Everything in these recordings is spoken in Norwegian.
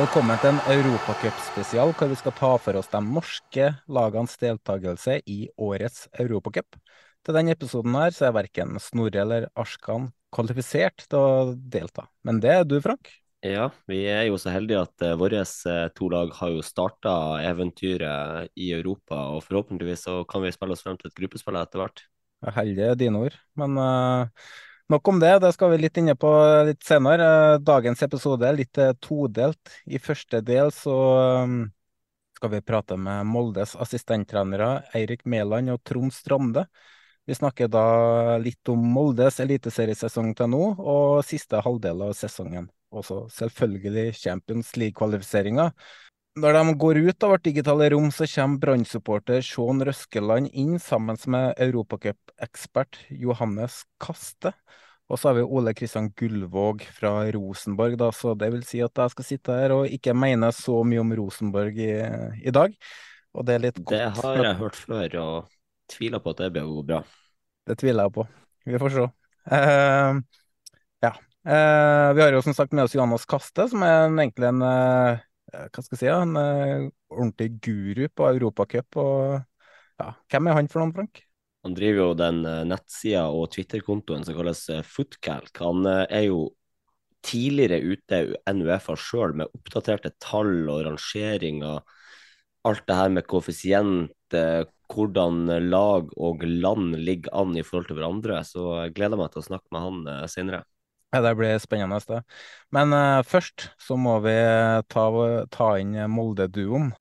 Velkommen til en Europacup-spesial hvor vi skal ta for oss de norske lagenes deltakelse i årets Europacup. Til denne episoden her så er verken Snorre eller Arskan kvalifisert til å delta. Men det er du, Frank. Ja, vi er jo så heldige at uh, våre eh, to lag har jo starta eventyret i Europa, og forhåpentligvis så kan vi spille oss frem til et gruppespill etter hvert. Heldige er dine ord. Men uh, nok om det, det skal vi litt inne på litt senere. Eh, dagens episode er litt eh, todelt. I første del så um, skal vi prate med Moldes assistenttrenere Eirik Mæland og Trond Strande. Vi snakker da litt om Moldes eliteseriesesong til nå, og siste halvdel av sesongen. Også selvfølgelig Champions League-kvalifiseringa. Når de går ut av vårt digitale rom, så kommer Brann-supporter Sean Røskeland inn sammen med europacup-ekspert Johannes Kaste. Og så har vi Ole Kristian Gullvåg fra Rosenborg, da, så det vil si at jeg skal sitte her og ikke mene så mye om Rosenborg i, i dag. Og det er litt godt. Det har jeg hørt før, og tviler på at det å gå bra. Det tviler jeg på. Vi får se. Uh, ja. Uh, vi har jo som sagt med oss Johannes Kaste, som er en, egentlig en uh, hva skal jeg si, en eh, ordentlig guru på Europacup. Ja, hvem er han for noen, Frank? Han driver jo den uh, nettsida og Twitter-kontoen som kalles Footcalc. Han er jo tidligere ute enn Uefa sjøl med oppdaterte tall og rangeringer. Alt det her med koeffisient, hvordan lag og land ligger an i forhold til hverandre. Så jeg gleder meg til å snakke med han uh, senere. Ja, det blir spennende. det. Men uh, først så må vi ta, ta inn Molde-duoen.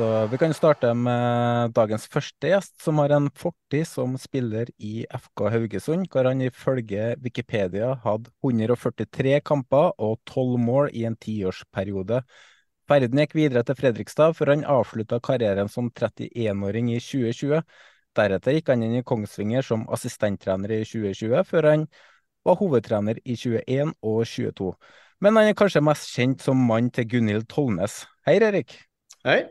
Så vi kan starte med dagens første gjest, som har en fortid som spiller i FK Haugesund, hvor han ifølge Wikipedia hadde 143 kamper og 12 mål i en tiårsperiode. Ferden gikk videre til Fredrikstad, før han avslutta karrieren som 31-åring i 2020. Deretter gikk han inn i Kongsvinger som assistenttrener i 2020, før han var hovedtrener i 21 og 22. Men han er kanskje mest kjent som mann til Gunhild Tollnes. Hei, Erik. Hei.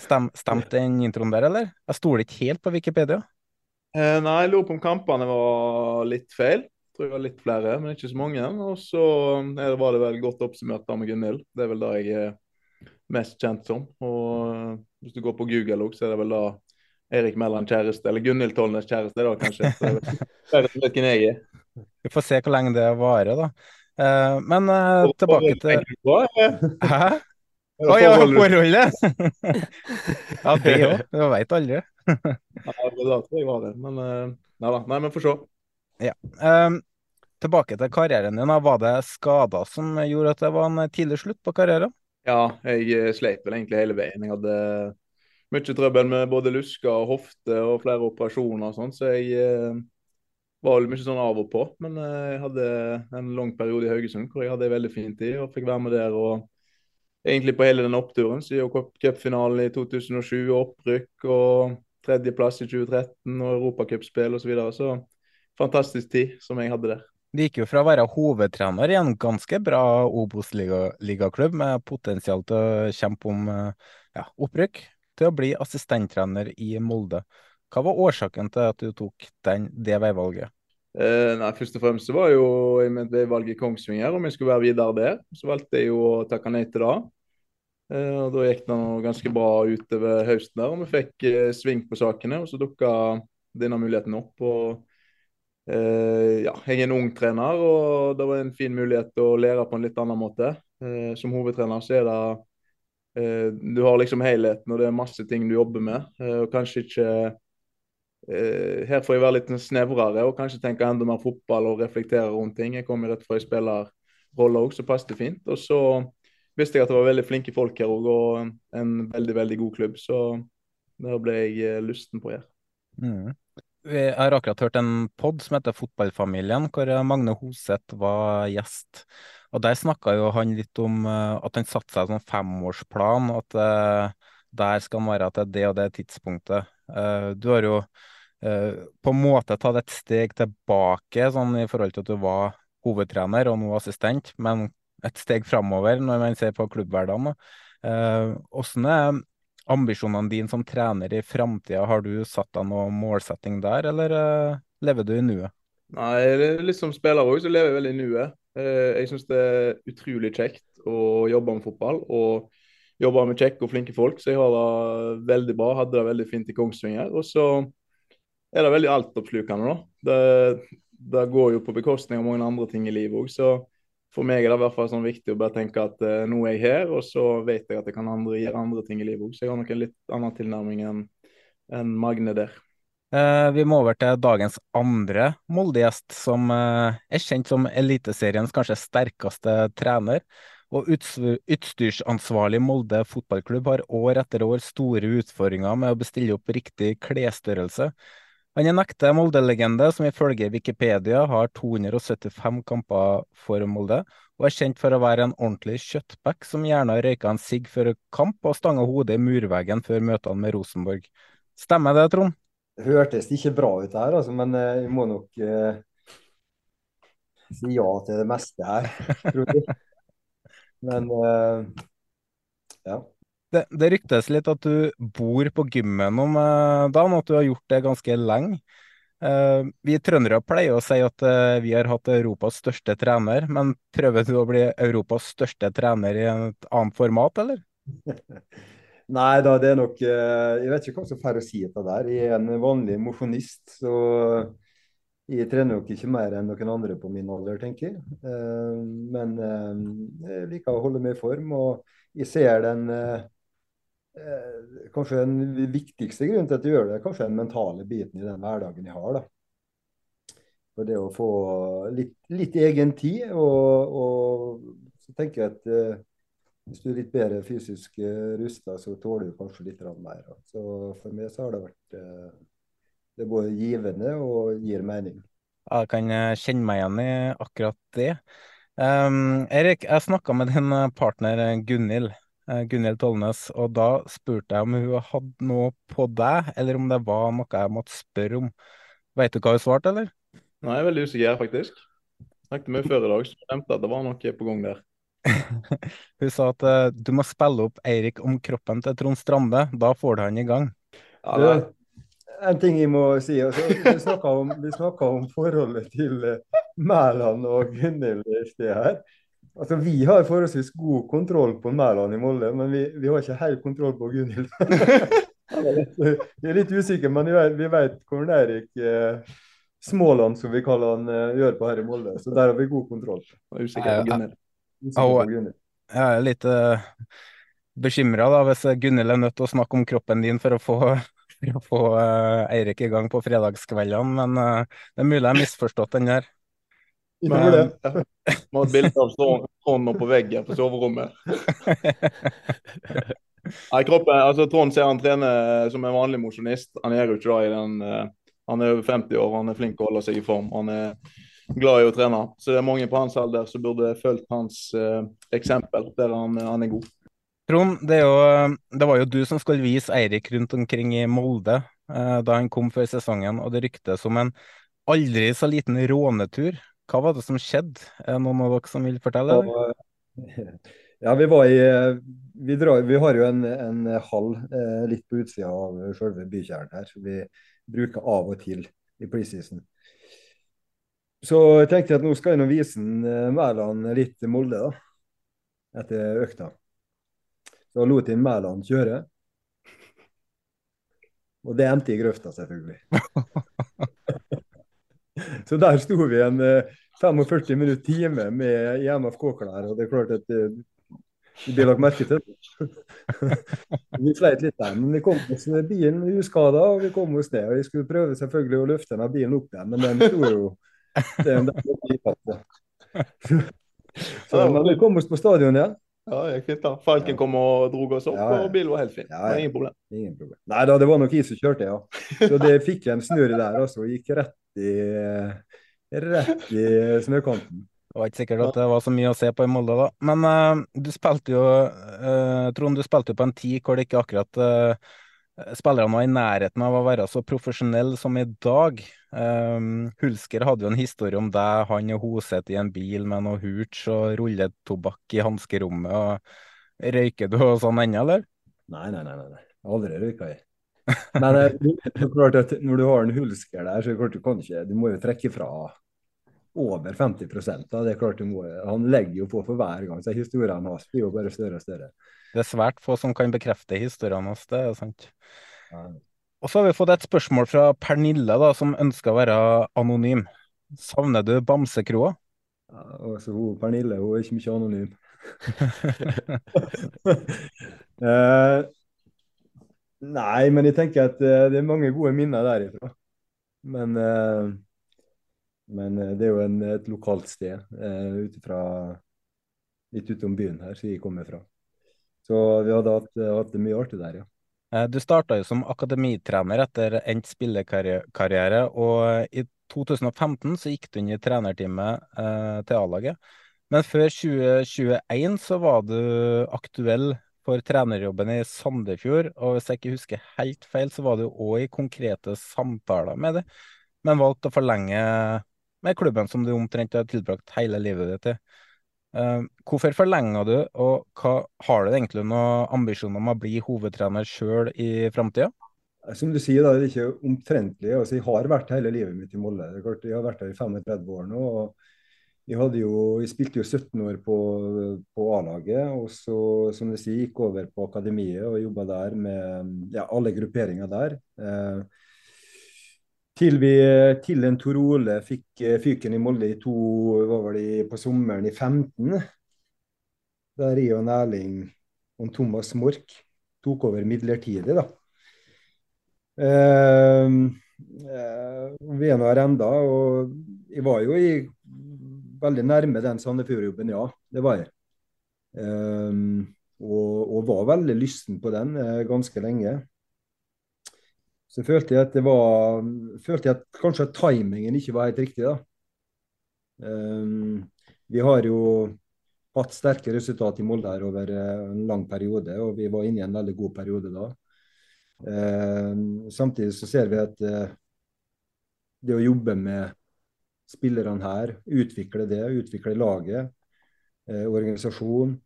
Stem, stemte den introen der, eller? Jeg stoler ikke helt på Wikipedia. Eh, nei, jeg lurer på om kampene var litt feil. Jeg tror det var litt flere, men ikke så mange. Og så eh, var det vel godt oppsummert med Gunhild. Det er vel det jeg er mest kjent som. Og eh, hvis du går på Google også, så er det vel da Erik Mæland kjæreste, eller Gunhild Tollnes kjæreste, da kanskje. Så jeg vet ikke hvem jeg er. Vi får se hvor lenge det varer, da. Eh, men eh, tilbake til Hæ? Å ja, forholdet! ja, det òg. Du veit aldri. ja, det da tror jeg var det. Men uh, nei da. Nei, men få se. Ja. Um, tilbake til karrieren din. Var det skader som gjorde at det var en tidlig slutt på karrieren? Ja, jeg sleit vel egentlig hele veien. Jeg hadde mye trøbbel med både lusker og hofte og flere operasjoner og sånn, så jeg uh, var vel mye sånn av og på. Men uh, jeg hadde en lang periode i Haugesund hvor jeg hadde en veldig fin tid og fikk være med der. og egentlig på hele den oppturen. Siden cupfinalen i 2007, opprykk og tredjeplass i 2013 og europacupspill osv. Så, videre. så fantastisk tid som jeg hadde der. Det gikk jo fra å være hovedtrener i en ganske bra Obos-ligaklubb med potensial til å kjempe om eh, ja, opprykk, til å bli assistenttrener i Molde. Hva var årsaken til at du tok den, det veivalget? Eh, nei, Først og fremst så var jo jeg med et veivalg i Kongsvinger, om jeg skulle være videre der. Så valgte jeg jo å takke nei til det. Eh, og Da gikk det ganske bra utover høsten der, og vi fikk eh, sving på sakene. og Så dukka denne muligheten opp. og Eh, ja, jeg er en ung trener, og det var en fin mulighet å lære på en litt annen måte. Eh, som hovedtrener så er det eh, Du har liksom helheten, og det er masse ting du jobber med. og kanskje ikke Her får jeg være litt snevrere og kanskje tenke enda mer fotball og reflektere rundt ting. Jeg kommer rett fra en spillerrolle òg, så passet det fint. Og så visste jeg at det var veldig flinke folk her òg, og en, veldig, veldig god klubb. Så det ble jeg lysten på gjøre. Mm. Vi har akkurat hørt en pod som heter Fotballfamilien, hvor Magne Hoseth var gjest. Og Der snakka jo han litt om uh, at han satte seg en sånn femårsplan. At der skal han være til det og det tidspunktet. Uh, du har jo på en måte tatt et steg tilbake sånn i forhold til at du var hovedtrener og nå assistent, men et steg framover når man ser på klubbhverdagen. Hvordan er ambisjonene dine som trener i framtida, har du satt deg noen målsetting der, eller lever du i nuet? Nei, litt som spiller òg, så lever jeg veldig i nuet. Jeg syns det er utrolig kjekt å jobbe med fotball. og jobbe med kjekke og flinke folk, så jeg har det veldig bra. Hadde det veldig fint i Kongsvinger. Og så er det veldig altoppslukende, da. Det, det går jo på bekostning av mange andre ting i livet òg, så for meg er det i hvert fall sånn viktig å bare tenke at eh, nå er jeg her, og så vet jeg at jeg kan andre, gjøre andre ting i livet òg. Så jeg har nok en litt annen tilnærming enn en Magne der. Eh, vi må over til dagens andre Molde-gjest, som eh, er kjent som Eliteseriens kanskje sterkeste trener. Og utstyrsansvarlig Molde fotballklubb har år etter år store utfordringer med å bestille opp riktig klesstørrelse. Han er nekte Molde-legende, som ifølge Wikipedia har 275 kamper for Molde, og er kjent for å være en ordentlig kjøttback som gjerne har røyka en sigg før kamp og stanga hodet i murveggen før møtene med Rosenborg. Stemmer det, Trond? Det hørtes ikke bra ut her, altså, men jeg eh, må nok eh, si ja til det meste her, tror jeg. Men eh, ja. Det, det, ryktes litt at du bor på gymmen om uh, dagen, at du har gjort det ganske lenge. Uh, vi trøndere pleier å si at vi har hatt Europas største trener, men prøver du å bli Europas største trener i et annet format, eller? Nei da, det er nok Jeg vet ikke hva som får å si det der. Jeg er en vanlig mosjonist, så jeg trener nok ikke mer enn noen andre på min alder, tenker jeg. Men jeg liker å holde meg i form, og jeg ser den eh, kanskje den viktigste grunnen til at jeg gjør det, er kanskje den mentale biten i den hverdagen jeg har. da. For det å få litt, litt egen tid, og, og, så tenker jeg at eh, hvis du er litt bedre fysisk eh, rusta, så tåler du kanskje litt mer. Så for meg så har det vært eh, det er både givende og gir mening. Jeg kan eh, kjenne meg igjen i akkurat det. Um, Erik, jeg snakka med din partner Gunhild Eh, Gunhild Tollnes, og da spurte jeg om hun hadde noe på deg, eller om det var noe jeg måtte spørre om. Vet du hva hun svarte, eller? Nei, jeg er veldig usikker, faktisk. Snakket med henne før i dag, så jeg nevnte at det var noe på gang der. hun sa at uh, du må spille opp Eirik om kroppen til Trond Strande, da får du han i gang. Ja, det en ting jeg må si. Altså, vi snakka om, om, forholdet til uh, Mæland og Gunhild i sted her. Altså, Vi har forholdsvis god kontroll på Mæland i Molde, men vi, vi har ikke helt kontroll på Gunhild. vi er litt usikre, men vi vet, vi vet hvordan Eirik eh, Småland, som vi kaller han, eh, gjør på her i Molde. Så der har vi god kontroll. Usikker på Gunhild. Jeg er litt uh, bekymra hvis Gunhild er nødt til å snakke om kroppen din for å få, for å få uh, Eirik i gang på fredagskveldene, men uh, det er mulig jeg har misforstått den der. Men, det. Vi har et bilde av Trond på veggen på soverommet. Nei, kroppen, altså Trond ser han trener som en vanlig mosjonist. Han er jo ikke da i den uh, Han er over 50 år, han er flink til å holde seg i form. Han er glad i å trene. Så det er mange på hans alder som burde fulgt hans uh, eksempel, der han, han, er god. Trond, det, jo, det, var jo du som skulle vise Eirik rundt omkring i Molde. eh, da han kom før sesongen, og det ryktes om en aldri så liten rånetur. Hva var det som skjedde? Er det noen av dere som vil fortelle? Ja, vi i Vi, drar, vi har jo en, en hall eh, litt på utsida av selve bykjernen her, som vi bruker av og til i preseason. Så jeg tenkte at nå skal jeg nå vise eh, Mæland litt i Molde, da. Etter økta. Så lot jeg Mæland kjøre. Og det endte i grøfta, selvfølgelig. så der sto vi en 45 minutter time med MFK-klær, og det er klart at det, det blir lagt merke til. vi sleit litt der, men vi kom oss bilen uskada, og vi kom oss ned. og Jeg skulle prøve selvfølgelig å løfte denne bilen opp igjen, men den sto jo det er en Så, men vi kom oss på stadion igjen. Ja, det gikk fint. da. Falken kom og dro oss opp, Ja, ja. og bilen var helt fin. Ja, ja. ingen problem. Ingen problem. Nei da, det var nok jeg som kjørte, ja. Så det fikk en snurr der, altså. Gikk rett i, rett i snøkanten. Det var ikke sikkert at det var så mye å se på i Molde, da. Men uh, du spilte jo, uh, Trond, du spilte jo på en tid hvor det ikke akkurat uh, spillerne var i nærheten av å være så profesjonelle som i dag. Um, Hulsker hadde jo en historie om deg, han og Hoseth i en bil med noe hooch og rulletobakk i hanskerommet. og Røyker du og sånn ennå, eller? Nei, nei, nei. nei. Aldri røyka jeg. Men eh, det er klart at når du har en hulsker der, så du kan ikke Du må jo trekke fra over 50 da. Det er klart du må, Han legger jo på for hver gang, så historiene hans blir jo bare større og større. Det er svært få som kan bekrefte historiene hans, det er sant. Ja. Og så har vi fått et spørsmål fra Pernille, da, som ønsker å være anonym. Savner du bamsekroa? Ja, og hun Pernille hun er ikke mye anonym. Eh, nei, men jeg tenker at eh, det er mange gode minner derifra. Men, eh, men eh, det er jo en, et lokalt sted uh, utifra, litt utom byen her, som jeg kommer fra. Så vi hadde hatt, hatt det mye artig der, ja. Eh, Du starta jo som akademitrener etter endt spillekarriere, og i 2015 så gikk du inn i trenerteamet eh, til A-laget. Men før 2021 så var du aktuell for trenerjobben i Sandefjord, og hvis jeg ikke husker helt feil, så var du òg i konkrete samtaler med det, men valgte å forlenge med klubben som du omtrent har tilbrakt hele livet ditt i. Eh, hvorfor forlenger du, og hva, har du egentlig noen ambisjon om å bli hovedtrener sjøl i framtida? Som du sier, da, det er ikke omtrentlig. Altså, jeg har vært hele livet mitt i Molde. Jeg har vært her i 35 år nå. og jeg, jo, jeg spilte jo 17 år på, på A-laget, og så som du sier, gikk over på akademiet og jobba der med ja, alle grupperinger der. Eh, til, vi, til en Tor Ole fikk eh, fyken i Molde i to, var det, på sommeren i 15. Der jeg og Erling og Thomas Mork tok over midlertidig, da. Eh, eh, vi er nå her enda, og jeg var jo i, veldig nærme den Sandefjord-jobben, ja. Det var jeg. Eh, og, og var veldig lysten på den eh, ganske lenge. Så følte jeg at det var følte jeg at kanskje timingen ikke var helt riktig, da. Um, vi har jo hatt sterke resultat i Molde her over eh, en lang periode, og vi var inne i en veldig god periode da. Um, samtidig så ser vi at uh, det å jobbe med spillerne her, utvikle det, utvikle laget, uh, organisasjon,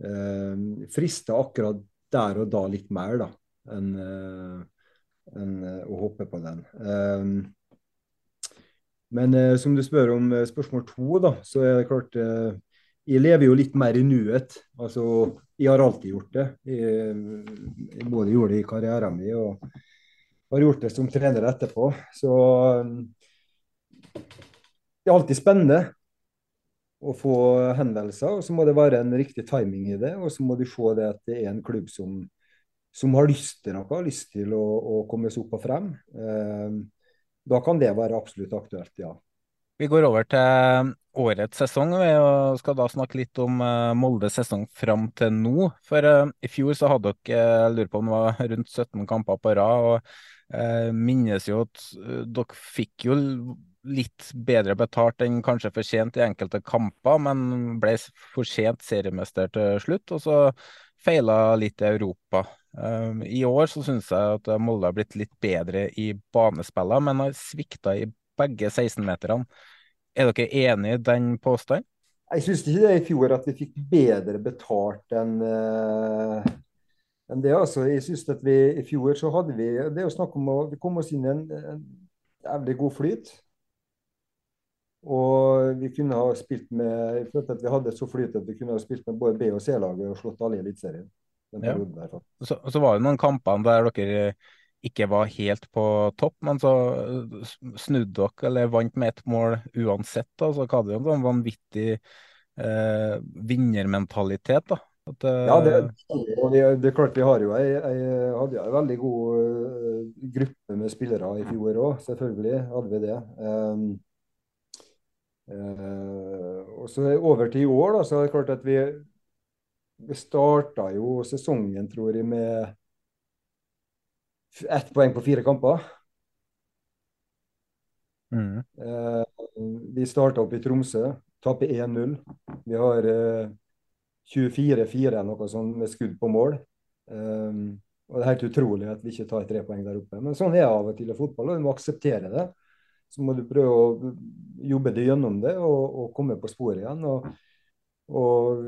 uh, frister akkurat der og da litt mer da, enn enn, eh, å hoppe på den. Eh, men eh, som du spør om eh, spørsmål to, da, så er det klart jeg lever jo litt mer i nuet. Altså, jeg har alltid gjort det. Jeg, jeg både gjorde det i karrieren min og har gjort det som trener etterpå. Så um, det er alltid spennende å få henvendelser, og så må det være en riktig timing i det. Og så må du se det at det er en klubb som, som har lyst til noe, lyst til å, å komme seg opp og frem. eh, da kan det være absolutt aktuelt, ja. Vi går over til årets sesong vi, skal da snakke litt om uh, Moldes sesong fram til nå. For uh, i fjor så hadde dere jeg lurer på om det var rundt 17 kamper på rad. og jeg minnes jo at dere fikk jo litt bedre betalt enn kanskje fortjent i enkelte kamper, men ble for sent seriemester til slutt. Og så feila litt i Europa. Um, I år så syns jeg at Molde har blitt litt bedre i banespillene, men har svikta i begge 16-meterne. Er dere enig i den påstanden? Jeg syns ikke det i fjor at vi fikk bedre betalt enn uh, en det. altså. Jeg synes at vi I fjor så hadde vi det er jo snakk om å vi kom oss inn i en jævlig god flyt. Og vi kunne ha spilt med Jeg følte at vi hadde så flyt at vi kunne ha spilt med både B- og C-laget og slått alle i Eliteserien. Ja. Så, så var det noen kamper der dere ikke var helt på topp, men så snudde dere eller vant med ett mål uansett. Da. Så hadde det en sånn vanvittig eh, vinnermentalitet. da. At, eh, Ja, det, det, det klart vi har jo jeg, jeg hadde en veldig god uh, gruppe med spillere i fjor òg, selvfølgelig hadde vi det. Um, uh, og så over til i år, da, så er det klart at vi, vi starta jo sesongen, tror jeg, med ett poeng på fire kamper. Mm. Uh, vi starta opp i Tromsø, taper 1-0. Vi har 24-4 noe sånt med skudd på mål. Um, og Det er helt utrolig at vi ikke tar tre poeng der oppe. Men sånn er av og til i fotball, og du må akseptere det. Så må du prøve å jobbe deg gjennom det og, og komme på sporet igjen. Og, og,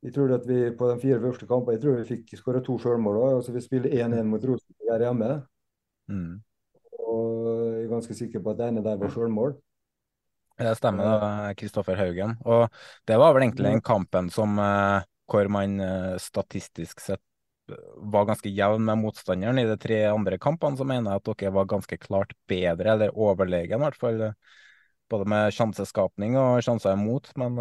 jeg tror at vi på de fire første kampene jeg tror vi fikk skåra to selvmål. Altså vi spiller 1-1 mot Rosenborg her hjemme. Mm. Og jeg er ganske sikker på at det ene der var selvmål. Det stemmer, da, Kristoffer Haugen. Og det var vel egentlig den kampen som eh, hvor man eh, statistisk sett var ganske jevn med motstanderen. I de tre andre kampene så mener jeg at dere var ganske klart bedre, eller overlegen i hvert fall. Både med sjanseskapning og sjanser imot, men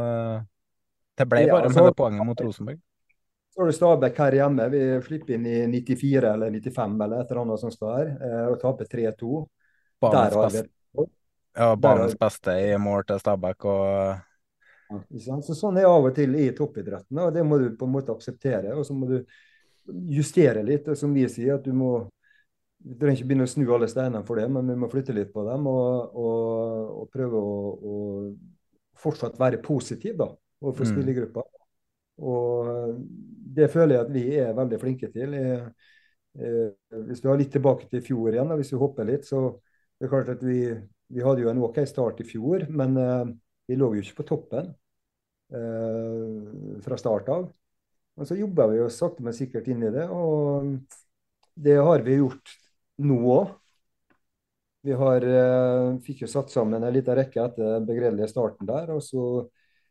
det ble Ja, bare altså- med det poenget mot Rosenborg. Så har du Stabæk her hjemme. Vi slipper inn i 94 eller 95 eller et eller annet som står her, eh, og taper 3-2. Barnets Der har vi ja, Der banens beste i mål til Stabæk og Ja. Så sånn er av og til i toppidretten, og det må du på en måte akseptere. Og så må du justere litt, og som vi sier, at du må Du trenger ikke begynne å snu alle steinene for det, men vi må flytte litt på dem og, og, og prøve å, å fortsatt være positiv da, overfor Mm. spillergruppa. Og det føler jeg at vi er veldig flinke til. Jeg, eh, hvis vi har litt tilbake til i fjor igjen, og hvis vi hopper litt, så det er klart at vi, vi hadde jo en OK start i fjor, men eh, vi lå jo ikke på toppen eh, fra start av. Men så jobba vi jo sakte, men sikkert inn i det, og det har vi gjort nå òg. Vi har, eh, fikk jo satt sammen en liten rekke etter den begredelige starten der, og så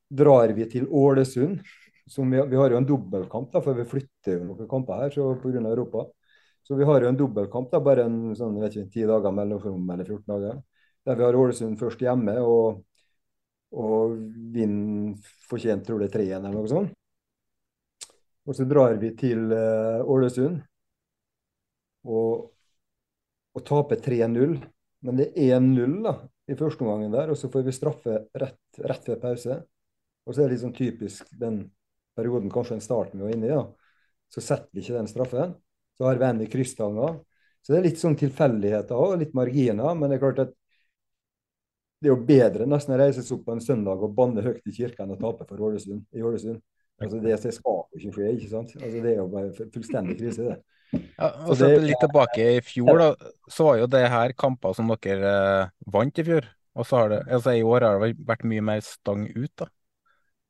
drar vi til Ålesund. Som vi, vi har jo en dobbeltkamp, da, for vi flytter jo noen kamper her pga. Europa. Så vi har jo en dobbeltkamp, da, bare en sånn, jeg vet ikke, 10 dager mellom eller 14 dager. Der vi har Ålesund først hjemme og, og vinner fortjent, tror er 3-1 eller noe sånt. Og så drar vi til eh, Ålesund og, og taper 3-0. Men det er 1-0 da, i første omgang der, og så får vi straffe rett, rett ved pause. Og så er det litt sånn typisk den perioden, kanskje den starten vi var inne i, da. Så setter vi ikke den straffen. Så har vi en i krysstanga. Så det er litt sånn tilfeldigheter og litt marginer. Men det er klart at det er jo bedre nesten å reise seg opp på en søndag og banne høyt i kirka enn å tape for Ålesund, i Ålesund. Altså det, det skal jo ikke skje, ikke sant. Altså det er jo bare fullstendig krise, det. Ja, og så det- litt tilbake i fjor, da, så var jo det her kamper som dere eh, vant i fjor. Og så har det, altså i år har det vært mye mer stang ut, da.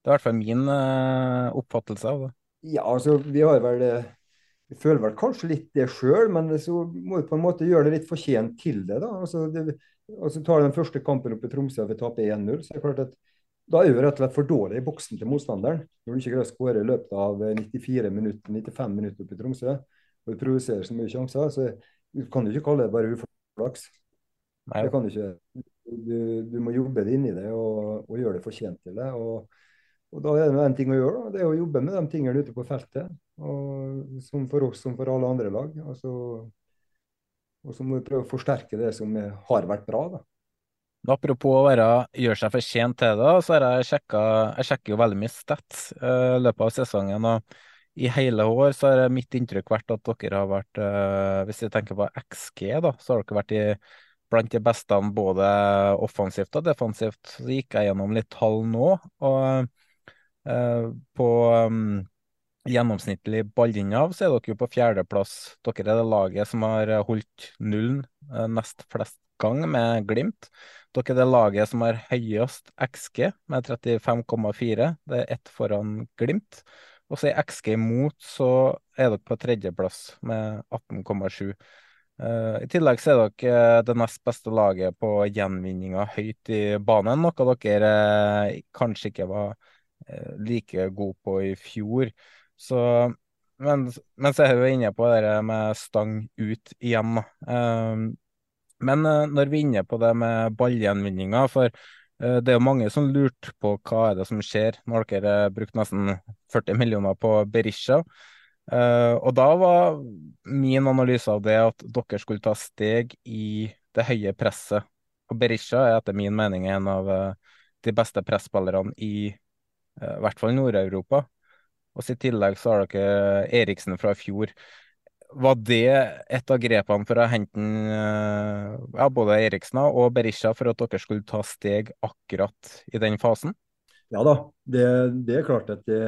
Det er i hvert fall min uh, oppfattelse av det. Ja, altså vi har vel Vi føler vel kanskje litt det sjøl, men så må vi på en måte gjøre det litt fortjent til det, da. Altså, det, altså tar den første kampen oppe i Tromsø og vi taper 1-0, så er det klart at da er vi rett og slett for dårlig i boksen til motstanderen. Når du ikke greier å skåre i løpet av 94 minutter, 95 minutter oppe i Tromsø, og du provoserer så mye sjanser, så du kan du ikke kalle det bare uflaks. Det kan du ikke. Du, du må jobbe deg inn i det og, og gjøre det fortjent til det. Og, og da er det en ting å gjøre, da. det er å jobbe med de tingene ute på feltet. Og, som for oss som for alle andre lag. Altså, og så må vi prøve å forsterke det som har vært bra. da. Apropos å være, gjøre seg fortjent til det, så har jeg sjekka Jeg sjekker jo veldig mye stats i i løpet av sesongen. og i hele år så har mitt inntrykk vært at dere har vært, eh, hvis vi tenker på XG, da, så har dere vært i, blant de beste både offensivt og defensivt. Så gikk jeg gjennom litt tall nå, og eh, på um, gjennomsnittlig ballinnehav, så er dere jo på fjerdeplass. Dere er det laget som har holdt nullen eh, nest flest gang med Glimt. Dere er det laget som har høyest XG med 35,4. Det er ett foran Glimt. Og så i XG imot så er dere på tredjeplass med 18,7. Uh, I tillegg så er dere eh, det nest beste laget på gjenvinninga høyt i banen, noe dere kanskje ikke var like god på i fjor. Så, men, men, så er vi inne på det med stang ut igjen. men når vi er inne på det med ballgjenvinninga, for det er jo mange som lurte på hva er det som skjer når dere har brukt nesten 40 millioner på Berisha. Og da var min analyse av det at dere skulle ta steg i det høye presset. Og Berisha er etter min mening en av de beste presspillerne i uh, hvert fall Nord-Europa. Og I tillegg så har dere Eriksen fra i fjor. Var det et av grepene for å hente ja, både Eriksen og Berisha for at dere skulle ta steg akkurat i den fasen? Ja da, det, det er klart at det,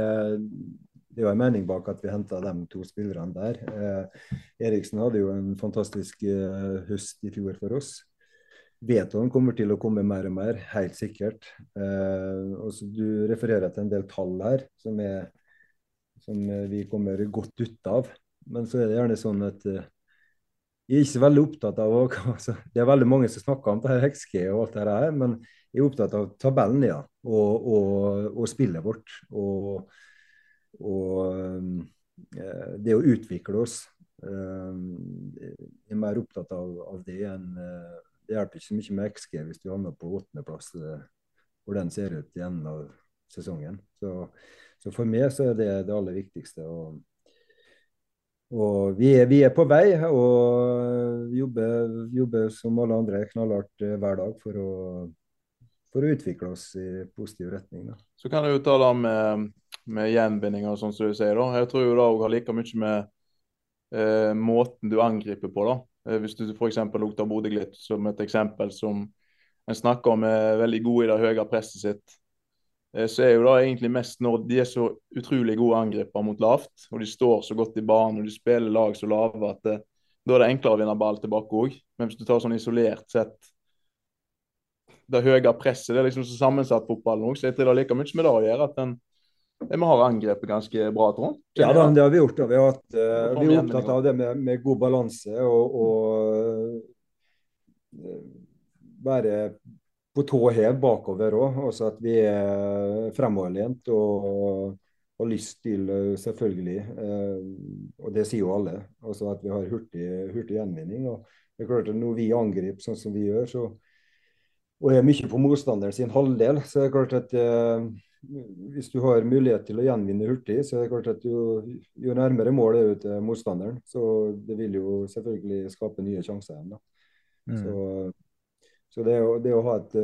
det var en mening bak at vi henta de to spillerne der. Eh, Eriksen hadde jo en fantastisk eh, høst i fjor for oss. Vetoen kommer til å komme mer og mer, helt sikkert. Eh, også du refererer til en del tall her som, er, som vi kommer godt ut av. Men så er det gjerne sånn at eh, jeg er ikke så veldig opptatt av altså, Det er veldig mange som snakker om det her XG og alt det her, men jeg er opptatt av tabellen ja, og, og, og spillet vårt. og og eh, det å utvikle oss. Eh, jeg er mer opptatt av, av det enn eh, Det hjelper ikke så mye med XG hvis du havner på åttendeplass, hvor den ser ut i enden av sesongen. Så, så, for meg så er det det aller viktigste. Og, og vi, er, vi, er, på vei og jobber, jobber som alle andre knallhardt hver dag for å, for å utvikle oss i positiv retning. Da. Så kan du jo ta det med med sånn som du sier. da. Jeg tror det har like mye med eh, måten du angriper på. da. Eh, hvis du f.eks. tar Bodø-Glimt som et eksempel som en snakker om er veldig god i det høye presset sitt, eh, så er jo det egentlig mest når de er så utrolig gode angriper mot lavt, og de står så godt i banen og de spiller lag så lave at det, eh, da er det enklere å vinne ball tilbake òg. Men hvis du tar sånn isolert sett det høye presset, det er liksom så sammensatt fotballen òg, så jeg tror det har like mye med det å gjøre. at den vi har angrepet ganske bra, tror jeg. Ja, det har vi gjort. Da. Vi, har hatt, uh, vi er opptatt av det med, med god balanse og, og uh, være på tå hev bakover òg. Også at vi er fremoverlent og har lyst til, eh, selvfølgelig, uh, og det sier jo alle, også at vi har hurtig, hurtig gjenvinning. og det er klart at Når vi angriper sånn som vi gjør, så, og er mye på motstanderen sin halvdel, så er det klart at hvis du har mulighet til å gjenvinne hurtig, så er det klart at jo, jo nærmere mål er du til motstanderen. Så det vil jo selvfølgelig skape nye sjanser igjen. Mm. Så, så det, å, det, å, ha et,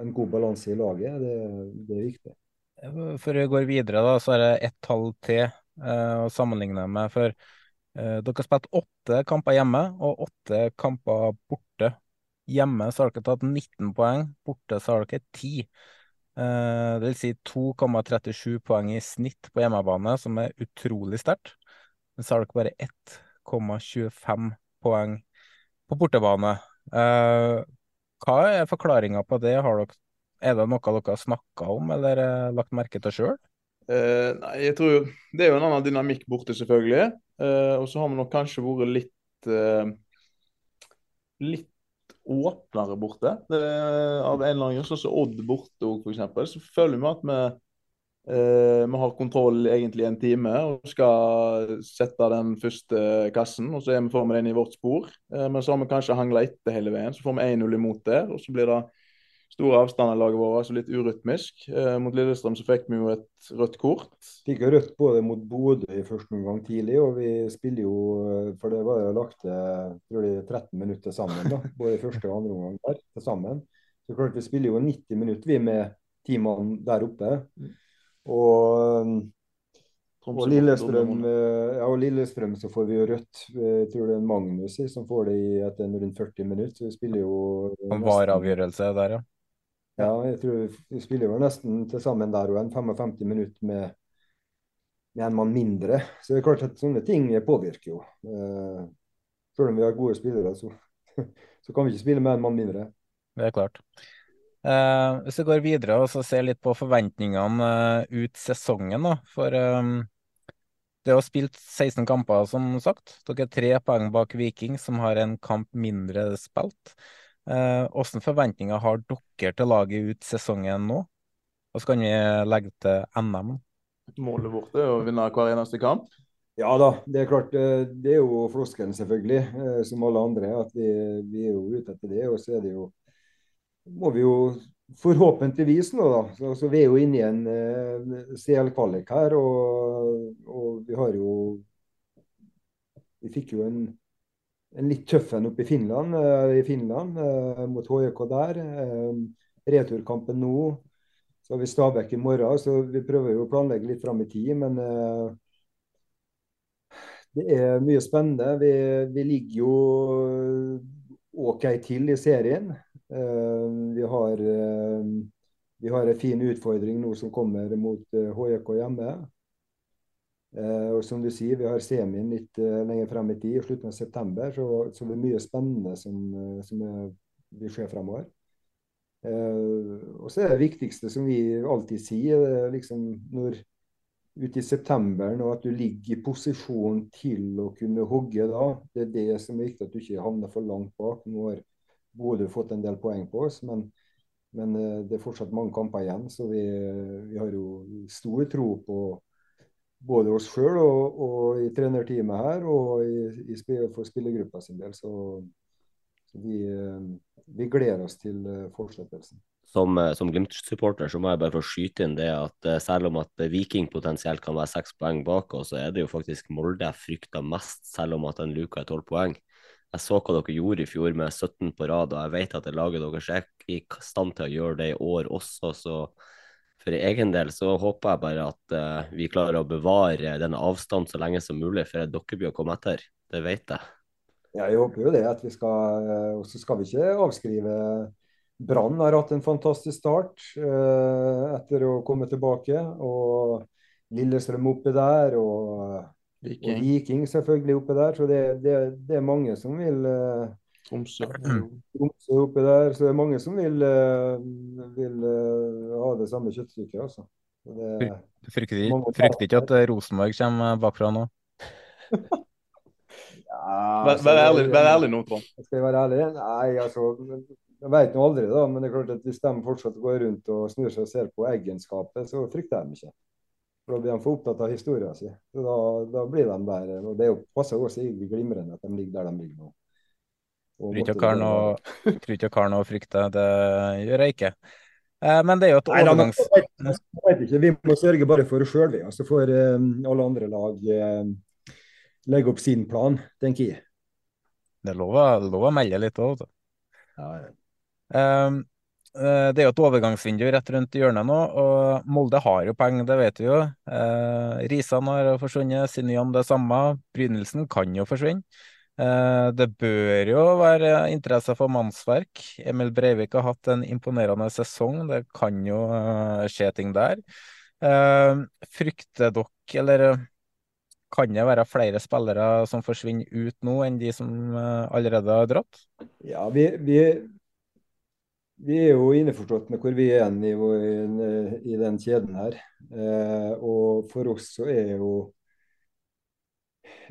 en god balanse i laget, det, det, er viktig. Før vi går videre, da, så er det ett tall til uh, å sammenligne med. For uh, dere har spilt åtte kamper hjemme og åtte kamper borte. Hjemme så har dere tatt 19 poeng, borte så har dere 10. Uh, det vil si 2,37 poeng i snitt på hjemmebane, som er utrolig sterkt. Men så har dere bare 1,25 poeng på bortebane. Uh, hva er forklaringa på det? Dere, er det noe dere har snakka om eller uh, lagt merke til sjøl? Uh, nei, jeg tror Det er jo en annen dynamikk borte, selvfølgelig. og så har vi nok kanskje vært litt litt åpnere borte. Det, av en eller annen grunn, sånn som Odd borte òg, f.eks. Så føler vi at vi, eh, vi har kontroll egentlig en time og skal sette den første kassen. og Så er vi får vi den i vårt spor. Eh, men så har vi kanskje hangla etter hele veien. Så får vi 1-0 imot der, og så blir det store avstander laget vårt, altså litt urytmisk. Eh, mot Lillestrøm så fikk vi jo et rødt kort. Fikk jo rødt både mot Bodø i første omgang tidlig, og vi spiller jo For det var jo lagt til 13 minutter sammen, da, både i første og andre omgang der til sammen. Så klart Vi spiller jo 90 minutter vi med ti mann der oppe. Og og Lillestrøm, eh, ja, og Lillestrøm så får vi jo rødt. Jeg tror det er Magnus som får det i etter rundt 40 minutter. Så vi spiller jo Han Vareavgjørelse der, ja? Ja, jeg tror vi spiller jo nesten til sammen der og en 55 minutter med med en mann mindre. Så det er klart at sånne ting påvirker jo. Eh, selv om vi har gode spillere, så, så kan vi ikke spille med en mann mindre. Det er klart. Eh, hvis vi går videre og ser litt på forventningene uh, ut sesongen, da. For um, det har spilt 16 kamper, som sagt. Dere er tre poeng bak Viking, som har en kamp mindre spilt. Hvilke uh, forventninger har dere til laget ut sesongen nå? Og så kan vi legge til NM. Målet vårt er å vinne hver eneste kamp. Ja da, det er klart. Det er jo floskelen, selvfølgelig, som alle andre. At vi, vi, er jo ute etter det. Og så er det jo Må vi jo forhåpentligvis nå, da. Så, så vi er jo inne i en uh, CL-kvalik her. Og, og, vi har jo Vi fikk jo en, en litt tøff en oppe i Finland, uh, i Finland uh, mot HJK der. returkampen nå så har vi Stabæk i morgen, så vi prøver jo å planlegge litt fram i tid. Men det er mye spennende. Vi, vi, ligger jo OK til i serien. Vi har vi har en fin utfordring nå som kommer mot HJK hjemme. Og som du sier, Vi har semien litt lenger frem i tid, i slutten av september. Så, så det er mye spennende som, som vil skje fremover. Og så er det viktigste, som vi alltid sier, liksom når ute i september, nå, at du ligger i posisjon til å kunne hogge da, det er det som er viktig, at du ikke havner for langt bak. Nå har Bodø fått en del poeng på oss, men, men det er fortsatt mange kamper igjen. Så vi, vi har jo stor tro på både oss sjøl og, og, i trenerteamet her, og i, i, for spillergruppa sin del. Så, så vi uh, vi gleder oss til eh, fortsettelsen. Som, eh, som Glimt-supporter så må jeg bare få skyte inn det at eh, selv om at Viking potensielt kan være seks poeng bak oss, så er det jo faktisk Molde jeg frykter mest, selv om at den luka er tolv poeng. Jeg så hva dere gjorde i fjor med 17 på rad, og jeg vet at det laget deres er i stand til å gjøre det i år også. så for egen del så håper jeg bare at uh, vi klarer å bevare denne avstanden så lenge som mulig, for dere blir å komme etter. Det vet jeg. Ja, jeg håper jo det. at vi skal, eh, Og så skal vi ikke avskrive Brann har hatt en fantastisk start uh, etter å komme tilbake. Og Lillestrøm oppi der. Og Viking, og Viking selvfølgelig oppi der. Så det, det, det er mange som vil uh, Tromsø. Tromsø oppi der. Så det er mange som vil, uh, vil ha det samme kjøttstykket. altså. Det, frykter, frykter ikke at Rosenborg kommer bakfra nå? Ja, vær, vær, ærlig, vær ærlig nå, Trond. Skal jeg være ærlig? Nei, altså Jeg vet nå aldri, da. Men det er klart at hvis de fortsatt går rundt og snur seg og ser på egenskapet, så frykter jeg dem ikke. For Da blir de for opptatt av historien sin. Så da, da, blir de der. og Det er passer også egentlig glimrende at de ligger der de ligger nå. Tror ikke jeg har noe å frykte. Det gjør jeg ikke. Eh, men det er jo et overgangs... Nei, vet ikke. Vi må sørge bare for oss sjøl, vi. Så får eh, alle andre lag. eh, legge opp sin plan, tenker jeg. Det er lov, lov å melde litt òg, vet ja. um, det er jo et overgangsvindu rett rundt hjørnet nå, og Molde har jo penger, det vet vi jo. Eh, Risan har forsvunnet, Sinjan det samme. Brynildsen kan jo forsvinne. Uh, det bør jo være interesse for mannsverk. Emil Breivik har hatt en imponerende sesong, det kan jo uh, skje ting der. frykter dere, eller kan det være flere spillere som forsvinner ut nå, enn de som eh, allerede har dratt? Ja, vi, vi, vi er jo innforstått med hvor vi er i, i, den kjeden her. Eh, og for oss så er jo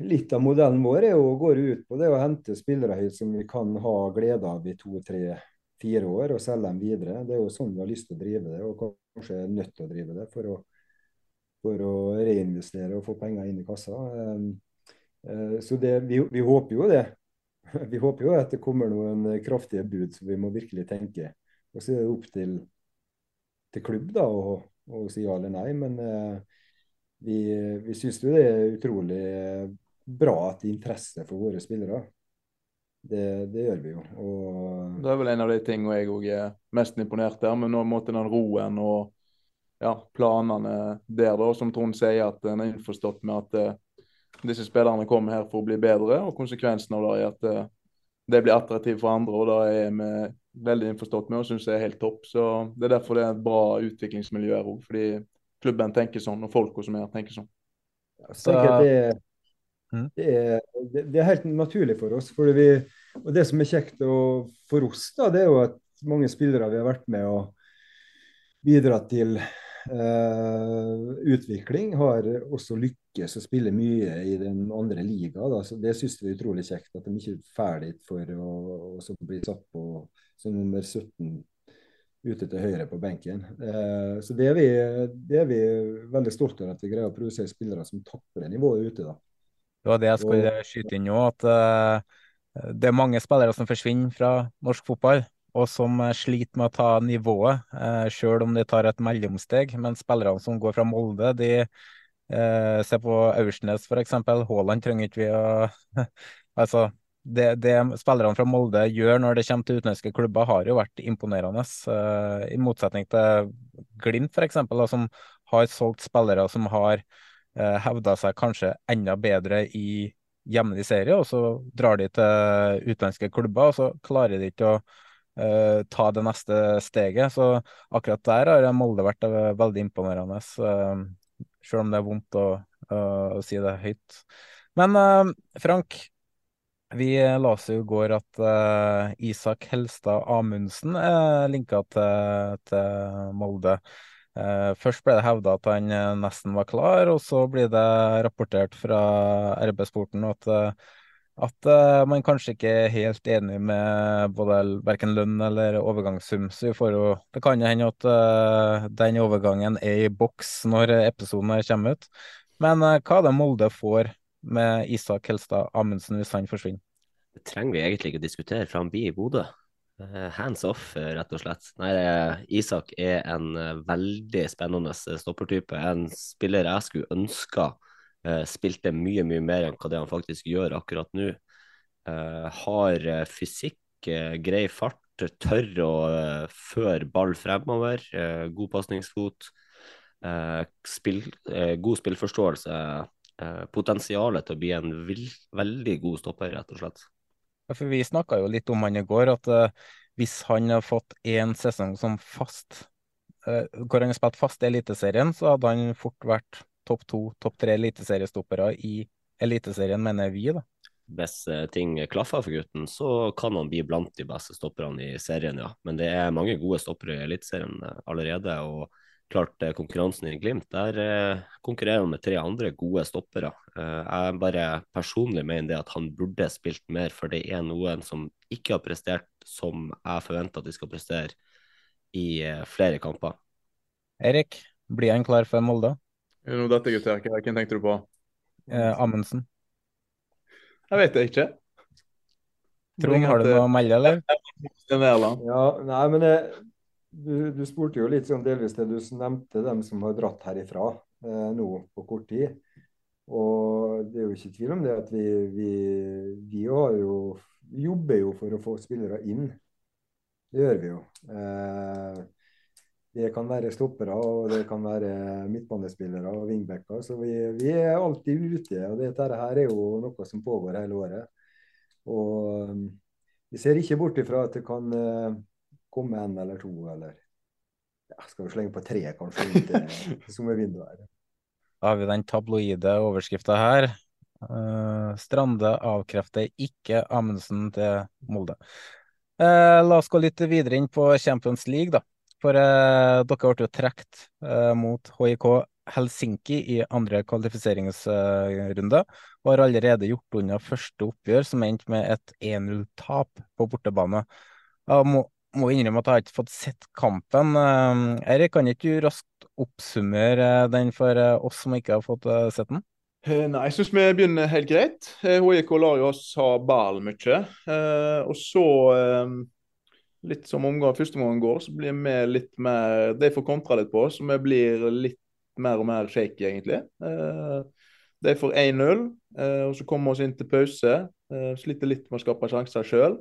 litt av modellen vår er jo, går ut på det å hente spillere hit som vi kan ha glede av i to, tre, fire år, og selge dem videre. Det er jo sånn vi har lyst til å drive det, og kanskje er nødt til å drive det for å for å reinvestere og få penger inn i kassa. Ehm, eh, så det, vi, vi, håper jo det. Vi håper jo at det kommer noen kraftige bud som vi må virkelig tenke. Og så er det opp til, til klubb da, å, å, si ja eller nei. Men uh, vi, vi syns jo det er utrolig bra at det er interesse for våre spillere. Det, det, gjør vi jo. Og... Det er vel en av de tingene jeg òg er mest imponert av. Men nå måtte den roen og ja, planene der, da, som Trond sier, at en er innforstått med at uh, disse spillerne kommer her for å bli bedre. og Konsekvensen av det er at uh, det blir attraktivt for andre, og det er vi veldig innforstått med og syns er helt topp. så Det er derfor det er et bra utviklingsmiljø her òg. Klubben tenker sånn, og folka som er her, tenker sånn. Så det, Mm. det, er, det, det er helt naturlig for oss. For vi, og det som er kjekt å, for oss, da, det er jo at mange spillere vi har vært med og bidratt til Uh, utvikling, har også lykkes å spille mye i den andre liga. Da. Så det syns vi er utrolig kjekt. At de ikke er ferdig for å, å bli satt på som nummer 17 ute til høyre på benken. Eh, så det er, vi, det er vi veldig stolte over, at vi greier å produsere spillere som takler nivået ute. da. Det var det jeg skulle skyte inn nå, at eh, det er mange spillere som forsvinner fra norsk fotball, og som eh, sliter med å ta nivået, eh, selv om de tar et mellomsteg. Men spillerne som går fra Molde, de eh, ser på Aursnes, f.eks. Haaland trenger ikke vi å Altså, det, det spillerne fra Molde gjør når det kommer til utenlandske klubber, har jo vært imponerende. Uh, I motsetning til Glimt, f.eks., som har solgt spillere som har uh, hevda seg kanskje enda bedre i hjemlig serie, og så drar de til utenlandske klubber, og så klarer de ikke å uh, ta det neste steget. Så akkurat der har Molde vært veldig imponerende, selv om det er vondt å, å si det høyt. Men Frank, vi leste jo i går at Isak Helstad Amundsen er linka til, til Molde. Først ble det hevda at han nesten var klar, og så blir det rapportert fra RB-sporten at at uh, man kanskje ikke er helt enig med både verken lønn eller overgangssum. Så vi får jo, det kan hende at uh, den overgangen er i boks når episoden kommer ut. Men uh, hva er det Molde får med Isak Helstad Amundsen hvis han forsvinner? Det trenger vi egentlig ikke å diskutere, for han blir i Bodø. Hands off, rett og slett. Nei, Isak er en veldig spennende stoppertype. En spiller jeg skulle ønska spilte mye, mye mer enn hva det han faktisk gjør akkurat nå. Har fysikk, grei fart, tør å føre ball fremover. god pasningsfot. Spill, god spillforståelse. Potensialet til å bli en vill, veldig god stopper, rett og slett. Ja, for Vi snakka jo litt om han i går, at hvis han har fått én sesong som fast, hvor han har spilt fast i Eliteserien, så hadde han fort vært topp to, topp tre eliteseriestoppere i Eliteserien, mener vi, da. Hvis ting klaffer for gutten, så kan han bli blant de beste stopperne i serien, ja. Men det er mange gode stoppere i Eliteserien allerede. og klart konkurransen i Glimt, der konkurrerer han med tre andre gode stoppere. Jeg bare personlig mener det at han burde spilt mer, for det er noen som ikke har prestert som jeg forventer at de skal prestere i flere kamper. Erik, blir han klar for Molde? Nå dette, gutter. Hvem tenkte du på? Eh, Amundsen. Jeg vet det ikke. Trond, har du noe å melde, eller? Ja, nei, men jeg, du, du, spurte jo litt sånn delvis det du nevnte, dem som har dratt herifra eh, nå på kort tid. Og det er jo ikke tvil om det at vi, vi, vi jo, jobber jo for å få spillere inn. Det gjør vi jo. Eh, det kan være stoppere og det kan være midtbanespillere og wingbacker. Så vi, vi, er alltid ute. og Dette her er jo noe som pågår hele året. Og um, vi ser ikke bort ifra at det kan uh, komme en eller to, eller ja, skal vi slenge på tre kanskje ut sommervinduet. her. Da har vi den tabloide overskrifta her. Uh, Strande avkrefter ikke Amundsen til Molde. Uh, la oss gå litt videre inn på Champions League, da. For uh, dere ble jo trukket mot HIK Helsinki i andre kvalifiseringsrunde, og har allerede gjort unna første oppgjør, som endte med et 1-0-tap på bortebane. Jeg må, må, innrømme at jeg har ikke fått sett kampen. Eh, Erik, kan ikke du raskt oppsummere den for eh, oss som ikke har fått eh, sett den? Nei, jeg syns vi begynner helt greit. HIK lar jo oss ha ballen mye. og så litt som omgang, første omgang går, så blir vi litt mer De får kontra litt på, oss, så vi blir litt mer og mer shaky, egentlig. Eh, de får 1-0, eh, og så kommer vi oss inn til pause. Eh, sliter litt med å skape sjanser sjøl.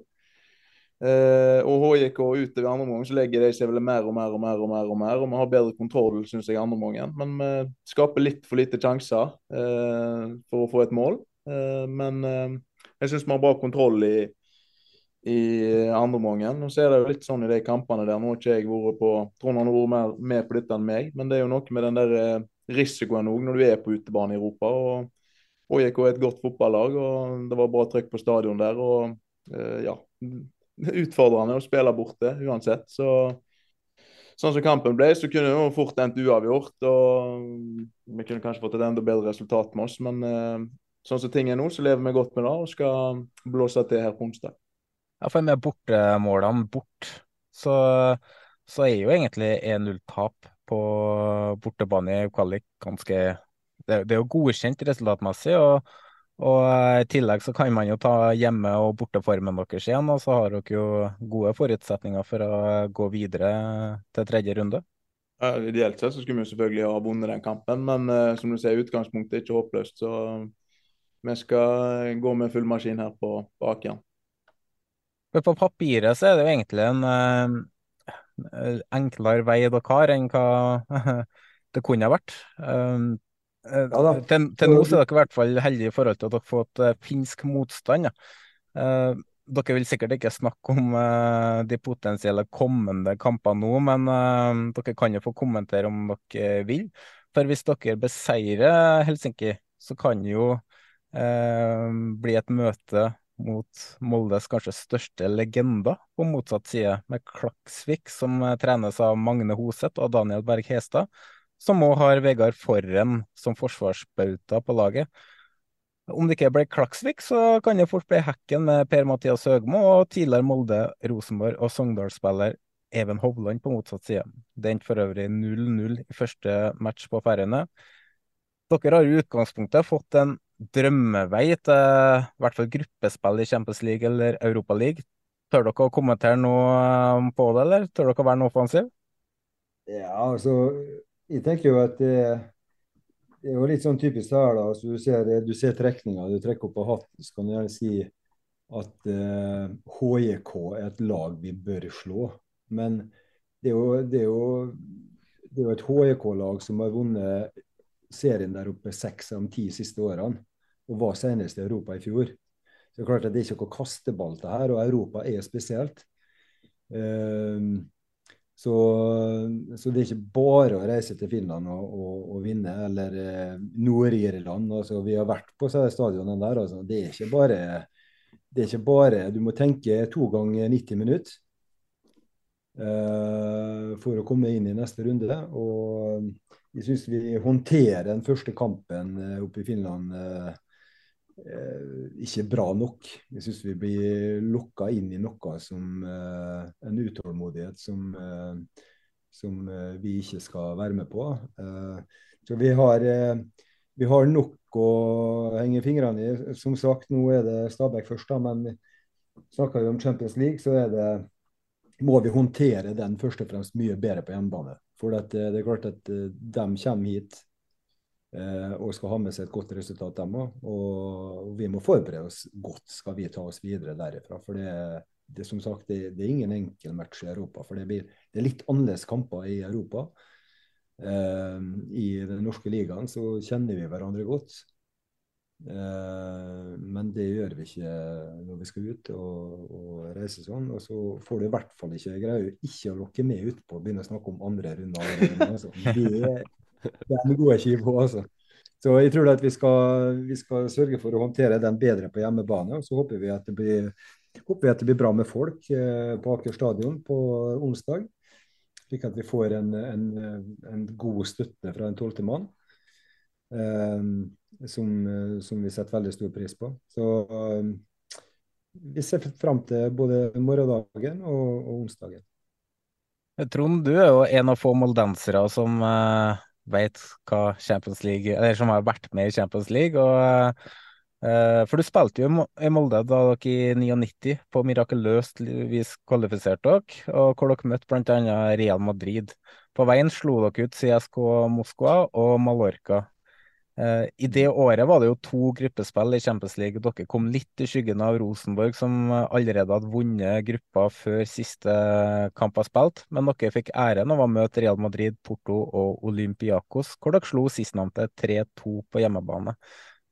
Og HJK utover andre omgang så legger de seg vel mer og mer og mer. Og mer og mer, og vi har bedre kontroll synes jeg, andre omgang. Men vi skaper litt for lite sjanser for å få et mål. Men jeg syns vi har bra kontroll i i andre omgangen. Så er det jo litt sånn i de kampene der. Nå har ikke jeg vært på Trond har vært mer med på dette enn meg, men det er jo noe med den der eh, risikoen òg når du er på utebane i Europa. og HJK er et godt fotballag, og det var bra trykk på stadion der. og eh, ja, Utfordrende å spille borte uansett. så Sånn som kampen ble, så kunne det fort endt uavgjort. og Vi kunne kanskje fått et enda bedre resultat med oss, men eh, sånn som ting er nå, så lever vi godt med det og skal blåse til her på onsdag. Ja, for med bortemålene bort, så, så er jo egentlig 1-0-tap på bortebane i kvalik ganske det, det, er jo godkjent resultatmessig. og, og I tillegg så kan man jo ta hjemme- og borteformen deres igjen, og så har dere jo gode forutsetninger for å gå videre til tredje runde. Ja, ideelt sett så skulle vi selvfølgelig ha vunnet den kampen, men uh, som du ser, utgangspunktet er ikke håpløst. Så vi skal gå med full maskin her på, på Aker. På papiret så er det jo egentlig en uh, enklere vei dere har enn hva det kunne ha vært. Um, ja, til, til, nå så er dere i hvert fall heldige i forhold til at dere har fått uh, finsk motstand. Ja. Uh, dere vil sikkert ikke snakke om uh, de potensielle kommende kampene nå, men dere kan jo få kommentere om dere vil. For hvis dere beseirer Helsinki, så kan jo bli et møte mot Moldes kanskje største legender på motsatt side, med Klaksvik, som trenes av Magne Hoseth og Daniel Berg Hestad som òg har Vegard Forren som forsvarsbauta på laget. Om det ikke ble Klaksvik, så kan det fort bli Hekken med Per-Mathias Høgmo og tidligere Molde, Rosenborg og Sogndal-spiller Even Hovland på motsatt side. Det endte for øvrig 0-0 i første match på Færøyene. Dere har i utgangspunktet fått en drømmevei til i hvert fall gruppespill i Champions League eller Europa League. Tør dere å kommentere noe på det, eller tør dere å være noe offensiv? Ja, altså jeg tenker jo at det, det er jo litt sånn typisk her, da. Altså, du, ser, du ser trekninga, du trekker opp av hatten, så kan du gjerne si at eh, HJK er et lag vi bør slå. Men det er jo, det er jo, det er jo et HJK-lag som har vunnet serien der oppe seks av de ti siste årene, og var senest i Europa i fjor. Så det er klart at det er ikke noe kasteball til her, og Europa er spesielt. Um, så, så, det er ikke bare å reise til Finland og, og, og vinne, eller eh, Nord-Irland. Altså, vi har vært på stadionene der. Altså. Det, er bare, det er ikke bare Du må tenke to ganger 90 minutter eh, for å komme inn i neste runde. Og jeg syns vi håndterer den første kampen eh, oppe i Finland Eh, ikke bra nok. Jeg syns vi blir lokka inn i noe som eh, en utålmodighet som, eh, som vi ikke skal være med på. så vi har, vi har nok å henge fingrene i. Som sagt, nå er det Stabæk først, da, men snakker vi om Champions League, så er det, må vi håndtere den først og fremst mye bedre på hjemmebane. For det er klart at de kommer hit Eh, og skal ha med seg et godt resultat, dem òg. Og vi må forberede oss godt, skal vi ta oss videre derifra. For det, det som sagt, det, det, er ingen enkel match i Europa. For det, blir, det er litt annerledes kamper i Europa. Eh, I den norske ligaen så kjenner vi hverandre godt. Eh, men det gjør vi ikke når vi skal ut og, og reise sånn. Og så får du i hvert fall ikke greie ikke å lokke med utpå og begynne å snakke om andre runder. Altså. Det, det går jeg ikke òg, altså. Så jeg tror at vi skal, vi skal, sørge for å håndtere den bedre på hjemmebane. og Så håper vi at det blir, at det blir bra med folk eh, på Aker stadion på onsdag. Slik at vi får en, en, en god støtte fra den tolvte mann. Um, som, som, vi setter veldig stor pris på. Så um, vi ser fram til både morgendagen og, og onsdagen. Trond, du er jo en av få moldensere som eh, vet hva Champions League Eller som har vært med i Champions League. og uh, For du spilte jo i Molde da dere i 99 på mirakuløst vis kvalifiserte dere, og hvor dere møtte bl.a. Real Madrid. På veien slo dere ut CSK Moskva og Mallorca. Uh, I det året var det jo to gruppespill i Champions League. Dere kom litt i skyggen av Rosenborg, som allerede hadde vunnet gruppa før siste kamp var spilt. Men dere fikk æren av å møte Real Madrid, Porto og Olympiakos, hvor dere slo sistnevnte 3-2 på hjemmebane.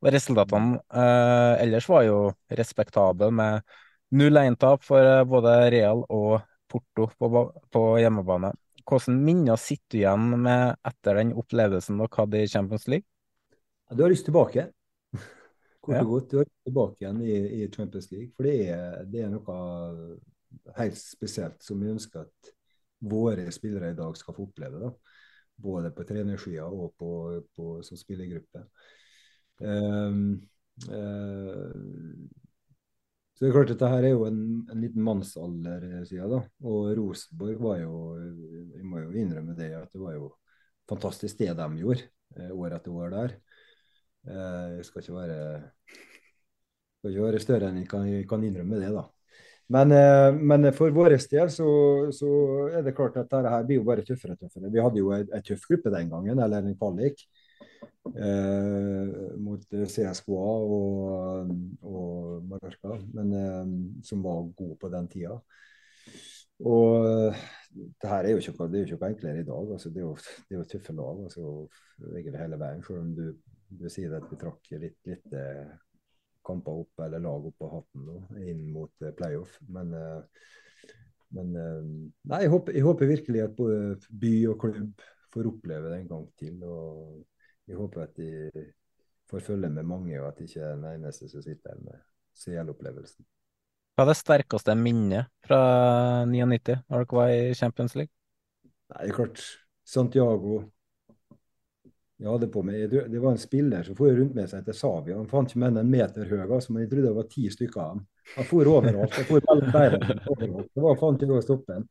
Og resultatene eh, ellers var jo respektable, med null 1-tap for både Real og Porto på, på hjemmebane. Hvilke minner sitter du igjen med etter den opplevelsen dere hadde i Champions League? Du har lyst tilbake. Kort Ja. og godt, du har lyst tilbake igjen i, i Champions League. For det er, det er noe helt spesielt som vi ønsker at våre spillere i dag skal få oppleve. da. Både på trenersida og på, på, som spillergruppe. Um, uh, så det er klart at dette er jo en, en liten mannsalder siden, da. Og Rosenborg var jo Vi må jo innrømme det at det var jo fantastisk det de gjorde eh, år etter år der. Eh, jeg skal ikke være skal ikke være større enn jeg kan, jeg kan innrømme det, da. Men, eh, men for vår del så, så er det klart at dette her blir jo bare tøffere og tøffere. Vi hadde jo en tøff gruppe den gangen, eller en kvalik, eh, mot CSKA og, og Mallorca, men, eh, som var god på den tida. Og det her er jo ikke, det er jo ikke enklere i dag. Altså, det, er jo, det er jo tøffe lag altså, hele veien. Selv om du, du sier at vi trakk litt, litt eh, kamper opp eller lag opp på hatten nå, inn mot eh, playoff. Men, eh, men nei, jeg håper, jeg håper virkelig at både by og klubb får oppleve det en gang til. Og jeg håper at de får følge med mange, og at de ikke er den eneste som sitter her med CL-opplevelsen. Hva er det sterkeste minnet fra 99, når dere var i Champions League? Nei, klart. Santiago jeg hadde på meg, Det var en spiller som for rundt med seg til Savia. Han fant ikke menn en meter høy, altså, men jeg trodde det var ti stykker av dem. Han for overalt. Han for mellom beina. Det var fant ikke å stoppe ham.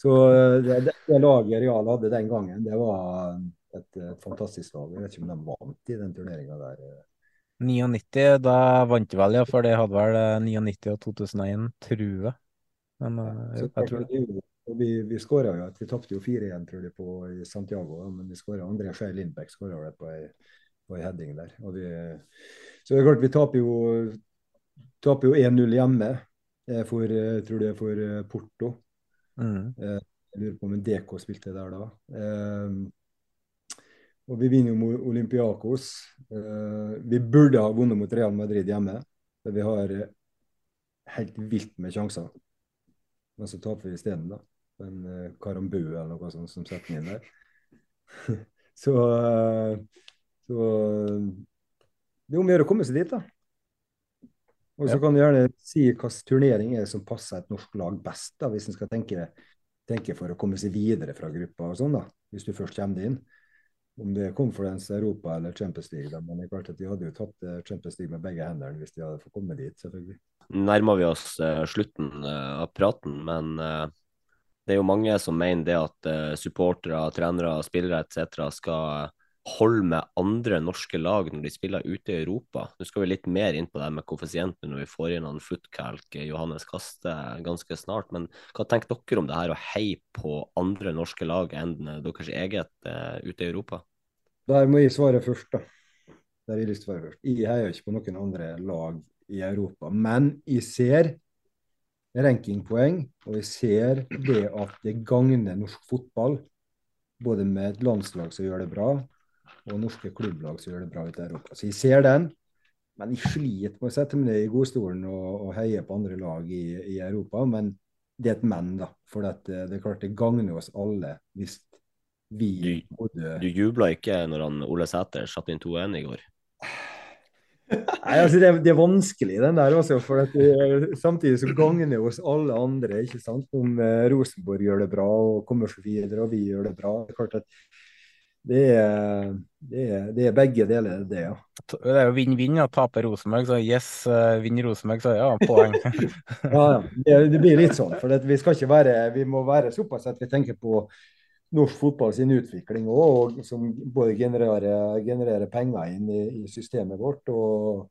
Så det, det, det laget Real hadde den gangen, det var et, et fantastisk lag. Jeg vet ikke om de vant i den turneringa der. 99, da vant de vel, ja, for de hadde vel eh, 99 og 2001, tror jeg. Men jeg, jeg tror det. Og vi, vi skåra jo at vi tapte jo 4-1 tror jeg, på i Santiago, men vi skåra André Skei Lindbekk skåra det på ei, på ei heading der. Og vi, så det er klart vi taper jo, taper jo 1-0 hjemme eh, for, jeg tror det er for eh, Porto. Mm. Eh, Jeg lurer på om en DK spilte der da. Eh, og vi vinner jo mot Olympiakos. Eh, vi burde ha vunnet mot Real Madrid hjemme, for vi har eh, helt vilt med sjanser. Men så taper vi isteden, da. En eh, Karambu eller noe sånt som setter den inn der. så, eh, så det er om å gjøre å komme seg dit, da. Og så kan du gjerne si hvilken turnering er det som passer et norsk lag best, da, hvis en skal tenke, tenke for å komme seg videre fra gruppa og sånn, da. Hvis du først kommer inn. Om det er Conference Europa eller Champions League, da. Men det er klart at de hadde jo tatt eh, Champions League med begge hendene hvis de hadde fått komme dit, selvfølgelig. nærmer vi oss uh, slutten uh, av praten, men eh, det er jo mange som mener det at eh, supportere, trenere, spillere etc. skal holde med andre norske lag når de spiller ute i Europa. Nå skal vi litt mer inn på det med koeffisienten når vi får inn han Footcalc, Johannes Kaste ganske snart. Men hva tenker dere om det her å heie på andre norske lag enn eh, deres eget eh, ute i Europa? Der må jeg svare først, da. Der har jeg lyst til å svare først. Jeg heier ikke på noen andre lag i Europa, men jeg ser rankingpoeng, og vi ser det at det gagner norsk fotball, både med et landslag som gjør det bra, og norske klubblag som gjør det bra ute i Europa. Så jeg ser den, men jeg sliter med å sette meg ned i godstolen og, og heie på andre lag i, i Europa. Men det er et men, da. For eh, det er klart det gagner oss alle hvis vi både Du jubla ikke når han Ole Sæter satte inn 2-1 i går? Nei, altså det, det er vanskelig, den der også. For det, samtidig så gagner det oss alle andre. ikke sant? Om eh, Rosenborg gjør det bra og kommer seg videre, og vi gjør det bra. Det er klart at det er, det er, det er begge deler, det, ja. Det er jo vinn-vinn. ja. Taper Rosenborg, så yes. eh, Vinner Rosenborg, så ja, poeng. Ja, ja. Det, blir litt sånn. For vi skal ikke være Vi må være såpass at vi tenker på norsk fotball sin utvikling òg, som både genererer, genererer penger inn i, i systemet vårt. og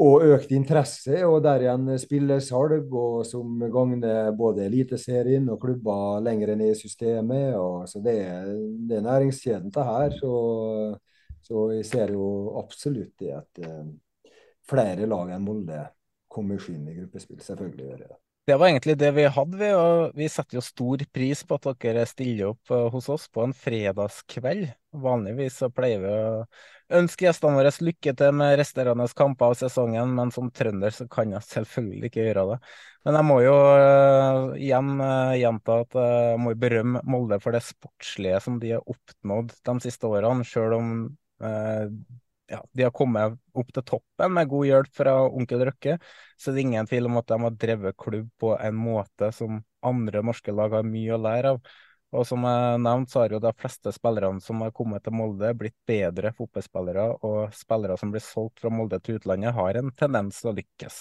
og økt interesse, og der igjen spillesalg, og som gagner både Eliteserien og klubber lenger ned i systemet. Og, så det, er- er næringskjeden til her. Så, så jeg ser jo absolutt det at eh, flere lag enn Molde kommer inn i gruppespill. Selvfølgelig gjør det det. Det var egentlig det vi hadde, vi, og vi setter jo stor pris på at dere stiller opp eh, hos oss på en fredagskveld. Vanligvis så pleier vi å ønske gjestene våre lykke til med resterende kamper av sesongen, men som trønder så kan jeg selvfølgelig ikke gjøre det. Men jeg må jo uh, igjen uh, gjenta at uh, jeg må berømme Molde for det sportslige som de har oppnådd de siste årene, selv om ja, de har kommet opp til toppen med god hjelp fra onkel Røkke. Så det er ingen tvil om at de har drevet klubb på en måte som andre norske lag har mye å lære av. Og som jeg nevnte, så har jo de fleste spillerne som har kommet til Molde, blitt bedre fotballspillere, og spillere som blir solgt fra Molde til utlandet, har en tendens til å lykkes.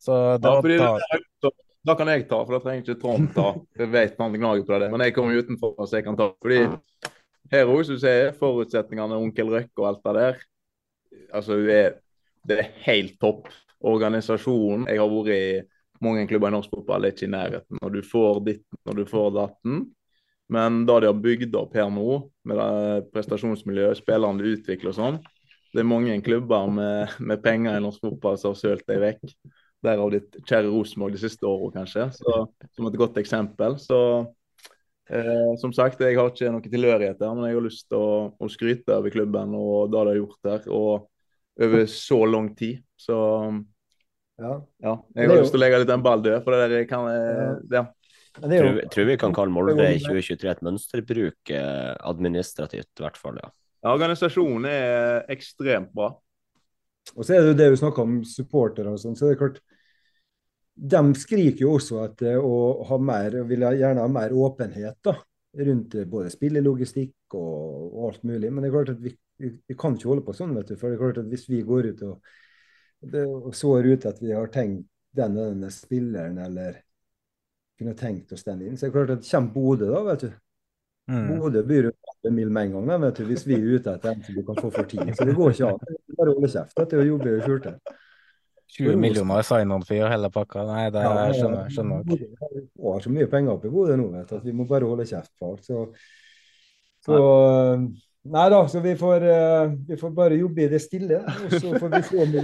Så da, ja, da, da kan jeg ta, for da trenger ikke Trond ta. Jeg vet han gnager på det, men jeg kommer utenfor så jeg kan ta. Fordi her òg, som du sier, forutsetningene, onkel Røkke og alt det der, altså det er helt topp. Organisasjonen Jeg har vært i mange klubber i norsk fotball, er ikke i nærheten. Når du får ditt, når du får datten men da de har bygd opp her nå, med det prestasjonsmiljøet, spillerne de utvikler og sånn Det er mange klubber med, med penger i norsk fotball som har sølt deg vekk. Derav ditt kjære Rosenborg de siste årene, kanskje. Så, som et godt eksempel. Så eh, som sagt, jeg har ikke noe tilhørighet der, men jeg har lyst til å, å, skryte over klubben og det de har gjort her. Og over så lang tid. Så ja. ja jeg har lyst til å legge litt en ball død, for det der kan ja. ja. Jo... Tror, tror, vi kan kalle Molde i 2023 et mønsterbruk eh, administrativt, i hvert fall. ja. ja organisasjonen er ekstremt bra. Og så er det jo det vi snakker om supportere og sånn, så det er klart De skriker jo også etter å ha mer, vil gjerne ha mer åpenhet da, rundt både spillelogistikk og, og alt mulig. Men det er klart at vi, vi, kan ikke holde på sånn, vet du. For det er klart at hvis vi går ut og, det, og sår ut at vi har tenkt den og denne spilleren eller kunne tenkt oss den inn. Så det er klart at kommer Bodø, da, vet du. Mm. Bodø byr jo en mil med en gang, da, vet du, hvis vi er ute etter en som du kan få for tid. Så det går ikke an. Bare holde kjeft Dette er å jobbe i skjulte. 20 millioner sign-on-fee og hele pakka. Nei, det ja, skjønner jeg nok. Vi har så mye penger oppi Bodø nå vet at vi må bare holde kjeft på alt. Så, så Nei da, så vi får, uh, vi får, bare jobbe i det stille. Og så får vi se om vi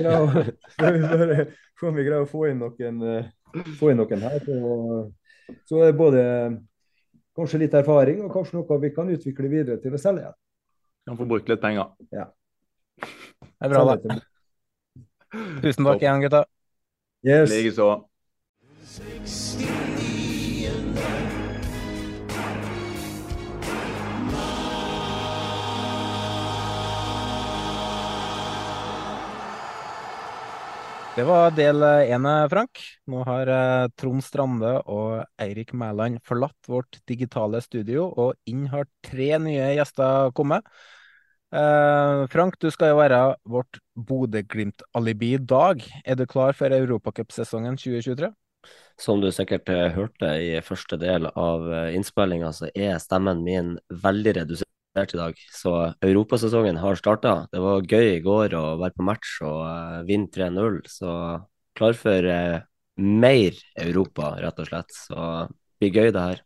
greier å få inn noen, uh, få inn noen her. Så, så er det både kanskje litt erfaring og kanskje noe vi kan utvikle videre til å selge igjen. Kan få brukt litt penger. Ja. Det er bra, da. Tusen takk igjen, gutta. Yes. Likeså. Det var del én, Frank. Nå har eh, Trond Strande og Eirik Mæland forlatt vårt digitale studio, og inn har tre nye gjester kommet. Eh, Frank, du skal jo være vårt Bodø-Glimt-alibi i dag. Er du klar for europacupsesongen 2023? Som du sikkert eh, hørte i første del av eh, innspillinga, så er stemmen min veldig redusert i dag. Så europasesongen har starta. Det var gøy i går å være på match og uh, vinne 3-0. Så klar for uh, mer Europa, rett og slett. Så det blir gøy, det her.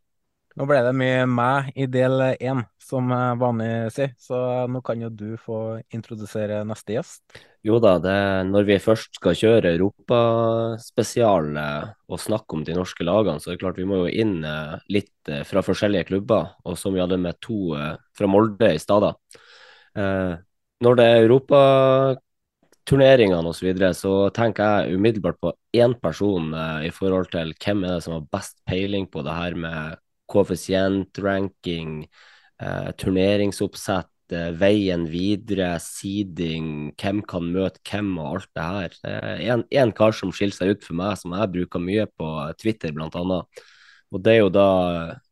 Nå ble det mye meg i del én, som vanlig sier, så nå kan jo du få introdusere neste gjest. Jo da, det, når vi først skal kjøre europaspesial eh, og snakke om de norske lagene, så er det klart vi må jo inn eh, litt eh, fra forskjellige klubber, og som vi hadde med to fra Molde i stad. Når det er europaturneringene osv., så, videre, så tenker jeg umiddelbart på én person i forhold til hvem er det som har best peiling på det her med koeffisient, ranking, turneringsoppsett Eh, veien videre, seeding, hvem kan møte hvem og alt det her. En, en kar som skiller seg ut for meg, som jeg bruker mye på Twitter bl.a. Og det er jo da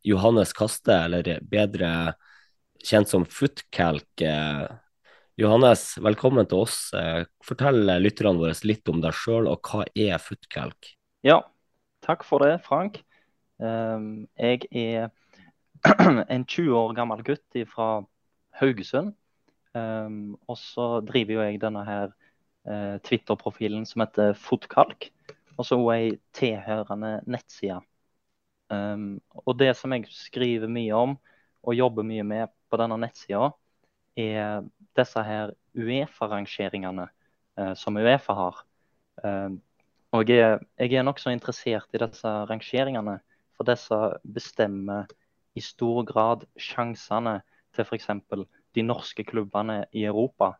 Johannes Kaste, eller bedre kjent som Footcalc. Johannes, velkommen til oss. Fortell lytterne våre litt om deg sjøl, og hva er Footcalk? Ja, takk for det, Frank. Ehm, jeg er en 20 år gammel gutt fra Haugesund. Um, og så driver jo jeg denne her uh, Twitter-profilen som heter Fotkalk. Og så ei tilhørende nettside. Um, og det som jeg skriver mye om og jobber mye med på denne nettsida, er disse her Uefa-rangeringene uh, som Uefa har. Og jeg er, jeg er nokså interessert i disse rangeringene, for disse bestemmer i stor grad sjansene til f.eks. de norske klubbene i Europa.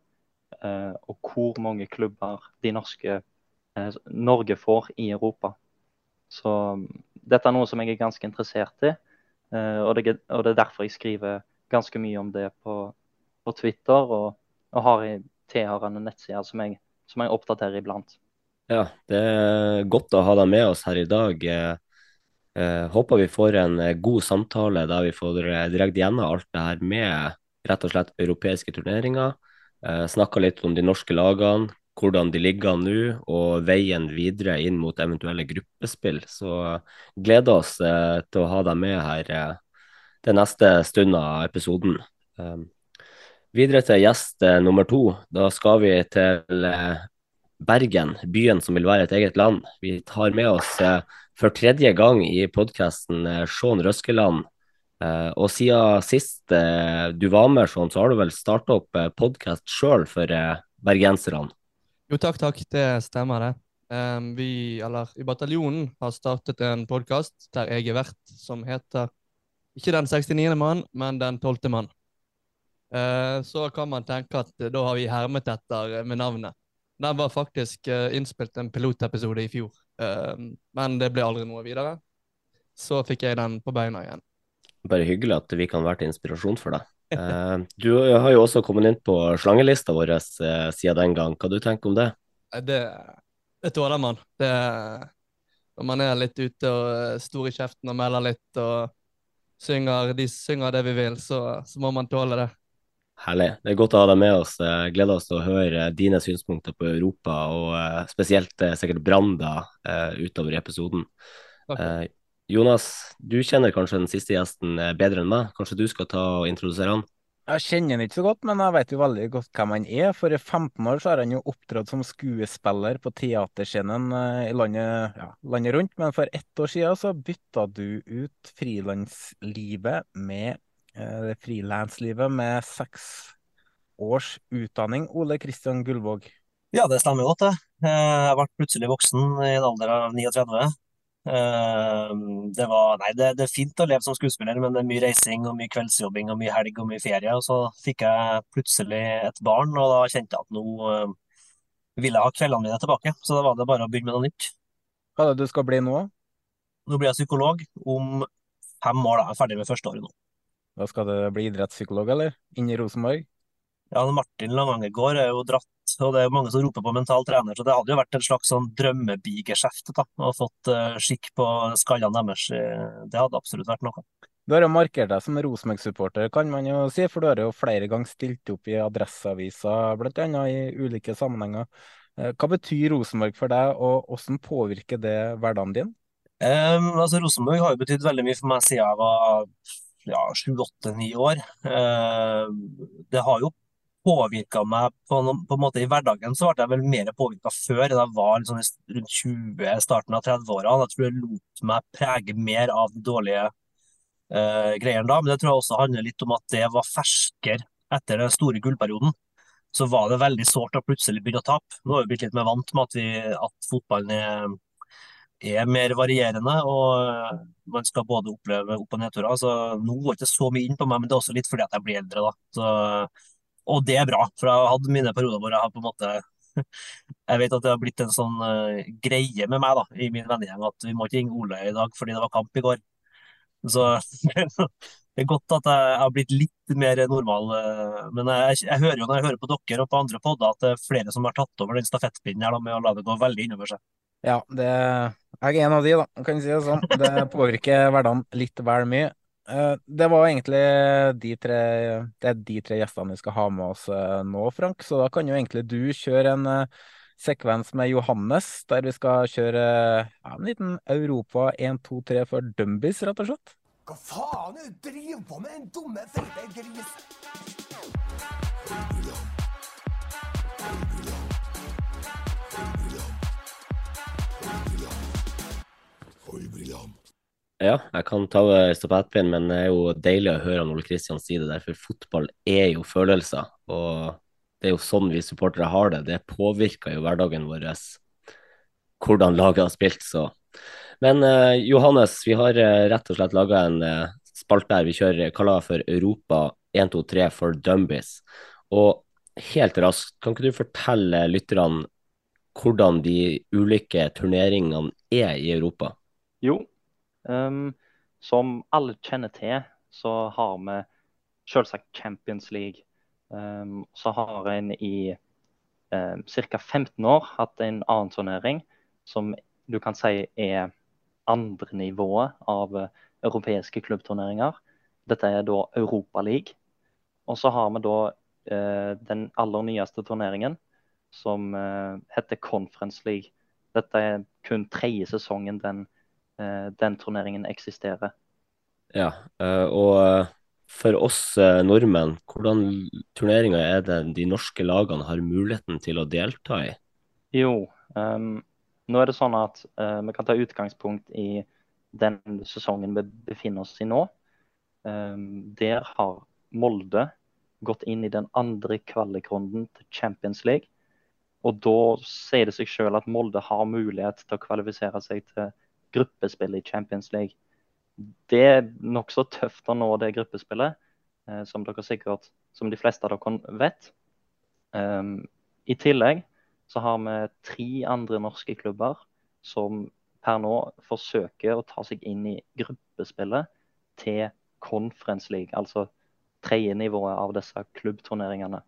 eh, og hvor mange klubber de norske eh, Norge får i Europa. Så mm, dette er noe som jeg er ganske interessert i, eh, og det, og, det, er derfor jeg skriver ganske mye om det på, på Twitter, og, og har tilhørende nettside som jeg, som jeg oppdaterer iblant. Ja, det er godt å ha deg med oss her i dag. Eh, eh håper vi får en god samtale der vi får direkte gjennom alt det her med rett og slett europeiske turneringer. Eh, Snakka litt om de norske lagene, hvordan de ligger nå, og veien videre inn mot eventuelle gruppespill. Så eh, gleder oss eh, til å ha deg med her eh, den neste stund av episoden. Eh, videre til gjest eh, nummer to. Da skal vi til Bergen, byen som vil være et eget land. Vi tar med oss for tredje gang i podkasten Sean Røskeland Uh, og siden sist uh, du var med, Sean, så har du vel starta opp uh, podkast sjøl for uh, bergenserne? Jo, takk, takk. Det stemmer, det. Um, vi, eller i bataljonen, har startet en podkast der jeg er vert, som heter ikke Den 69. mann, men Den 12. mann. Uh, så kan man tenke at da har vi hermet etter med navnet. Den var faktisk innspilt en pilotepisode i fjor, men det ble aldri noe videre. Så fikk jeg den på beina igjen bare hyggelig at vi kan være til inspirasjon for deg. Uh, du har jo også kommet inn på slangelista vår uh, siden den gang. Hva du tenker om det? Det, det tåler man. Det, når man er litt ute og eh, stor i kjeften og melder litt og synger, de synger det vi vil, så, så må man tåle det. Herlig. Det er godt å ha deg med oss. Gleder oss til å høre dine synspunkter på Europa, og spesielt sikkert Branda utover i episoden. Takk. Jonas, du kjenner kanskje den siste gjesten eh, bedre enn meg. Kanskje du skal ta og introdusere han? Jeg kjenner han ikke så godt, men jeg vet jo veldig godt hvem han er. For i 15 år så har han jo opptrådt som skuespiller på teaterscenen eh, i landet, ja, landet, rundt. Men for ett år siden så bytta du ut frilanslivet med eh, frilanslivet med seks års utdanning. Ole Kristian Gullvåg. Ja, det stemmer godt, det. Eh, jeg ble plutselig voksen i en alder av 39. Ehm, det, var, nei, det, det, er fint å leve som skuespiller, men det er mye reising og mye kveldsjobbing og mye helg og mye ferie. Og så fikk jeg plutselig et barn, og da kjente jeg at nå ville jeg ha kveldene mine tilbake. Så da var det bare å begynne med noe nytt. Hva er det du skal bli nå? Nå blir jeg psykolog om fem år. da, Jeg er ferdig med første året nå. Da skal du bli idrettspsykolog, eller? Inn i Rosenborg? Ja, Martin Langangegård er jo dratt og det er jo mange som roper på mental trener. Så det hadde jo vært en slags sånn drømmebigeskjeft da, og fått uh, skikk på skallene deres. Eh, det hadde absolutt vært noe. Du har jo markert deg som Rosenborg-supporter, kan man jo si, for du har jo flere ganger stilt opp i Adresseavisa, bl.a. i ulike sammenhenger. Eh, hva betyr Rosenborg for deg, og hvordan påvirker det hverdagen din? Um, altså Rosenborg har jo betydd veldig mye for meg siden jeg var ja, sju, åtte, ni år. Uh, det har jo påvirka meg på, på, en måte i hverdagen, så ble jeg vel mer påvirka før. Da jeg var liksom rundt 20, starten av 30-åra. Jeg tror jeg lot meg prege mer av de dårlige uh, greiene da. Men det tror jeg også handler litt om at det var ferskere etter den store gullperioden. Så var det veldig sårt å plutselig begynne å tape. Nå har vi blitt litt mer vant med at, vi, at fotballen er, er mer varierende, og man skal både oppleve opp- og nedturer. Så nå går det ikke så mye inn på meg, men det er også litt fordi at jeg blir eldre. Så og det er bra, for jeg har hatt mine perioder hvor jeg har på en måte Jeg vet at det har blitt en sånn uh, greie med meg da, i min vennegjeng at vi må ikke ringe Ole i dag fordi det var kamp i går. Så det er godt at jeg har blitt litt mer normal. Uh, men jeg, jeg, hører jo når jeg hører på dere og på andre podder at det er flere som har tatt over den stafettpinnen her da, med å la det gå veldig innover seg. Ja, det, jeg er en av de, da, kan jeg si det sånn. Det påvirker hverdagen litt vel mye. Eh, det var egentlig de tre, det er de tre gjestene vi skal ha med oss eh, nå, Frank. Så da kan jo egentlig du kjøre en uh, sekvens med Johannes, der vi skal kjøre ja, en liten Europa 1, 2, 3 for Dumbies, rett og slett. Hva faen er det du driver på med, den dumme, feite gris? Ja, jeg kan ta stafettpinnen, men det er jo deilig å høre Ole Kristian si det der, for fotball er jo følelser. Og det er jo sånn vi supportere har det. Det påvirker jo hverdagen vår hvordan laget har spilt, så. Men uh, Johannes, vi har uh, rett og slett laga en uh, spalte her vi kjører kaller for Europa 1, 2, 3 for Dumbies. Og helt raskt, kan ikke du fortelle lytterne hvordan de ulike turneringene er i Europa? Jo, um, som alle kjenner til, så har vi selvsagt Champions League. Um, så har en i um, ca. 15 år hatt en annen turnering som du kan si er andre nivået av uh, europeiske klubbturneringer. Dette er da Europa League. Og så har vi da uh, den aller nyeste turneringen som uh, heter Conference League. Dette er kun tredje sesongen den, den turneringen eksisterer. Ja, og for oss nordmenn, hvordan turneringer er det de norske lagene har muligheten til å delta i? Jo, um, nå er det sånn at uh, vi kan ta utgangspunkt i den sesongen vi befinner oss i nå. Um, der har Molde gått inn i den andre kvalikrunden til Champions League. Og da sier det seg selv at Molde har mulighet til å kvalifisere seg til gruppespill i Champions League. Det er nokså tøft å nå det gruppespillet, uh, som dere sikkert, som de fleste av dere vet. Um, I tillegg så har vi tre andre norske klubber som per nå forsøker å ta seg inn i gruppespillet til Conference League, altså tredje nivået av disse klubbturneringene.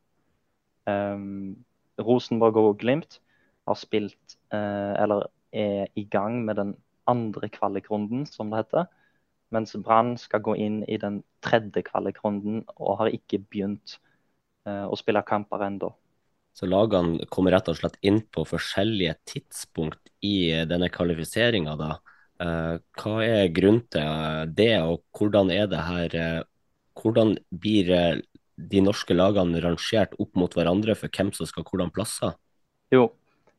Um, Rosenborg og Glimt har spilt, uh, eller er i gang med den andre kvalikrunden, som det heter. Mens Brann skal gå inn i den tredje kvalikrunden og har ikke begynt eh, å spille kamper ennå. Så lagene kommer rett og slett inn på forskjellige tidspunkt i denne kvalifiseringa, da. Eh, hva er grunnen til det, og hvordan er det her eh, Hvordan blir eh, de norske lagene rangert opp mot hverandre for hvem som skal hvordan plasser? Jo,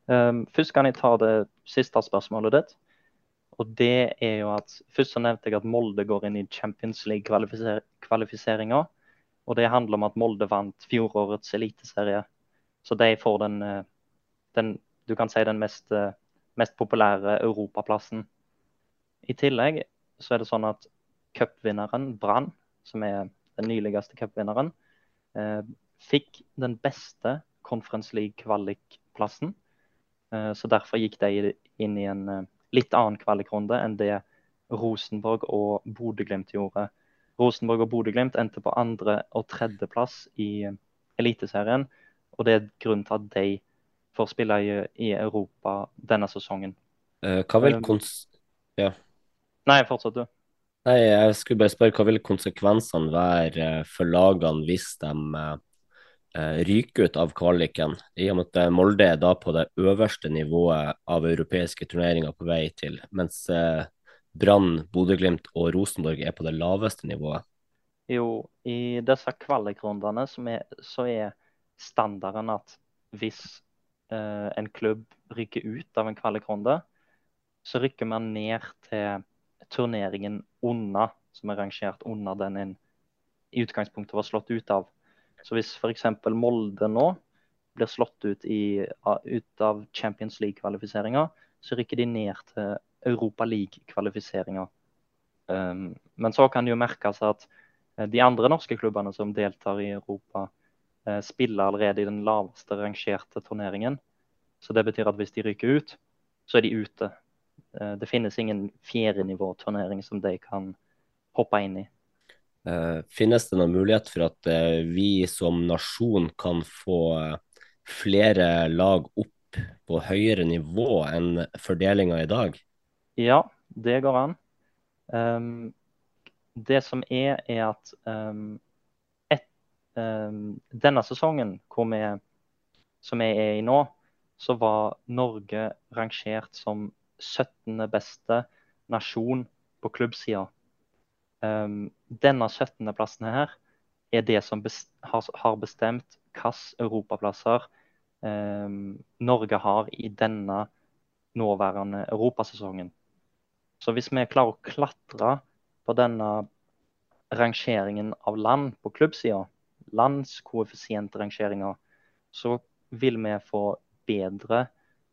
um, først kan jeg ta det siste spørsmålet ditt. Og det er jo at Først så nevnte jeg at Molde går inn i Champions League-kvalifiseringa. Og det handler om at Molde vant fjorårets eliteserie så de får den, eh, den du kan si den mest, eh, mest populære europaplassen. I tillegg så er det sånn at cupvinneren Brann, som er den nyligste cupvinneren, eh, fikk den beste Conference League-kvalikplassen. Eh, så derfor gikk de inn i en eh, litt annen kvalikrunde enn det Rosenborg og Bodø-Glimt gjorde. Rosenborg og Bodø-Glimt endte på andre- og tredjeplass i eh, Eliteserien. Og det er grunnen til at de får spille i, i Europa denne sesongen. Uh, hva vil um, kons... Ja. Nei, fortsett du. Nei, jeg skulle bare spørre hva vil konsekvensene være eh, for lagene hvis de uh, ryker ut av kvaliken, i og med at Molde er da på det øverste nivået av europeiske turneringer på vei til, mens uh, Brann, Bodø-Glimt og Rosenborg er på det laveste nivået? Jo, i disse kvalikrundene så er standarden at hvis eh, en klubb rykker ut av en kvalikrunde, så rykker man ned til turneringen unna, som er rangert under den en i utgangspunktet var slått ut av. Så hvis f.eks. Molde nå blir slått ut, i, ut av Champions League-kvalifiseringa, så rykker de ned til Europa League-kvalifiseringa. Um, men så kan det jo merkes at eh, de andre norske klubbene som deltar i Europa, Eh, spiller allerede i den laveste rangerte turneringen. Så det betyr at hvis de ryker ut, så er de ute. Eh, det finnes ingen fjerdenivåturnering som de kan hoppe inn i. Uh, finnes det noen mulighet for at uh, vi som nasjon kan få uh, flere lag opp på høyere nivå enn fordelinga i dag? Ja, det går an. Um, det som er, er at um, Ehm, denne sesongen vi, som vi er i nå, så var Norge rangert som 17. beste nasjon på klubbsida. Um, denne 17.-plassen her er det som har, bestemt hvilke europaplasser um, Norge har i denne nåværende europasesongen. Så hvis vi klarer å klatre på denne rangeringen av land på klubbsida, landskoeffisientrangeringa, så vil vi få bedre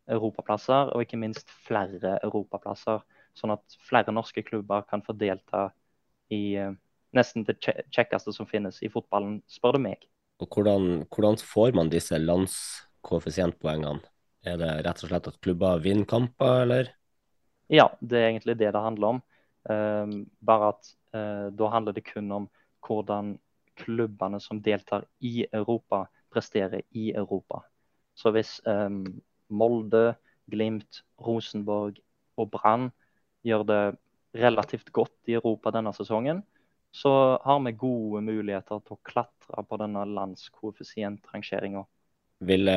europaplasser, og ikke minst flere europaplasser. Sånn at flere norske klubber kan få delta i uh, nesten det kjekkeste som finnes i fotballen, spør du meg. Og hvordan, hvordan får man disse landskoeffisientpoengene? Er det rett og slett at klubber vinner kamper, eller? Ja, det er egentlig det det handler om. Um, bare at uh, da handler det kun om hvordan klubbene som deltar i Europa, presterer i Europa. Så hvis um, Molde, Glimt, Rosenborg og Brann gjør det relativt godt i Europa denne sesongen, så har vi gode muligheter til å klatre på denne landskoeffisientrangeringa. Vil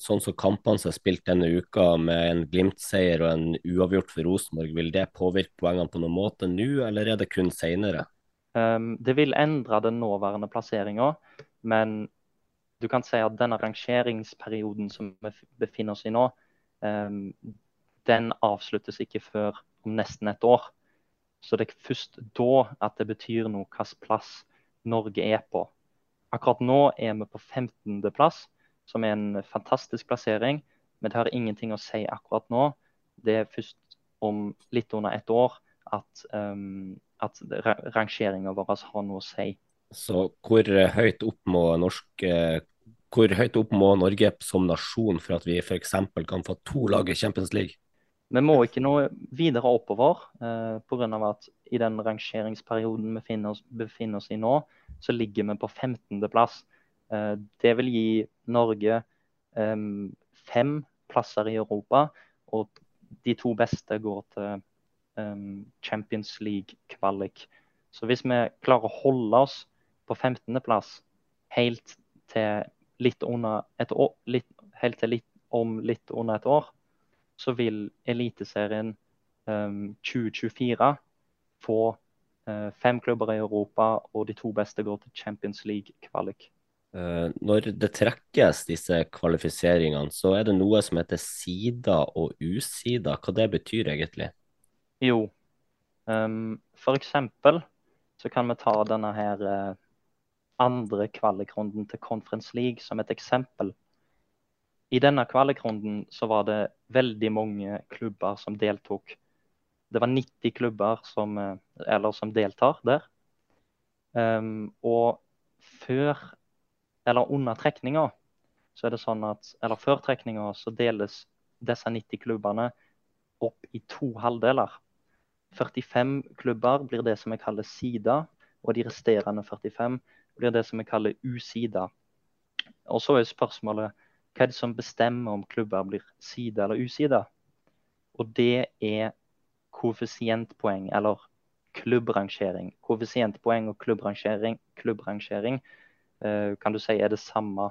sånn som kampene som er spilt denne uka, med en Glimt-seier og en uavgjort for Rosenborg, vil det påvirke poengene på noen måte nå, eller er det kun senere? Um, det vil endre den nåværende plasseringa, men du kan si at denne rangeringsperioden som vi befinner oss i nå, um, den avsluttes ikke før om nesten et år. Så det er først da at det betyr noe hvilken plass Norge er på. Akkurat nå er vi på 15.-plass, som er en fantastisk plassering. Men det har ingenting å si akkurat nå. Det er først om litt under et år at, um, at rangeringa vår har noe å si. Så hvor høyt opp må norsk hvor høyt opp må Norge som nasjon for at vi f.eks. kan få to lag i Champions League? Vi må ikke nå videre oppover eh, pga. at i den rangeringsperioden vi oss, befinner oss i nå, så ligger vi på 15.-plass. Eh, det vil gi Norge eh, fem plasser i Europa, og de to beste går til eh, Champions League-kvalik. Så hvis vi klarer å holde oss på 15.-plass helt til litt under et år, litt, helt til litt, om litt under et år, så vil Eliteserien um, 2024 få uh, fem klubber i Europa, og de to beste går til Champions League-kvalik. Uh, når det trekkes disse kvalifiseringene, så er det noe som heter sider og usider. Hva det betyr egentlig? Jo, um, for eksempel så kan vi ta denne her uh, andre kvalikrunden til Conference League som et eksempel. I denne kvalikrunden så var det veldig mange klubber som deltok. Det var 90 klubber som, eller som deltar der. Um, og før, eller under trekninga, så er det sånn at Eller før trekninga så deles disse 90 klubbene opp i to halvdeler. 45 klubber blir det som vi kaller sida, og de resterende 45 blir det som vi kaller usida. Og så er spørsmålet hva er det som bestemmer om klubber blir sida eller usida? Og det er koeffisientpoeng, eller klubbrangering. Koeffisientpoeng og klubbrangering, klubbrangering uh, kan du si er det samme.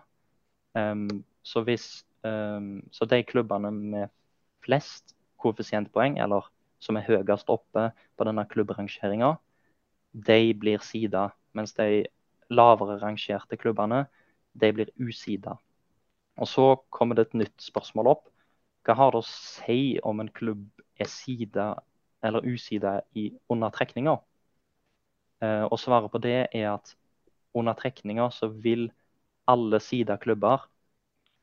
Um, så, hvis, um, så de klubbene med flest koeffisientpoeng, eller som er høyest oppe på denne klubbrangeringa, de blir sida. Mens de lavere rangerte klubbene, de blir usida. Og så kommer det et nytt spørsmål opp. Hva har det å si om en klubb er sida eller usida i undertrekninga? Eh, og svaret på det er at under trekninga så vil alle sida klubber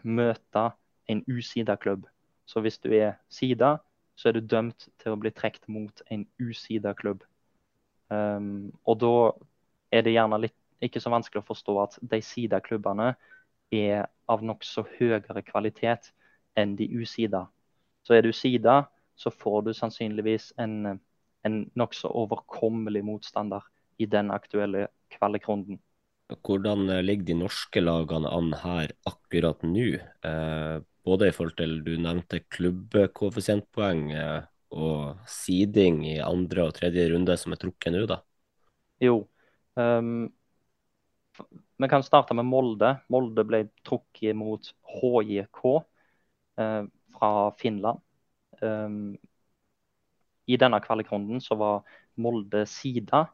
møte en usida klubb. Så hvis du er sida, så er du dømt til å bli trukket mot en usida klubb. Um, og da er det gjerne litt ikke så vanskelig å forstå at de sida klubbene er av nokså høyere kvalitet enn de usida. Så er du sida, så får du sannsynligvis en, en nokså overkommelig motstander i den aktuelle kvalikrunden. Hvordan ligger de norske lagene an her akkurat nå? Eh, både i forhold til du nevnte klubbkoeffisientpoeng eh, og siding i andre og tredje runde som er trukket nå, da? Jo, um, vi kan starte med Molde. Molde ble trukket mot HJK eh, fra Finland. Um, I denne kvalikrunden så var Molde sida.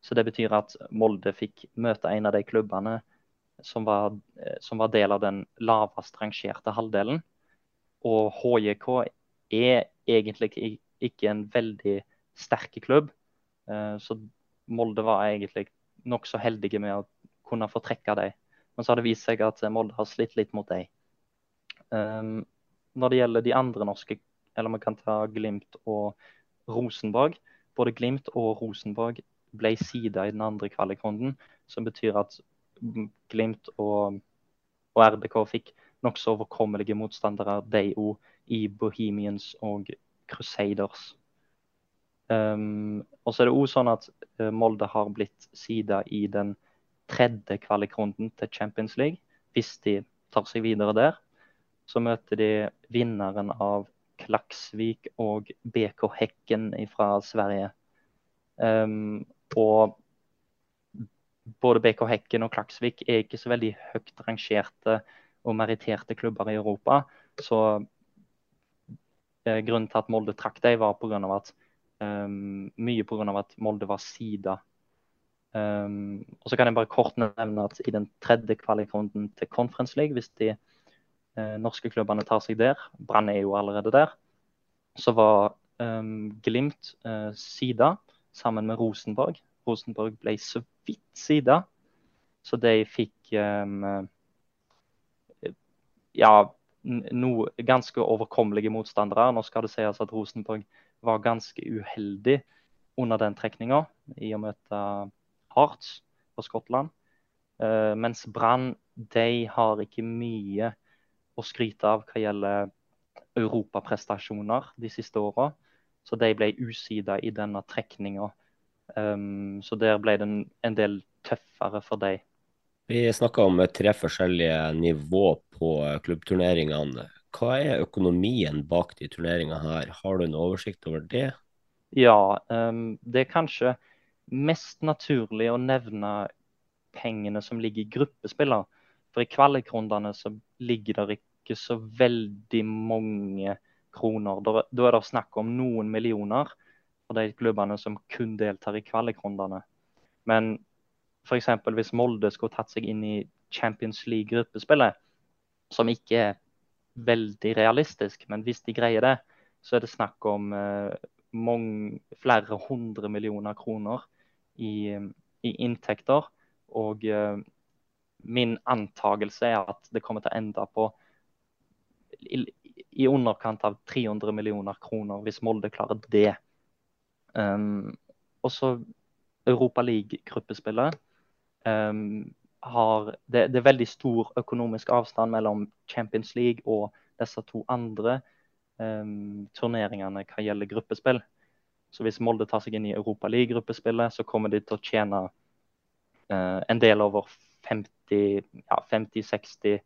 Så det betyr at Molde fikk møte en av de klubbene som var, eh, som var del av den lavest rangerte halvdelen. Og HJK er egentlig ikke en veldig sterk klubb. Eh, så Molde var egentlig nokså heldige med å kunne få trekke dem. Men så har det vist seg at Molde har slitt litt mot dem. Um, når det gjelder de andre norske, eller vi kan ta Glimt og Rosenborg. Både Glimt og Rosenborg ble sida i den andre kvalikrunden, som betyr at Glimt og, og RBK fikk nokså overkommelige motstandere, de òg, i Bohemians og Crusaders. Um, og så er det òg sånn at uh, Molde har blitt sida i den tredje kvalikrunden til Champions League. Hvis de tar seg videre der, så møter de vinneren av Klaksvik og BK Hekken fra Sverige. Um, og både BK Hekken og Klaksvik er ikke så veldig høyt rangerte og meritterte klubber i Europa. Så eh, grunnen til at Molde trakk dem, var på grunn av at um, mye pga. at Molde var sida. Um, og så kan jeg bare kort nevne at i den tredje kvalikrunden til Conference League, hvis de eh, norske klubbene tar seg der, Brann er jo allerede der, så var um, Glimt eh, sida sammen med Rosenborg. Rosenborg ble så vidt sida, så de fikk um, ja, no, ganske overkommelige motstandere. Nå skal det sies at Rosenborg var ganske uheldig under den trekninga i å møte Hearts på Skottland. Uh, mens Brann de har ikke mye å skryte av hva gjelder europaprestasjoner de siste åra. Så de ble usida i denne trekninga. Um, så der ble det en del tøffere for de. Vi snakka om tre forskjellige nivå på klubbturneringene. Hva er økonomien bak de turneringene her? Har du en oversikt over det? Ja, um, det er kanskje mest naturlig å nevne pengene som ligger i gruppespillene. For i kvalikrundene så ligger det ikke så veldig mange kroner. Da er det snakk om noen millioner for de klubbene som kun deltar i kvalikrundene. Men F.eks. hvis Molde skulle tatt seg inn i Champions League-gruppespillet, som ikke er veldig realistisk, men hvis de greier det, så er det snakk om eh, mange, flere hundre millioner kroner i, i inntekter. Og eh, min antakelse er at det kommer til å ende på i, i underkant av 300 millioner kroner, hvis Molde klarer det. Um, og så Europa League-gruppespillet um, har det, det, er veldig stor økonomisk avstand mellom Champions League og disse to andre um, turneringene hva gjelder gruppespill. Så hvis Molde tar seg inn i Europa League-gruppespillet, så kommer de til å tjene uh, en del over 50, ja, 50 60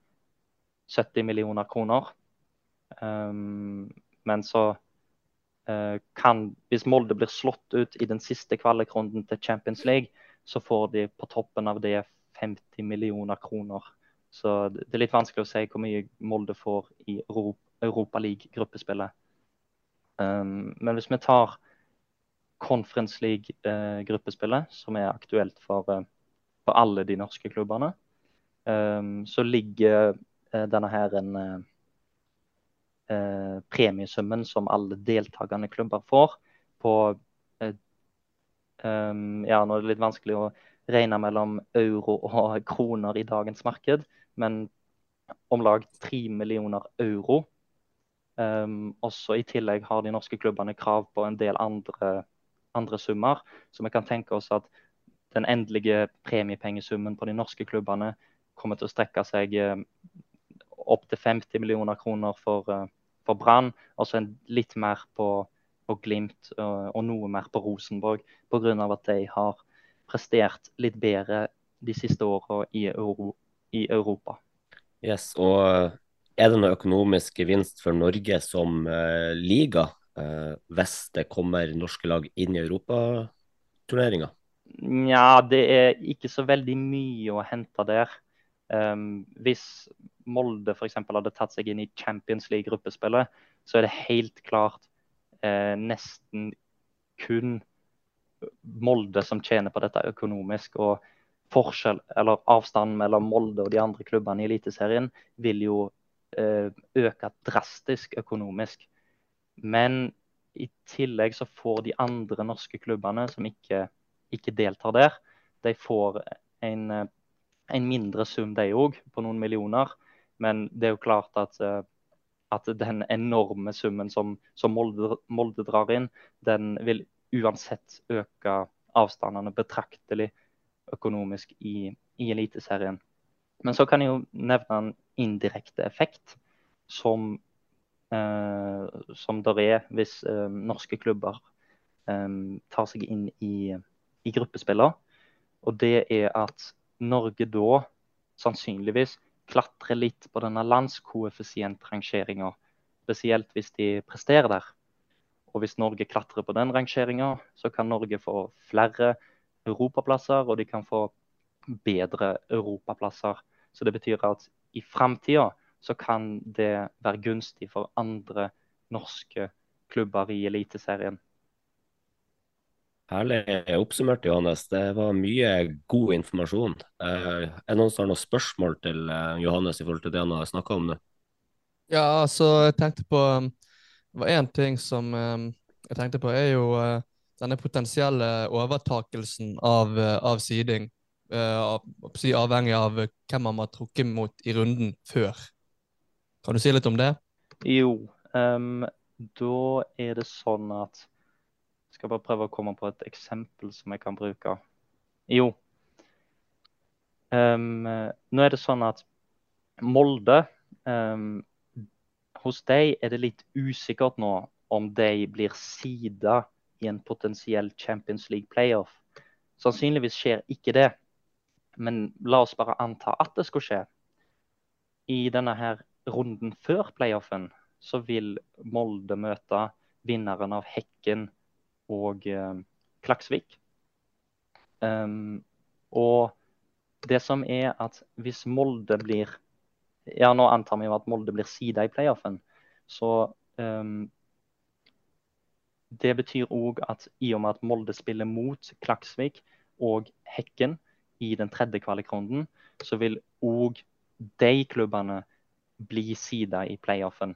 70 millioner kroner. Um, men så uh, kan Hvis Molde blir slått ut i den siste kvalikrunden til Champions League, så får de på toppen av det 50 millioner kroner. Så det er litt vanskelig å si hvor mye Molde får i Europa League-gruppespillet. Um, men hvis vi tar Conference League-gruppespillet, uh, som er aktuelt for, uh, for, alle de norske klubbene, um, så ligger uh, denne her en premiesummen som alle deltakende klubber får, på Um, ja, nå er det litt vanskelig å regne mellom euro og kroner i dagens marked, men om lag 3 millioner euro. Um, også I tillegg har de norske klubbene krav på en del andre, andre summer. Så vi kan tenke oss at den endelige premiepengesummen på de norske klubbene kommer til å strekke seg uh, opp til 50 millioner kroner for, uh, for Brann, og så litt mer på på Glimt og, og noe mer på Rosenborg pga. at de har prestert litt bedre de siste åra i, Euro, i, Europa. Yes, og Er det noe økonomisk gevinst for Norge som uh, liga hvis det kommer norske lag inn i europaturneringa? Nja, det er ikke så veldig mye å hente der. Um, hvis Molde f.eks. hadde tatt seg inn i Champions League-gruppespillet, så er det helt klart eh, nesten kun Molde som tjener på dette økonomisk. og forskjell, eller Avstanden mellom Molde og de andre klubbene i Eliteserien vil jo eh, øke drastisk økonomisk. Men i tillegg så får de andre norske klubbene som ikke, ikke deltar der, de får en, en mindre sum, de òg, på noen millioner. Men det er jo klart at uh, at den enorme summen som, som Molde, Molde, drar inn, den vil uansett øke avstandene betraktelig økonomisk i, i Eliteserien. Men så kan jeg jo nevne en indirekte effekt som, eh, som det er hvis eh, norske klubber eh, tar seg inn i, i gruppespiller. Og det er at Norge da sannsynligvis klatrer litt på denne landskoeffisientrangeringa. Spesielt hvis de presterer der. Og hvis Norge klatrer på den rangeringa, så kan Norge få flere europaplasser, og de kan få bedre europaplasser. Så det betyr at i framtida så kan det være gunstig for andre norske klubber i Eliteserien. Herlig oppsummert, Johannes. Det var mye god informasjon. Eh, er det noen som har noen spørsmål til eh, Johannes i forhold til det han har snakka om nå? Ja, altså, jeg tenkte på um, Det var én ting som um, jeg tenkte på, er jo uh, denne potensielle overtakelsen av, av siding. Avhengig av hvem man har trukket mot i runden før. Kan du si litt om det? Jo, um, da er det sånn at jeg skal bare prøve å komme på et eksempel som jeg kan bruke. Jo. Um, nå er det sånn at Molde um, Hos dem er det litt usikkert nå om de blir sida i en potensiell Champions League playoff. Sannsynligvis skjer ikke det. Men la oss bare anta at det skulle skje. I denne her runden før playoffen så vil Molde møte vinneren av Hekken og eh, Klaksvik. Um, og det som er at hvis Molde blir Ja, nå antar vi at Molde blir sida i playoffen. Så um, det betyr òg at i og med at Molde spiller mot Klaksvik og Hekken i den tredje kvalikrunden, så vil òg de klubbene bli sida i playoffen.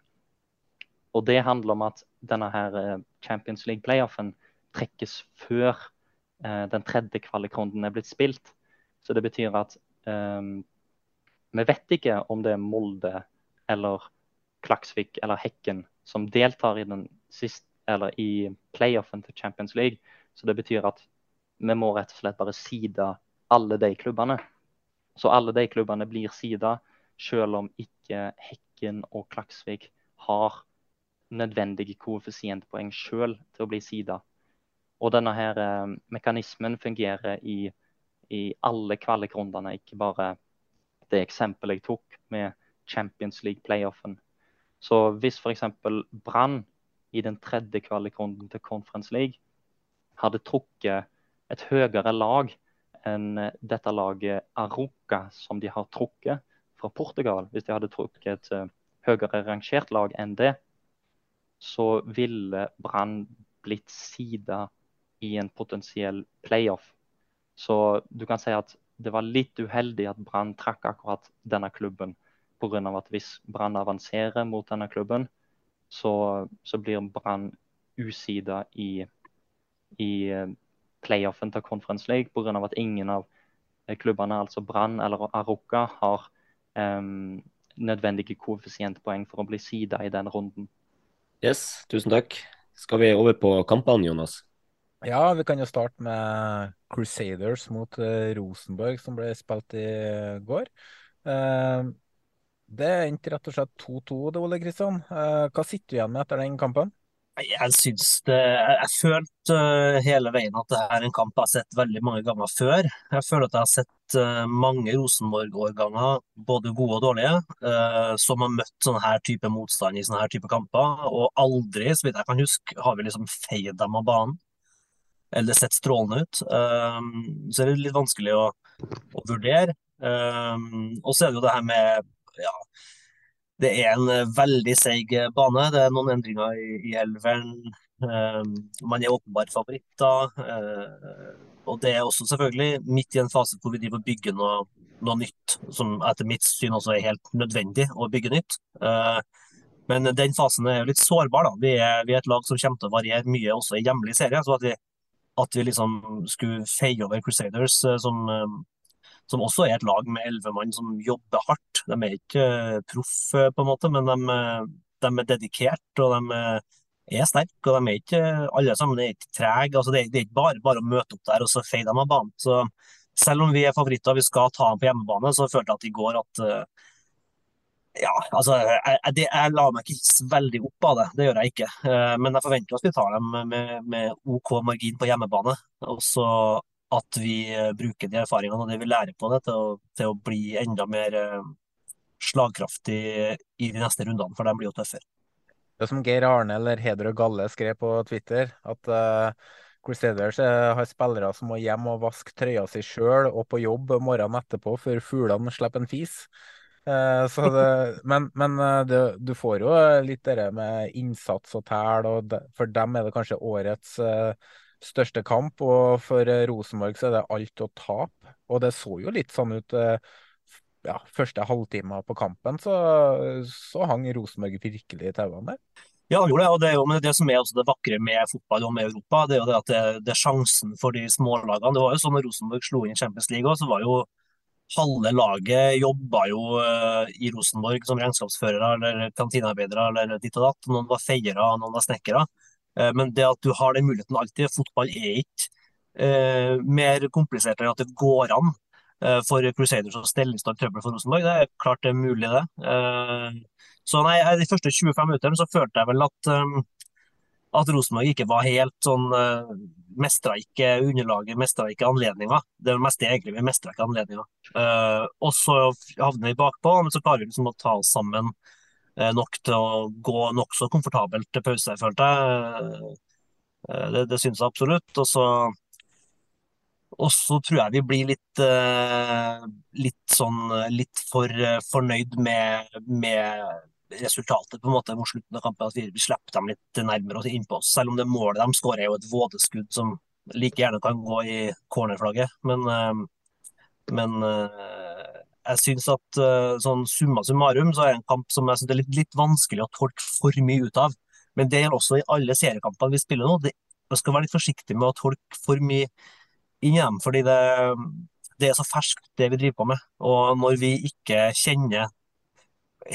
Og det handler om at denne her eh, Champions League-playoffen trekkes før eh, den tredje kvalikrunden er blitt spilt. Så det betyr at um, vi vet ikke om det er Molde eller Klaksvik eller Hekken som deltar i siste, i playoffen til Champions League. Så det betyr at vi må rett og slett bare sida alle de klubbene. Så alle de klubbene blir sida, selv om ikke Hekken og Klaksvik har nødvendige koeffisientpoeng selv til å bli sida. Og denne her eh, mekanismen fungerer i, i alle kvalikrundene, ikke bare det eksempelet jeg tok med Champions League-playoffen. Så hvis f.eks. Brann i den tredje kvalikrunden til Conference League hadde trukket et høyere lag enn dette laget Aroca som de har trukket fra Portugal, hvis de hadde trukket et uh, høyere rangert lag enn det, så ville Brann blitt sida i en potensiell playoff. Så du kan si at det var litt uheldig at Brann trakk akkurat denne klubben. Pga. at hvis Brann avanserer mot denne klubben, så, så blir Brann usida i, i eh, playoffen til Conference League pga. at ingen av eh, klubbene, altså Brann eller Aroka, har um, nødvendige koeffisientpoeng for å bli sida i den runden. Yes, tusen takk. Skal vi over på kampene, Jonas? Ja, vi kan jo starte med Crusaders mot uh, Rosenborg, som ble spilt i går. Uh, det endte rett og slett 2-2, det, Ole Kristian. Uh, hva sitter du igjen med etter den kampen? Jeg syns det Jeg følte hele veien at det er en kamp jeg har sett veldig mange ganger før. Jeg føler at jeg har sett mange Rosenborg-årganger, både gode og dårlige, som har møtt sånn her type motstand i sånne her type kamper. Og aldri, så vidt jeg kan huske, har vi liksom feid dem av banen eller sett strålende ut. Så så er det litt vanskelig å, å vurdere. Og så er det jo det her med ja, det er en veldig seig bane. Det er noen endringer i, i elveren. Um, man er åpenbart favoritter. Uh, og det er også selvfølgelig midt i en fase hvor vi driver og bygger noe, noe, nytt, som etter mitt syn også er helt nødvendig å bygge nytt. Men den fasen er jo litt sårbar. da. Vi er, vi er, et lag som kommer til å variere mye også i hjemlig serie. så at vi at vi liksom skulle feie over Crusaders, eh, som, eh, som også er et lag med elleve mann som jobber hardt. De er ikke eh, proff, på en måte, men de, de er dedikert og de er sterke. Og de er ikke alle sammen er ikke trege. Altså, det, er, det, er, ikke bare bare å møte opp der og så feie dem av banen. Så selv om vi er favoritter, og vi skal ta dem på hjemmebane, så følte jeg at i går at ja, altså, jeg, jeg, jeg lar meg ikke veldig opp av det, det gjør jeg ikke. Men jeg forventer at vi tar dem med, med OK margin på hjemmebane. Og så at vi uh, bruker de erfaringene og det vi lærer på det, til å, til å bli enda mer slagkraftig i de neste rundene, for de blir jo tøffere. Det er som Geir Arne eller Hedre Galle skrev på Twitter, at uh, Crusaders har spillere som må hjem og vaske trøya si sjøl og på jobb morgenen etterpå før fuglene slipper en fis. Uh, det, men, men det, du får jo litt det med innsats og tæl, og for dem er det kanskje årets uh, største kamp. Og for Rosenborg så er det alt å tape. Og det så jo litt sånn ut ja, første halvtime på kampen så, så hang Rosenborg virkelig i tauene. Ja, han gjorde det. og Det er jo men det som er det vakre med fotball og med Europa. Det er jo det at det, det er sjansen for de smålagene. Det var jo sånn når Rosenborg slo inn i Champions League, så var jo halve laget jobba jo uh, i Rosenborg som regnskapsførere eller kantinearbeidere eller ditt og datt. Noen var feiere, noen var snekkere. Uh, men det at du har den muligheten alltid Fotball er ikke uh, mer komplisert enn at det går an Eh, for Crusaders å stelle i stand trøbbel for Rosenborg. Det er klart det er mulig, det. Eh, så nei, De første 25 minuttene så følte jeg vel at, eh, at Rosenborg ikke var helt sånn Mestra ikke underlaget, mestra ikke anledninga. Det meste egentlig vi mestra ikke anledninga. Og så havner vi bakpå, men så klarer vi liksom å ta oss sammen nok til å gå nokså komfortabelt til pause, følte jeg. Det, det syns jeg absolutt. Og så og så tror jeg vi blir litt, uh, litt sånn litt for fornøyd med, med resultatet på en måte mot slutten av kampen. At vi, slipper dem litt nærmere og innpå oss. Selv om det målet de skårer er jo et vådeskudd som like gjerne kan gå i cornerflagget. Men, men jeg syns at sånn summa summarum så er det en kamp som jeg synes er litt, litt vanskelig å tolke for mye ut av. Men det gjelder også i alle seriekampene vi spiller nå. Det, man skal være litt forsiktig med å tolke for mye inn i dem, fordi det, det er så ferskt, det vi driver på med. Og når vi ikke kjenner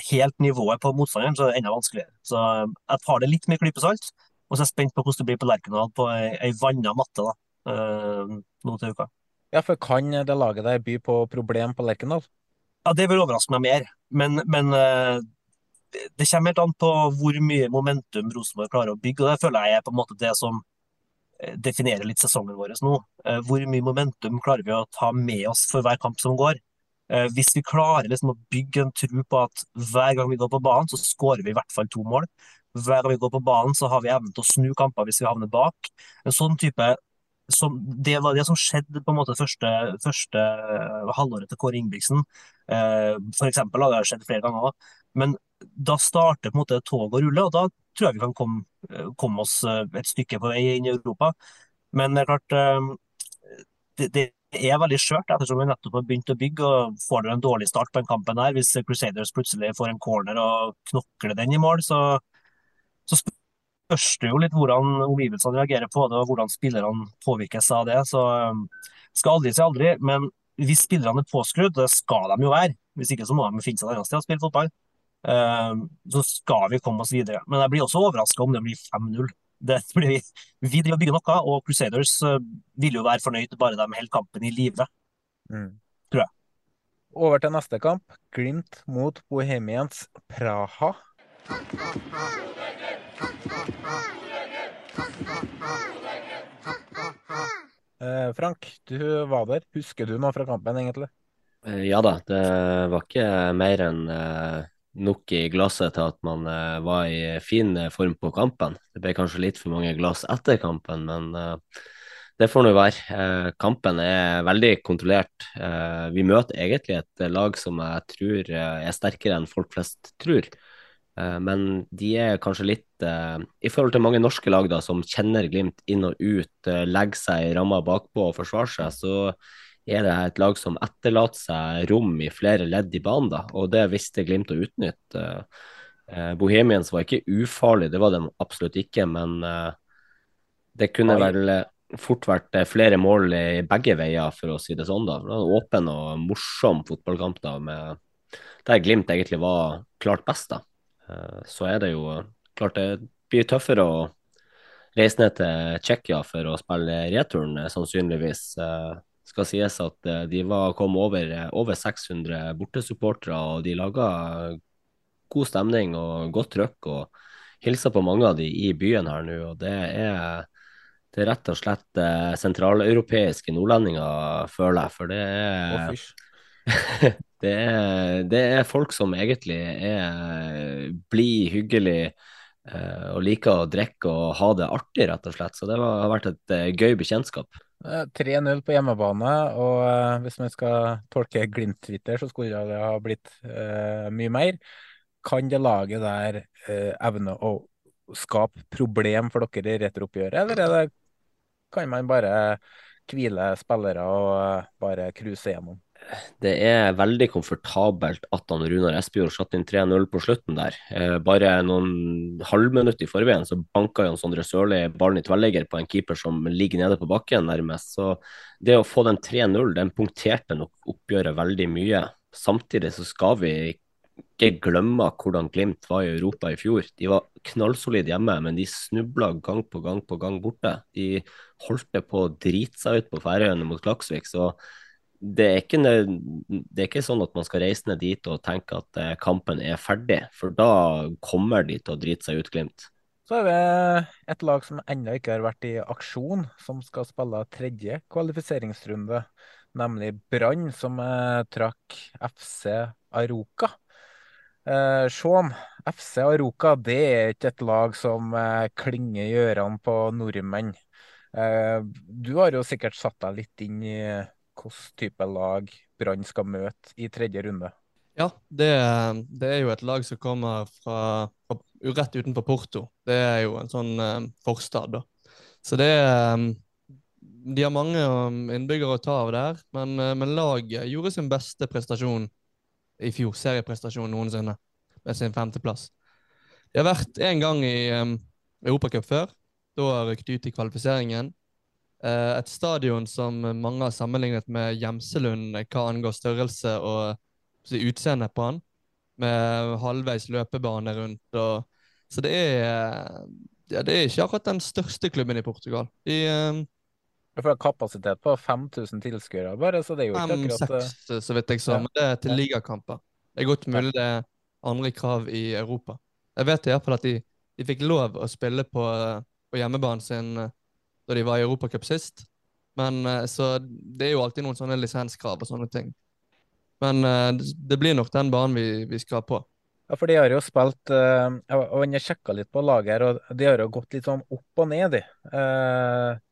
helt nivået på motstanderen, så er det enda vanskeligere. Så jeg tar det litt med klype salt, og så er jeg spent på hvordan det blir på Lerkendal på ei, ei vanna matte da, uh, nå til uka. Ja, for kan det laget der by på problem på Lerkendal? Ja, det vil overraske meg mer. Men, men uh, det kommer helt an på hvor mye momentum Rosenborg klarer å bygge. og Det føler jeg er på en måte det som definerer litt sesongen vår nå. Eh, hvor mye momentum klarer vi å ta med oss for hver kamp som går? Eh, hvis vi klarer liksom å bygge en tro på at hver gang vi går på banen, så skårer vi i hvert fall to mål. Hver gang vi går på banen, så har vi evnen til å snu kamper hvis vi havner bak. En sånn type som, det var det som skjedde på en måte første, første halvåret til Kåre Ingebrigtsen. Eh, for eksempel, det skjedd flere ganger. Men da starter på en måte toget å rulle, og da tror jeg vi kan komme, eh, komme, oss eh, et stykke på vei inn i Europa. Men det er klart eh, det, det er veldig skjørt ettersom vi nettopp har begynt å bygge. og Får dere en dårlig start på en kampen her, hvis Crusaders plutselig får en corner og knokler den i mål, så, så spørs det jo litt hvordan omgivelsene reagerer på det, og hvordan spillerne påvirkes av det. Så skal aldri si aldri. Men hvis spillerne er påskrudd, det skal de jo være, hvis ikke så må de finne seg et annet sted å spille fotball. Ehm, så skal vi komme oss videre. Men jeg blir også overraska om det blir 5-0. Vi, vi driver og bygger noe, og Crusaders eh, vil jo være fornøyd bare de holder kampen i live. Mm. Tror jeg. Over til neste kamp. Glimt mot Bohemians Praha. Eh, Frank, du var der. Husker du noe fra kampen, egentlig? Eh, ja da, det var ikke mer enn eh, nok i glasset til at man var i fin form på kampen. Det ble kanskje litt for mange glass etter kampen, men det får nå være. Kampen er veldig kontrollert. vi møter egentlig et lag som jeg tror er sterkere enn folk flest tror. Men de er kanskje litt I forhold til mange norske lag da, som kjenner Glimt inn og ut, legger seg i ramma bakpå og forsvarer seg, så er det et lag som etterlater seg rom i flere ledd i banen, da, og det visste Glimt å utnytte. Eh, Bohemians var ikke ufarlig, det var de absolutt ikke, men eh, det kunne vel eh, fort vært flere mål i begge veier, for å si det sånn. da. Det var en åpen og morsom fotballkamp da, med, der Glimt egentlig var klart best. da. Så er det jo klart det blir tøffere å reise ned til Tsjekkia for å spille returen, sannsynligvis. skal sies at eh, de var, kom over, eh, over 600 bortesupportere, og de laga god stemning og godt trøkk. og Hilsa på mange av de i byen her nå. og Det er, det er rett og slett eh, sentraleuropeiske nordlendinger, føler jeg. For det er, det er Det er folk som egentlig er blid, hyggelig eh, og liker å drikke og ha det artig, rett og slett. Så det har vært et eh, gøy bekjentskap. Eh, 3-0 på hjemmebane, og eh, hvis man skal tolke Glimt-Twitter, så skulle det ha blitt eh, mye mer. Kan det laget der eh, evne å skape problem for dere i returoppgjøret, eller er det, kan man bare hvile spillere og eh, bare cruise gjennom? Det er veldig komfortabelt at han Runar Espejord satte inn 3-0 på slutten der. Eh, bare noen halvminutt i forveien så banka Jan Sondre Sørli ballen i tverrligger på en keeper som ligger nede på bakken, nærmest. Så det å få den 3-0, den punkterte nok oppgjøret veldig mye. Samtidig så skal vi ikke glemme hvordan Glimt var i Europa i fjor. De var knallsolide hjemme, men de snubla gang på gang på gang borte. De holdt det på å drite seg ut på Færøyene mot Klaksvik. så det er, ikke, det er ikke sånn at man skal reise ned dit og tenke at eh, kampen er ferdig, for da kommer de til å drite seg ut, Glimt. Så er det et lag som ennå ikke har vært i aksjon, som skal spille tredje kvalifiseringsrunde, nemlig Brann, som eh, trakk FC Aroka. Eh, Sean, FC Aroka det er ikke et lag som eh, klinger i ørene på nordmenn. Eh, du har jo sikkert satt deg litt inn i hvilken type lag Brann skal møte i tredje runde? Ja, det, det, er jo et lag som kommer fra, fra, rett utenfor Porto. Det er jo en sånn um, forstad, da. Så det um, De har mange um, innbyggere å ta av der, men, men laget gjorde sin beste prestasjon i fjor, serieprestasjon noensinne, med sin femteplass. De har vært én gang i um, Europacup før. Da rykket de ut i kvalifiseringen. Eh, et stadion som mange har sammenlignet med Gjemselund hva angår størrelse og si, utseende på han, med halvveis løpebane rundt. Og, så det er, ja, det er ikke akkurat den største klubben i Portugal. De, for har kapasitet på 5000 tilskuere, bare, så det er jo ikke akkurat Fem-seks, eh, så vidt jeg så, ja. men det er til ligakamper. Det er godt mulig det er andre krav i Europa. Jeg vet iallfall at de, de fikk lov å spille på, på hjemmebanen sin da de var i Europacup sist. Men eh, Så det er jo alltid noen sånne lisenskrav og sånne ting. Men uh, det blir nok den banen vi, vi, skal på. Ja, for de har jo spilt uh, og Jeg sjekka litt på laget her, og de har jo gått litt sånn opp og ned, de.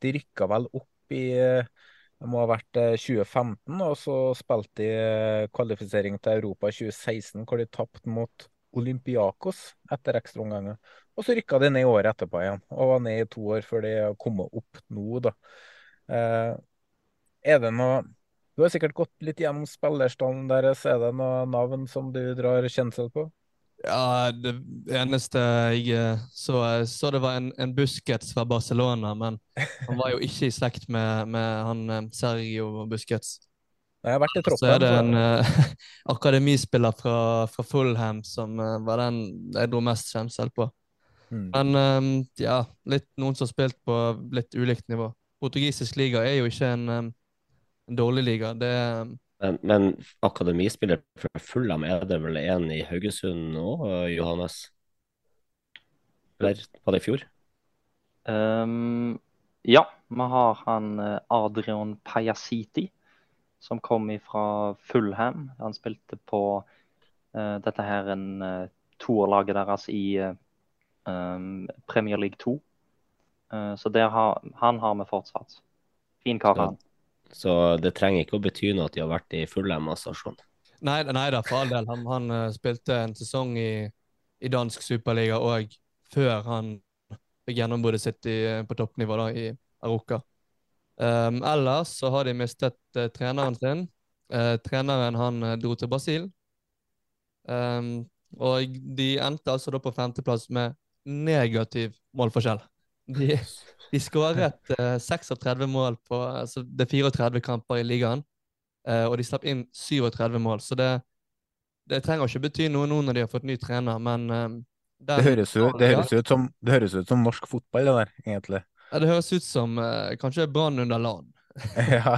De rykka vel opp i det må ha vært 2015, og så spilte de kvalifisering til Europa 2016, hvor de tapte mot Olympiakos etter ekstraomganger. Og så rykka de ned året etterpå igjen, og var ned i to år før de kom opp nå, da. Eh, er det noe Du har sikkert gått litt gjennom spillerstallen deres. Er det noe navn som du drar kjensel på? Ja, det eneste jeg eh, så, så det var en, en Busquets fra Barcelona, men han var jo ikke i slekt med, med han eh, Sergio Busquets. Jeg har vært i troppen. Så er det en uh, akademispiller fra, fra, Fulham som var den jeg dro mest kjensel på. Mm. Men um, ja, litt, noen som har spilt på litt ulikt nivå. Portugisisk liga er jo ikke en, um, en dårlig liga. Det um... men, men, akademispiller fra Fulham, er det vel en i Haugesund nå, Johannes? Eller var det i fjor? Um, ja, vi har han eh, Adrian Pajasiti, som kom fra Fulham. Han spilte på uh, dette her en uh, toerlaget deres i uh, Premier League 2. Uh, så har, han har vi fortsatt. Fin kar, han. Så det trenger ikke å bety noe at de har vært i full MA-stasjon? Nei, nei da, for all del. Han, han uh, spilte en sesong i, i dansk superliga òg, før han fikk gjennombruddet sitt i, på toppnivå da, i Aroka. Um, ellers så har de mistet uh, treneren sin. Uh, treneren han dro til Brasil. Um, og de endte altså da på femteplass med negativ målforskjell. De, de skåret eh, 36 mål på altså Det er 34 kamper i ligaen, eh, og de slapp inn 37 mål. Så det, det trenger ikke bety noe nå når de har fått ny trener, men eh, det, høres ut, det, høres ut som, det høres ut som norsk fotball, det der, egentlig. Ja, det høres ut som eh, kanskje Brann under LAN. Ja,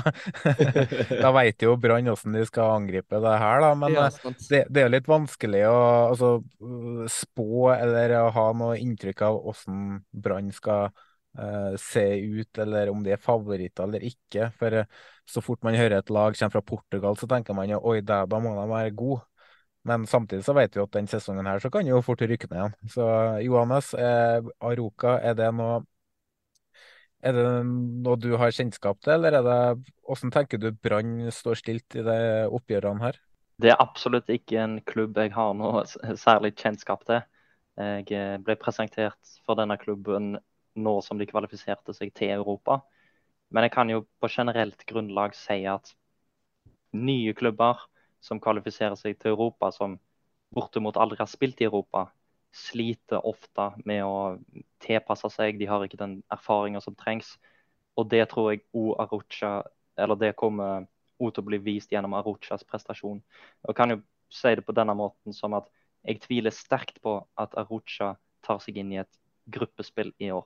da veit jo Brann hvordan de skal angripe det her, da. Men Ja, eh, det, det er jo litt vanskelig å altså, uh, spå eller ha noe inntrykk av hvordan Brann skal uh, se ut, eller om de er favoritter eller ikke. For uh, så fort man hører et lag kommer fra Portugal, så tenker man jo oi, da, da må de være gode. Men samtidig så vet vi at den sesongen her så kan jo fort rykke ned igjen. Så Johannes, eh, Aroka, er det noe er det noe du har kjennskap til, eller er det hvordan tenker du Brann står stilt i de oppgjørene her? Det er absolutt ikke en klubb jeg har noe særlig kjennskap til. Jeg eh, ble presentert for denne klubben nå som de kvalifiserte seg til Europa. Men jeg kan jo på generelt grunnlag si at nye klubber som kvalifiserer seg til Europa, som bortimot aldri har spilt i Europa, sliter ofte med å tilpasse seg. De har ikke den erfaringa som trengs. Og det tror jeg O Arucha, eller det kommer O til å bli vist gjennom Aruchas prestasjon. Jeg kan jo si det på denne måten som at jeg tviler sterkt på at Arucha tar seg inn i et gruppespill i år.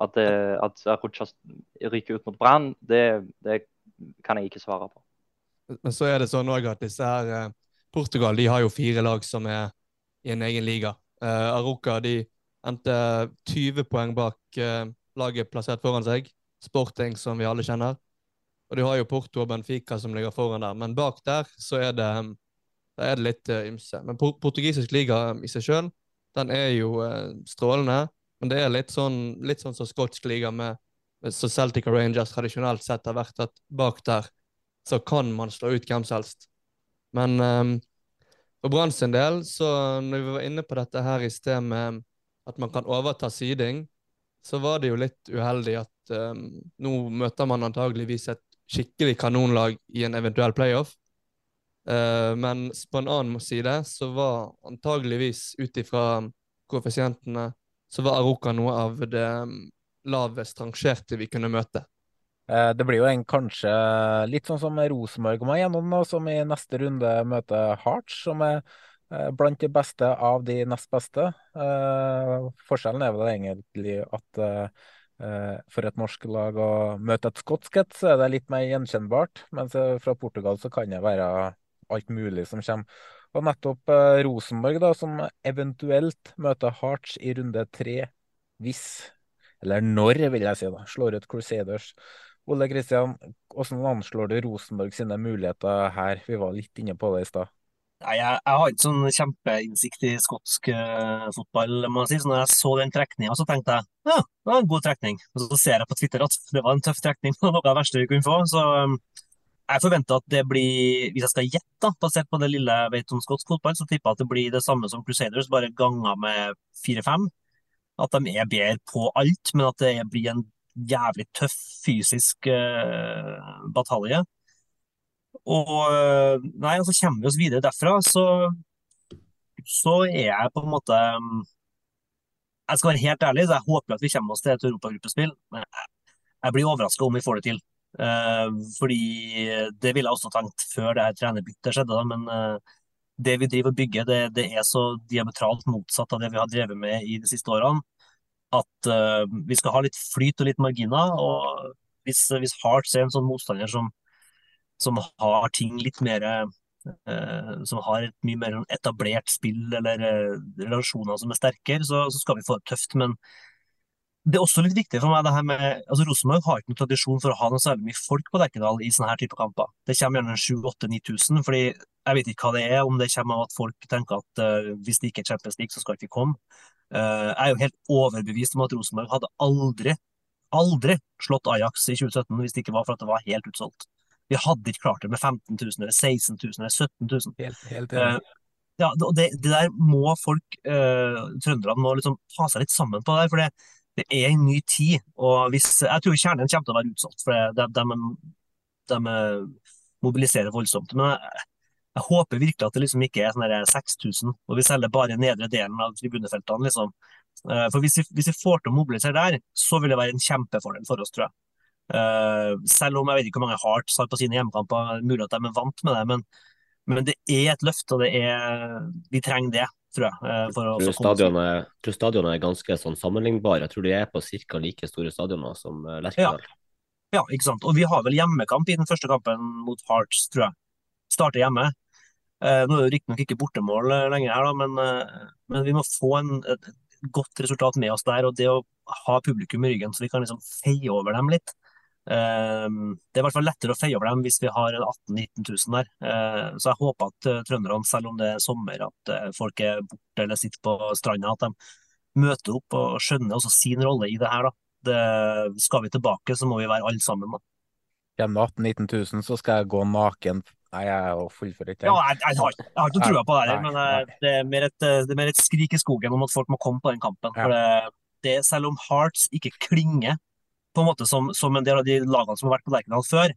At, det, at Arucha ryker ut mot Brann, det, det kan jeg ikke svare på. Men så er det sånn også at disse her eh, Portugal de har jo fire lag som er i en egen liga. Eh, Aroca de endte 20 poeng bak uh, laget plassert foran seg. Sporting, som vi alle kjenner. Og du har jo Porto og Benfica som ligger foran der. Men bak der så er det, der er det litt uh, ymse. Men por portugisisk liga i seg sjøl, den er jo uh, strålende. Men det er litt sånn, litt sånn som skotsk liga med, med så Celtic og Rangers tradisjonelt sett har vært at bak der så kan man slå ut hvem som helst. Men um, for Brann sin del, så når vi var inne på dette her i sted med at man kan overta siding, så var det jo litt uheldig at um, nå møter man antageligvis et skikkelig kanonlag i en eventuell playoff. Uh, men på en annen side så var antageligvis ut ifra koeffisientene så var Aroka noe av det um, lavest rangerte vi kunne møte. Eh, Det blir jo en kanskje litt sånn som Rosenborg må gjennom, som i neste runde møter Hearts, som er eh, blant de beste av de nest beste. Eh, Forskjellen er vel egentlig at for et norsk lag å møte et skotsk et, så er det litt mer gjenkjennbart. Mens fra Portugal så kan det være alt mulig som kommer. Og nettopp Rosenborg, da, som eventuelt møter Hearts i runde tre, hvis, eller når, vil jeg si, da, slår ut Crusaders. Ole Kristian, hvordan anslår du Rosenborg sine muligheter her? Vi var litt inne på det i stad. Jeg, jeg har ikke sånn kjempeinnsikt i skotsk uh, fotball, må jeg si. Så når jeg så den trekninga, så tenkte jeg ja, det var en god trekning. Og så ser jeg på Twitter at det var en tøff trekning, noe av det verste vi kunne få. Så um, jeg forventer at det blir, hvis jeg skal gjette, basert på det lille jeg vet om skotsk fotball, så tipper jeg at det blir det samme som Crusaders, bare ganga med fire-fem. At de er bedre på alt, men at det blir en jævlig tøff fysisk eh, batalje. Og eh, nei, og så kommer vi oss videre derfra, så, så er jeg på en måte um, Jeg skal være helt ærlig, så jeg håper at vi kommer oss til et europagruppespill. Men jeg, blir overraska om vi får det til. Eh, fordi det ville jeg også tenkt før det her trenerbyttet skjedde, da, men eh, det vi driver og bygger, det, det er så diametralt motsatt av det vi har drevet med i de siste årene, at uh, vi skal ha litt flyt og litt marginer. og hvis, hvis Hearts er en sånn motstander som, som har ting litt mer uh, Som har et mye mer etablert spill eller uh, relasjoner som er sterkere, så, så skal vi få det tøft. Men det er også litt viktig for meg det her med altså Rosenborg har ikke noen tradisjon for å ha noe særlig mye folk på Lerkendal i sånne her type kamper. Det kommer gjerne 7000-8000-9000, fordi jeg vet ikke hva det er, om det kommer av at folk tenker at uh, hvis det ikke er Champions League, så skal ikke vi komme. Uh, jeg er jo helt overbevist om at Rosenborg hadde aldri, aldri slått Ajax i 2017 hvis det ikke var for at det var helt utsolgt. Vi hadde ikke klart det med 15 000 eller 16 000 eller 17 000. Helt, helt helt. Uh, ja, det, det der må folk, uh, trønderne må liksom ta seg litt sammen på det der, for det, det er en ny tid. og hvis, Jeg tror kjernen kommer til å være utsolgt, for de, de, de, mobiliserer voldsomt. Men jeg, jeg håper virkelig at det liksom ikke er sånn 6000, og vi selger bare nedre delen av tribunefeltene. liksom. Eh, For hvis vi, hvis vi får til å mobilisere der, så vil det være en kjempefordel for oss, tror jeg. Eh, selv om jeg vet ikke hvor mange Hearts har på sine hjemmekamper, mulig at de er vant med det, men, men det er et løft, og er, vi trenger det, tror jeg. eh, for å Jeg tror stadionene er, tror stadionene er ganske sånn sammenlignbare. Jeg tror de er på ca. like store stadioner som eh, Lerkendal. Ja, ikke sant. Og vi har vel hjemmekamp i den første kampen mot Hearts, tror jeg. Starter hjemme. Eh, nå er det riktignok ikke bortemål eh, lenger her, da, men, men vi må få en, et godt resultat med oss der. Og det å ha publikum i ryggen så vi kan liksom feie over dem litt. Eh, det er i hvert fall lettere å feie over dem hvis vi har 18 000-19 000 der. Eh, så jeg håper at eh, trønderne, selv om det er sommer, at eh, folk er borte eller sitter på stranda, at de møter opp og skjønner også sin rolle i det her. Det, skal vi tilbake, så må vi være alle sammen. da. Kommer det 18 000-19 000, så skal jeg gå naken. Nei, jeg er fullfører ikke. Ja, jeg, jeg, har, jeg har ikke trua på det, her, men nei. det er, mer et, eh, det er mer et skrik i skogen om at folk må komme på den kampen. For det, det, selv om Hearts ikke klinger på en måte som, som en del av de lagene som har vært på Lerkendal før,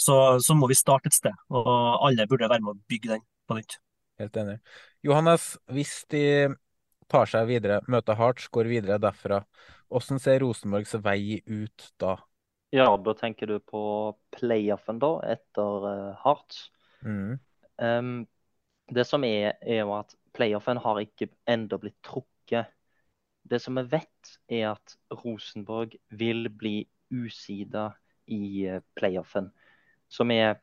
så, så må vi starte et sted. Og alle burde være med å bygge den på nytt. Helt enig. Johannes, hvis de tar seg videre, møter Hearts, går videre derfra, hvordan ser Rosenborgs vei ut da? Ja, da tenker du på playoffen, da, etter uh, Hearts. Mm. Um, det som er, er jo at playoffen har ikke enda blitt trukket. Det som vi vet, er at Rosenborg vil bli usida i eh, playoffen, som er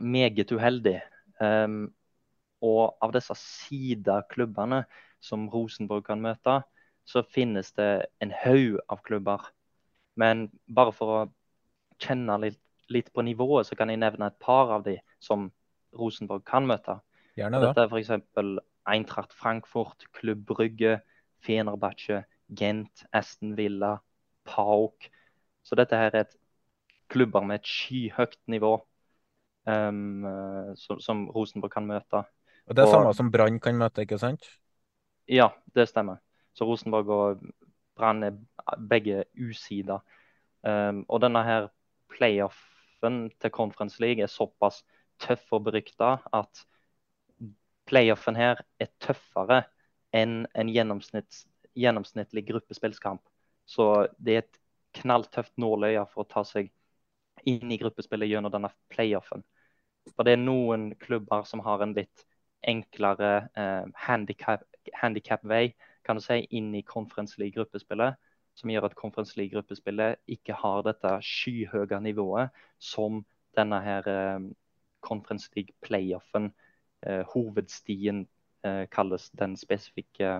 meget uheldig. Um, og av disse sida-klubbene som Rosenborg kan møte, så finnes det en haug av klubber. Men bare for å kjenne litt, litt på nivået, så kan jeg nevne et par av de som Rosenborg kan møte. Gjerne. Dette er f.eks. Eintracht Frankfurt, Klubb Brygge, Fenerbahçe, Gent, Aston Villa, Pauk. Så dette her er et klubber med et skyhøyt nivå um, eh, som, som Rosenborg kan møte. Og det er Og- samme som Brann kan møte, ikke sant? Ja, det stemmer. Så Rosenborg og Brann er begge usida. Um, og denne her playoffen til Conference League er såpass tøff og berykta at playoffen her er tøffere enn en gjennomsnitts, gjennomsnittlig gruppespillskamp. Så det er et knalltøft nåløye for å ta seg inn i gruppespillet gjennom denne playoffen. For det er noen klubber som har en litt enklere eh, handicap, handicap-vei kan du si, inn i Conference League-gruppespillet, som gjør at Conference League-gruppespillet ikke har dette skyhøye nivået som denne her eh, Conference League-playoffen, eh, hovedstien, kalles den spesifikke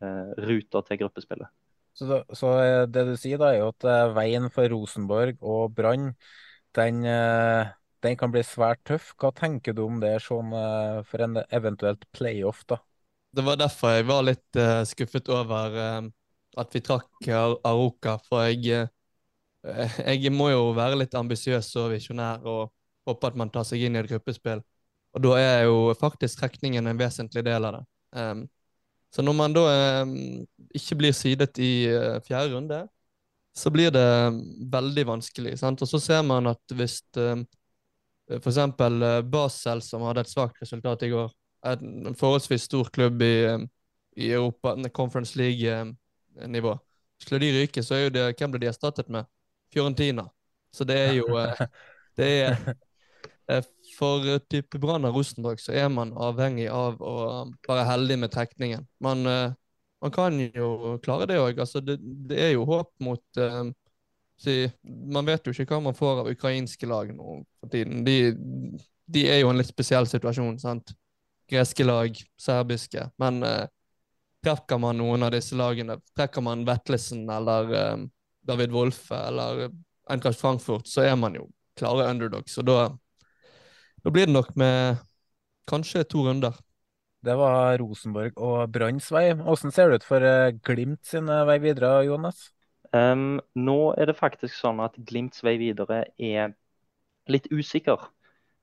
eh, ruta til gruppespillet. Så, da, så eh, det du sier da, er jo at eh, veien for Rosenborg og Brann, den, eh, den kan bli svært tøff. Hva tenker du om det sånn eh, for en eventuelt playoff, da? Det var derfor jeg var litt uh, skuffet over uh, at vi trakk Ar- Aroka, for jeg, uh, jeg må jo være litt ambisiøs og visjonær og håpe at man tar seg inn i et gruppespill. Og da er jo faktisk trekningen en vesentlig del av det. Um, så når man da um, ikke blir sidet i uh, fjerde runde, så blir det veldig vanskelig. Sant? Og så ser man at hvis um, eksempel eh, Basel, som hadde et svakt resultat i går, er en forholdsvis stor klubb i, i Europa, en Conference League-nivå. Skulle de ryke, så er jo det Hvem ble de erstattet med? Fiorentina. Så det er jo eh, Det er For eh, type Brann og Rosenborg så er man avhengig av å um, være heldig med trekningen. Man, eh, man kan jo klare det òg. Altså, det, det er jo håp mot eh, si, Man vet jo ikke hva man får av ukrainske lag nå for tiden. De, de er jo en litt spesiell situasjon. sant? Greske lag, serbiske. Men uh, trekker man noen av disse lagene, trekker man Vetlesen eller eh, David Wolfe eller Eintracht Frankfurt, så er man jo klare underdogs. Og da, da blir det nok med kanskje to runder. Det var Rosenborg og Branns vei. Hvordan ser det ut for eh, Glimt sin eh, vei videre, Jonas? Um, nå er det faktisk sånn at Glimts vei videre er litt usikker.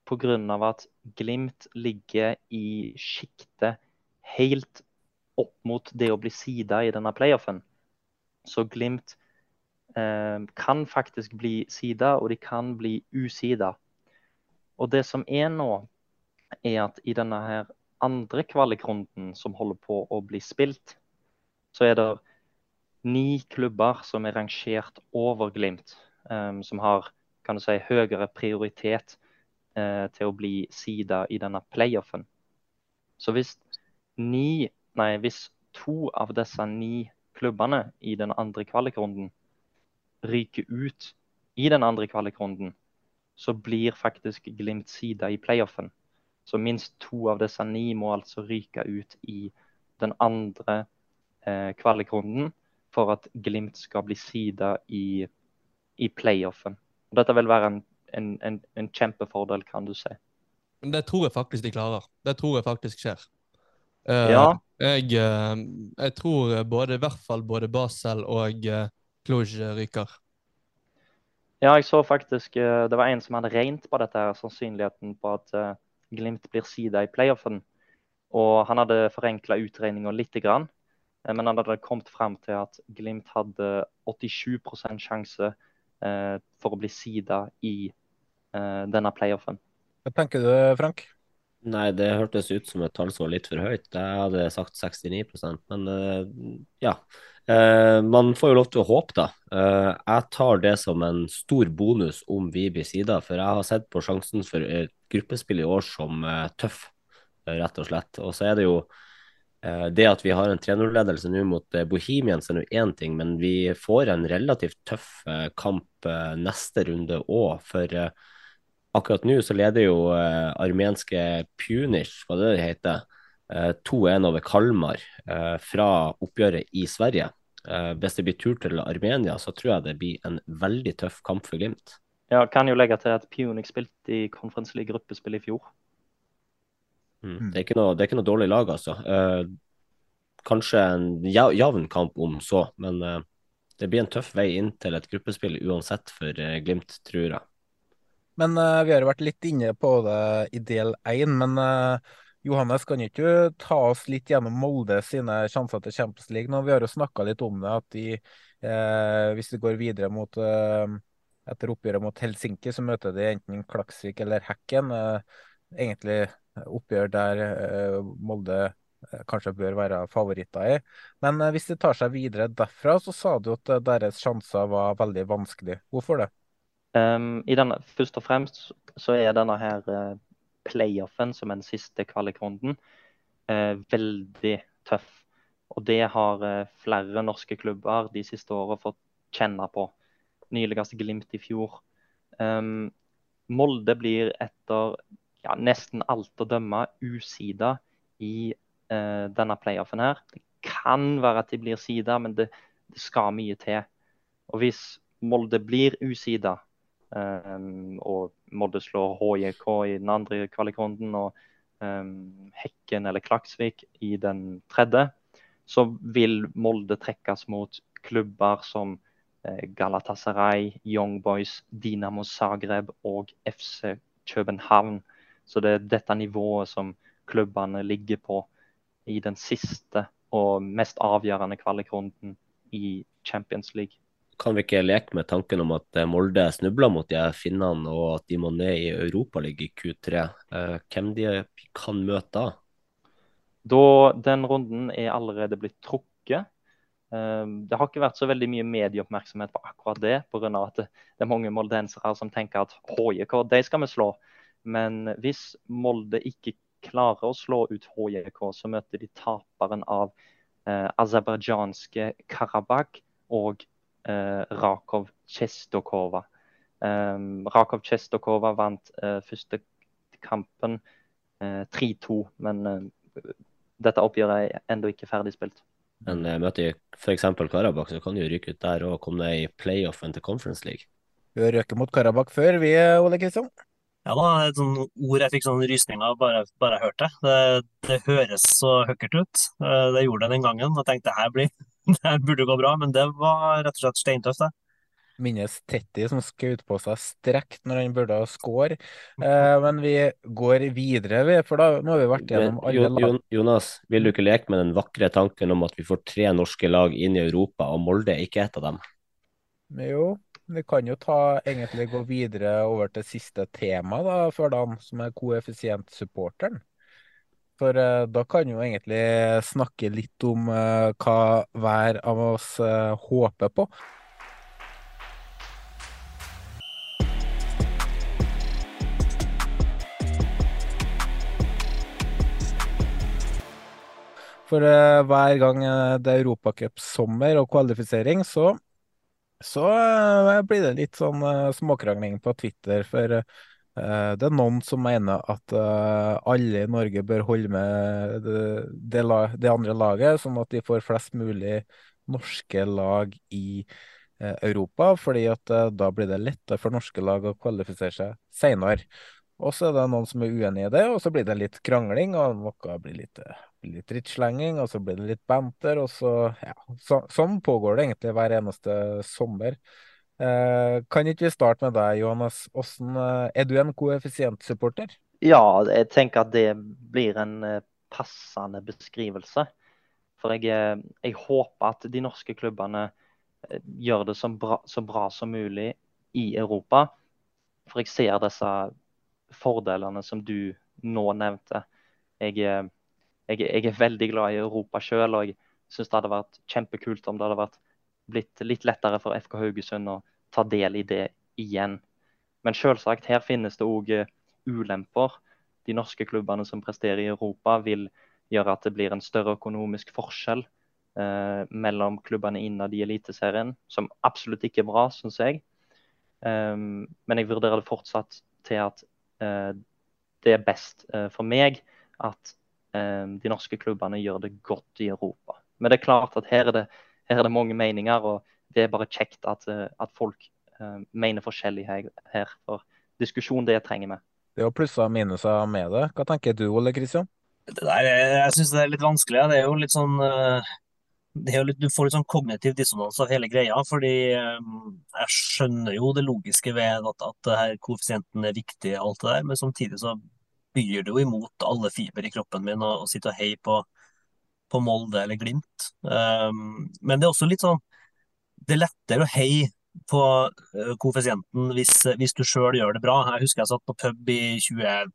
Pga. at Glimt ligger i sjiktet helt opp mot det å bli sida i denne playoffen. Så Glimt eh, kan faktisk bli sida, og de kan bli usida. Og det som er nå, er at i denne her andre kvalikrunden som holder på å bli spilt, så er det ni klubber som er rangert over Glimt, um, som har kan du si, høyere prioritet uh, til å bli sida i denne playoffen. Så hvis ni, nei, hvis to av disse ni klubbene i den andre kvalikrunden ryker ut i den andre kvalikrunden så blir faktisk Glimt sida i playoffen. Så minst to av disse ni må altså ryke ut i den andre eh, kvalikrunden for at Glimt skal bli sida i, i playoffen. Dette vil være en, en, en, en kjempefordel, kan du si. Men det tror jeg faktisk de klarer. Det tror jeg faktisk skjer. Uh, Ja. Jeg, uh, jeg tror både, i hvert fall både Basel og uh, Cluj ryker. Ja, jeg så faktisk eh, Det var en som hadde regnet på dette, her, sannsynligheten på at eh, Glimt blir sida i playoffen. Og han hadde forenkla utregninga litt, grann. eh, Men han hadde kommet fram til at Glimt hadde 87 sjanse for å bli sida i denne playoffen. Hva tenker du, Frank? Nei, det hørtes ut som et tall som var litt for høyt. Jeg hadde sagt 69% men eh, ja. Eh, man får jo lov til å håpe, da. Eh, jeg tar det som en stor bonus om vi blir sida, for jeg har sett på sjansen for gruppespill i år som tøff, rett og slett. Og så er det jo det at vi har en 3-0-ledelse nå mot Bohemians er én ting, men vi får en relativt tøff kamp neste runde òg. For akkurat nå så leder jo eh, armenske Punish, hva det det heter, eh, 2-1 over Kalmar eh, fra oppgjøret i Sverige. Eh, hvis det blir tur til Armenia, så tror jeg det blir en veldig tøff kamp for Glimt. Ja, kan jo legge til at Punic spilte i Conference League gruppespill i fjor. Mm. Det, er ikke noe, det er ikke noe dårlig lag, altså. Eh, kanskje en ja- jevn kamp om så, men eh, det blir en tøff vei inn til et gruppespill uansett for Glimt, tror jeg. Men uh, vi har vært litt inne på det i del én, men uh, Johannes, kan ikke du ta oss litt gjennom Molde sine sjanser til Champions League nå? Vi har jo snakka litt om det, at de, eh, hvis de går videre mot eh, etter oppgjøret mot Helsinki, så møter de enten Klaksvik eller Hekken. Eh, egentlig oppgjør der Molde kanskje bør være favoritter i. Men hvis de tar seg videre derfra, så sa du at deres sjanser var veldig vanskelig. Hvorfor det? Um, denne, først og fremst så er denne her eh, playoffen, som er den siste kvalikrunden, uh, veldig tøff. Og det har uh, flere norske klubber de siste årene fått kjenne på. Nyligste Glimt i fjor. Um, Molde blir etter ja, nesten alt å dømme usida i denne playoffen her. Det kan være at de blir sida, men det, det skal mye til. Og hvis Molde blir usida, Um, og Molde slår HJK i den andre kvalikrunden og um, Hekken eller Klaksvik i den tredje, så vil Molde trekkes mot klubber som eh, Galatasaray, Young Boys, Dinamo Zagreb og FC København. Så det er dette nivået som klubbene ligger på i den siste og mest avgjørende kvalikrunden i Champions League kan vi ikke leke med tanken om at Molde snubler mot de finnene, og at de må ned i Europaligaen i Q3. Hvem de kan møte da? Da Den runden er allerede blitt trukket. Det har ikke vært så veldig mye medieoppmerksomhet på akkurat det, pga. at det er mange moldensere som tenker at HJK, de skal vi slå. Men hvis Molde ikke klarer å slå ut HJK, så møter de taperen av eh, aserbajdsjanske Karabakh og eh, Rakov Chestokova. Um, Rakov Chestokova vant eh, første kampen eh, 3-2, men eh, dette oppgjøret er ennå ikke ferdig spilt. Men eh, møter f.eks. Karabakh, så kan de jo ryke ut der og komme ned i playoffen til Conference League. Vi har røket mot Karabakh før, vi, Ole Kristian. Ja da, et sånt ord jeg fikk sånn rysninger bare, bare jeg hørte det. det. Høres så høkkert ut. Eh, Det gjorde det den gangen. Jeg tenkte her, blir, det burde gå bra, men det var rett og slett steintøft. det. Minnes Tetti som skjøt på seg strekt når han burde ha score. Eh, men vi går videre, vi, for da, nå har vi vært gjennom Men, alle lag. Jon- Jonas, vil du ikke leke med den vakre tanken om at vi får tre norske lag inn i Europa, og Molde er ikke et av dem? Jo, vi kan jo ta, egentlig gå videre over til siste tema da, for dem som er koeffisientsupporteren. For uh, da kan jo egentlig snakke litt om uh, hva hver av oss uh, håper på. For hver gang det er europacupsommer og kvalifisering, så så blir det litt sånn småkrangling på Twitter, for det er noen som mener at eh, alle i Norge bør holde med det, det, andre laget, sånn at de får flest mulig norske lag i eh, Europa, fordi at eh, da blir det lettere for norske lag å kvalifisere seg senere. Og så er det noen som er uenig i det, og så blir det litt krangling, og noe blir litt, eh, litt drittslenging, og så blir det litt banter, og så ja, så, sånn pågår det egentlig hver eneste sommer. Eh, kan ikke vi starte med deg, Johannes? Hvordan, eh, er du en koeffisientsupporter? Ja, jeg tenker at det blir en eh, passende beskrivelse. For jeg, jeg håper at de norske klubbene gjør det så bra, så bra som mulig i Europa. For jeg ser disse fordelene som du nå nevnte. Jeg, jeg, jeg er veldig glad i Europa sjøl, og jeg syns det hadde vært kjempekult om det hadde vært blitt litt lettere for FK Haugesund å ta del i det igjen. Men selvsagt, her finnes det òg ulemper. De norske klubbene som presterer i Europa, vil gjøre at det blir en større økonomisk forskjell eh, mellom klubbene innad i Eliteserien, som absolutt ikke er bra, syns jeg. Um, men jeg vurderer det fortsatt til at eh, det er best eh, for meg at eh, de norske klubbene gjør det godt i Europa. Men det er klart at her er det, her er det mange meninger, og det er bare kjekt at, eh, at folk uh, mener forskjellig her, her. For diskusjon, det trenger vi. Det er jo plusser og minuser med det. Hva tenker du, Ole Kristian? Det der, jeg syns det er litt vanskelig. ja. Det er jo litt sånn eh, det er jo litt, Du får litt sånn kognitiv dissonans av hele greia. fordi jeg skjønner jo det logiske ved at, at her koeffisienten er viktig, og alt det der, men samtidig så byr det jo imot alle fiber i kroppen min å sitte og heie på, på Molde eller Glimt. Um, men det er også litt sånn Det er lettere å heie på eh, koeffisienten hvis, hvis du sjøl gjør det bra. Jeg husker jeg satt på pub i 20,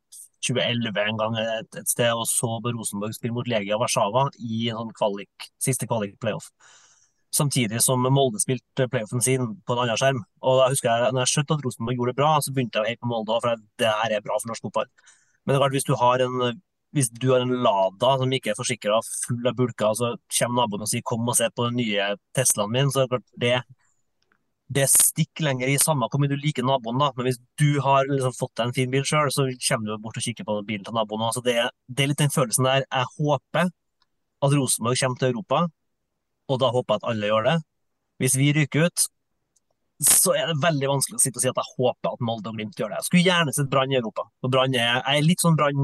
2011 en gang et, et sted og så på Rosenborg spille mot Legia Warszawa i en sånn kvalik, siste kvalik-playoff. Samtidig som Molde spilte playoffen sin på en annen skjerm. Og da husker jeg, når jeg skjønte at Rosenborg gjorde det bra, så begynte jeg å heie på Molde, for det her er bra for norsk fotball. Men det er klart, hvis du har en, hvis du har en Lada som ikke er forsikra, full av bulker, så kommer naboen og sier 'kom og se på den nye Teslaen min', så er det klart det det stikker lenger i samme hvor mye du liker naboen, da. Men hvis du har liksom fått deg en fin bil sjøl, så kommer du bort og kikker på bilen til naboen. Så det, det er litt den følelsen der. Jeg håper at Rosenborg kommer til Europa, og da håper jeg at alle gjør det. Hvis vi ryker ut, så er det veldig vanskelig å sitte og si at jeg håper at Molde og Glimt gjør det. Jeg skulle gjerne sett Brann i Europa. Og Brann er, er litt sånn Brann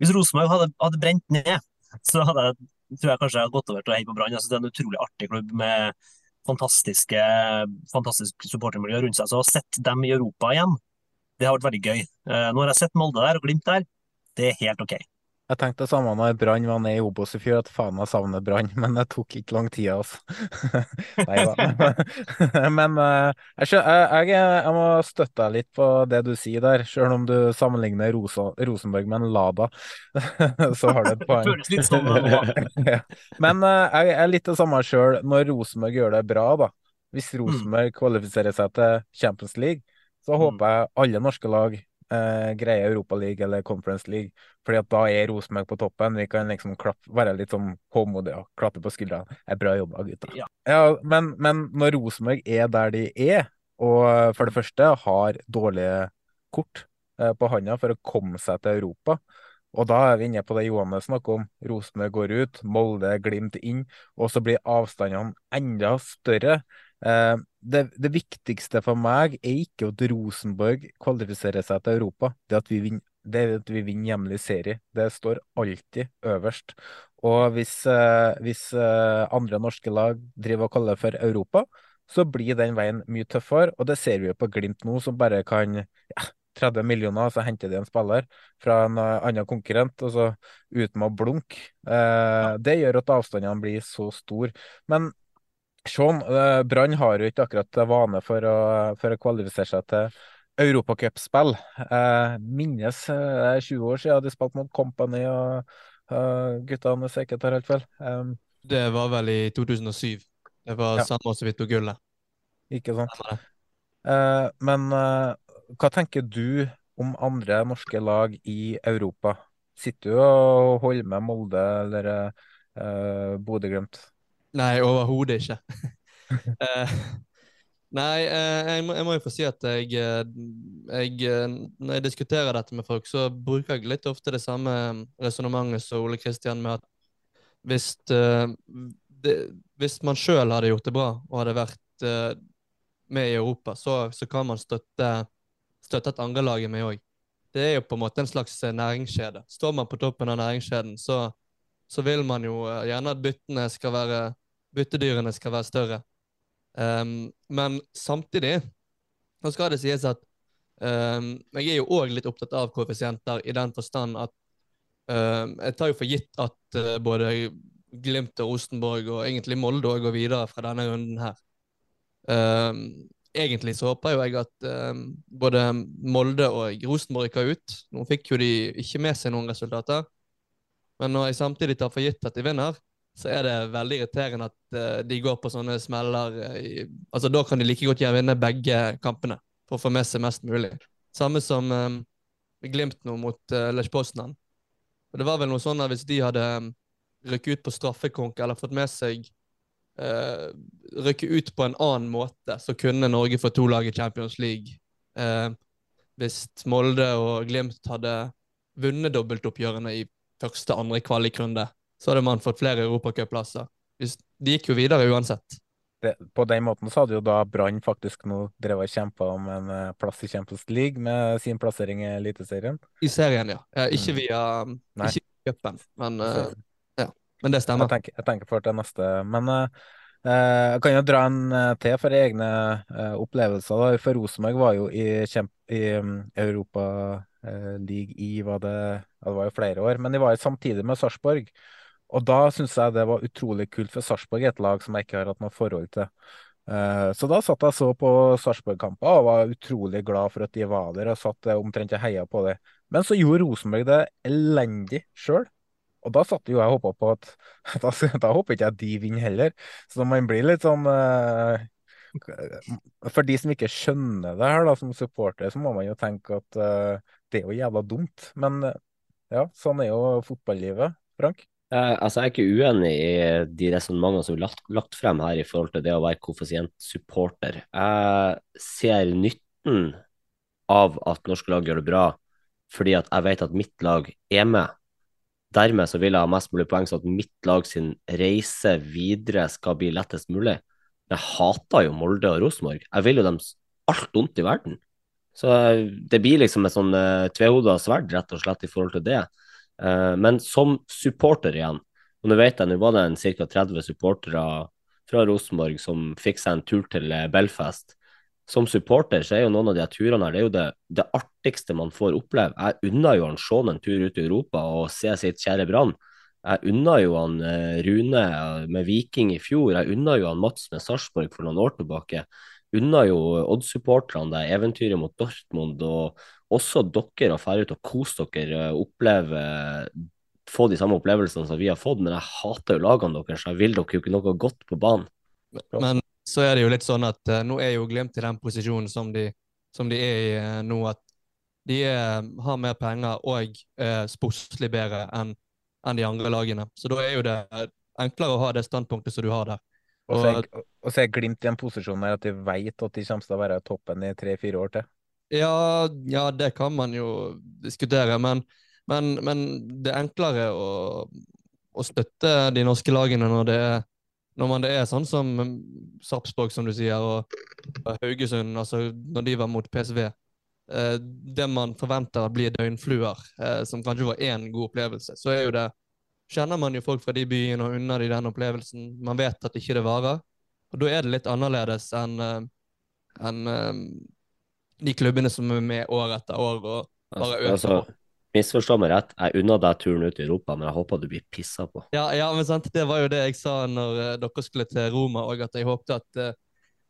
Hvis Rosenborg hadde, hadde brent ned, så hadde jeg, tror jeg kanskje jeg hadde gått over til å heie på Brann. Jeg det er en utrolig artig klubb med fantastiske, fantastisk supportermiljø rundt seg. Så å sette dem i Europa igjen, det har vært veldig gøy. Eh, Nå har jeg sett Molde der og Glimt der. Det er helt OK. Jeg tenkte det samme når Brann var nede i Obos i fjor, at faen jeg savner Brann, men det tok ikke lang tid, altså. Nei da. Men eh, jeg, jeg, jeg, må støtte deg litt på det du sier der, selv om du sammenligner Rosa, Rosenborg med en Lada. Så har du et poeng. Føles litt sånn Men eh, jeg er litt det samme sjøl når Rosenborg gjør det bra, da. Hvis Rosenborg kvalifiserer seg til Champions League, så håper jeg alle norske lag eh, greie Europa League eller Conference League, fordi at da er Rosenborg på toppen. Vi kan liksom klappe, være litt sånn håndmodige og klappe på skuldrene. Det er bra jobba, gutta. Ja. men, men når Rosenborg er der de er, og for det første har dårlige kort eh, på handa for å komme seg til Europa, og da er vi inne på det Johannes snakker om. Rosenborg går ut, Molde, Glimt inn, og så blir avstandene enda større. Eh, det, det viktigste for meg er ikke at Rosenborg kvalifiserer seg til Europa, det at vi vinner, det er at vi vinner hjemlig serie. Det står alltid øverst. Og hvis, eh, hvis eh, andre norske lag driver og kaller for Europa, så blir den veien mye tøffere, og det ser vi jo på Glimt nå, som bare kan ja, 30 millioner, så henter de en spiller fra en annen konkurrent, og så uten å blunke. Eh, det gjør at avstandene blir så store. Men Sean, Brann har jo ikke akkurat vane for å, for å kvalifisere seg til europacupspill. Eh, minnes eh, det er 20 år siden de spilte mot Company og uh, guttene, sikkert har helt feil. Um, Det var vel i 2007. Det var Ja. samme så vidt på gullet. ikke sant? Eh, men eh, hva tenker du om andre norske lag i Europa? Sitter du og holder med Molde eller uh, Bodø-Glimt? Nei, overhodet ikke. Eh, nei, eh, jeg, må, jeg må jo få si at jeg, eh, jeg Når jeg diskuterer dette med folk, så bruker jeg litt ofte det samme resonnementet som Ole Kristian med at hvis, det, hvis man sjøl hadde gjort det bra og hadde vært med i Europa, så, så kan man støtte, støtte et andrelaget med òg. Det er jo på en måte en slags næringskjede. Står man på toppen av næringskjeden, så, så vil man jo gjerne at byttene skal være byttedyrene skal være større. Um, men samtidig så skal det sies at um, jeg er jo òg litt opptatt av koeffisienter i den forstand at um, jeg tar jo for gitt at uh, både Glimt og Rosenborg og egentlig Molde òg går videre fra denne runden her. Egentlig så håper jo jeg at både Molde og Rosenborg rykker ut. Nå fikk jo de ikke med seg noen resultater. Men når jeg samtidig tar for gitt at de vinner, så er det veldig irriterende at uh, de går på sånne smeller. uh, i, altså Da kan de like godt gjerne vinne begge kampene for å få med seg mest mulig. Samme som um, Glimt nå mot uh, Lech Poznan. Og Det var vel noe sånn at hvis de hadde rykket ut på straffekonk eller fått med seg uh, Rykket ut på en annen måte, så kunne Norge få to lag i Champions League. Uh, hvis Molde og Glimt hadde vunnet dobbeltoppgjørene i første, andre kvalikrunde, så hadde man fått flere europacupplasser. De gikk jo videre uansett. Det, på den måten så hadde jo da Brann faktisk nå drevet og kjempa om en uh, plass i Champions League med sin plassering i Eliteserien. I serien, ja. ja ikke via mm. ikke cupen, men, uh, ja. men det stemmer. Jeg tenker, jeg tenker for til neste. Men uh, jeg kan jo dra en til for egne opplevelser. da. For Rosenborg var jo i, i um, Europa League i var det, ja, det var jo flere år, men de var jo samtidig med Sarpsborg. Og da syns jeg det var utrolig kult, for Sarpsborg et lag som jeg ikke har hatt noe forhold til. Uh, så da satt jeg så på Sarpsborg-kamper og var utrolig glad for at de var der, og satt omtrent og heia på det. Men så gjorde Rosenborg det elendig sjøl. Og da satt jo jeg og håpa på at Da, da håper ikke jeg de vinner heller. Så man blir litt sånn uh, For de som ikke skjønner det her, da, som supporter, så må man jo tenke at det er jo jævla dumt. Men ja, sånn er jo fotballivet. Frank? Eh, altså Jeg er ikke uenig i de resonnementene som er lagt, lagt, frem her i forhold til det å være koeffisientsupporter. Jeg ser nytten av at norske lag gjør det bra, fordi at jeg vet at mitt lag er med. Dermed så vil jeg ha mest mulig poeng, så at mitt lag sin reise videre skal bli lettest mulig. Jeg hater jo Molde og Rosenborg. Jeg vil jo dem alt vondt i verden. Så det blir liksom et sånn uh, tvehoda sverd, rett og slett, i forhold til det. Uh, men som supporter igjen, og nå vet jeg nå var det en ca. 30 supportere fra Rosenborg som fikk seg en tur til eh, Belfast. Som supporter så er jo noen av de turene her det er jo det, det artigste man får oppleve. Jeg unner jo han Sean en tur ut i Europa og se sitt kjære Brann. Jeg unner jo han uh, Rune med Viking i fjor. Jeg unner jo han Mats med Sarpsborg for noen år tilbake unna jo Odd-supporterne det eventyret mot Dortmund, og også dere å dra ut og kose dere, oppleve få de samme opplevelsene som vi har fått, men jeg hater jo lagene deres, så jeg vil dere jo ikke noe godt på banen. Men så er det jo litt sånn at uh, nå er jo Glimt i den posisjonen som de, som de er i uh, nå, at de er, har mer penger og er sportslig bedre enn en de andre lagene. Så da er jo det enklere å ha det standpunktet som du har der. Og så er, og så er Glimt i en posisjon der at de vet at de kommer til å være i toppen i tre-fire år til. Ja, ja, det kan man jo diskutere, men, men, men det er enklere å, å, støtte de norske lagene når det er når det er sånn som Sarpsborg, som du sier, og Haugesund, altså når de var mot PSV. Eh, det man forventer blir døgnfluer, eh, som kanskje var én god opplevelse, så er jo det kjenner man jo folk fra de byene og unner de den opplevelsen. Man vet at ikke det varer. Og da er det litt annerledes enn uh, en, de klubbene som er med år etter år og bare øker. Altså, Misforstå meg rett, jeg unner deg turen ut i Europa, men jeg håper du blir pissa på. Ja, ja, men sant, det var jo det jeg sa når uh, dere skulle til Roma, og at jeg håpte at uh,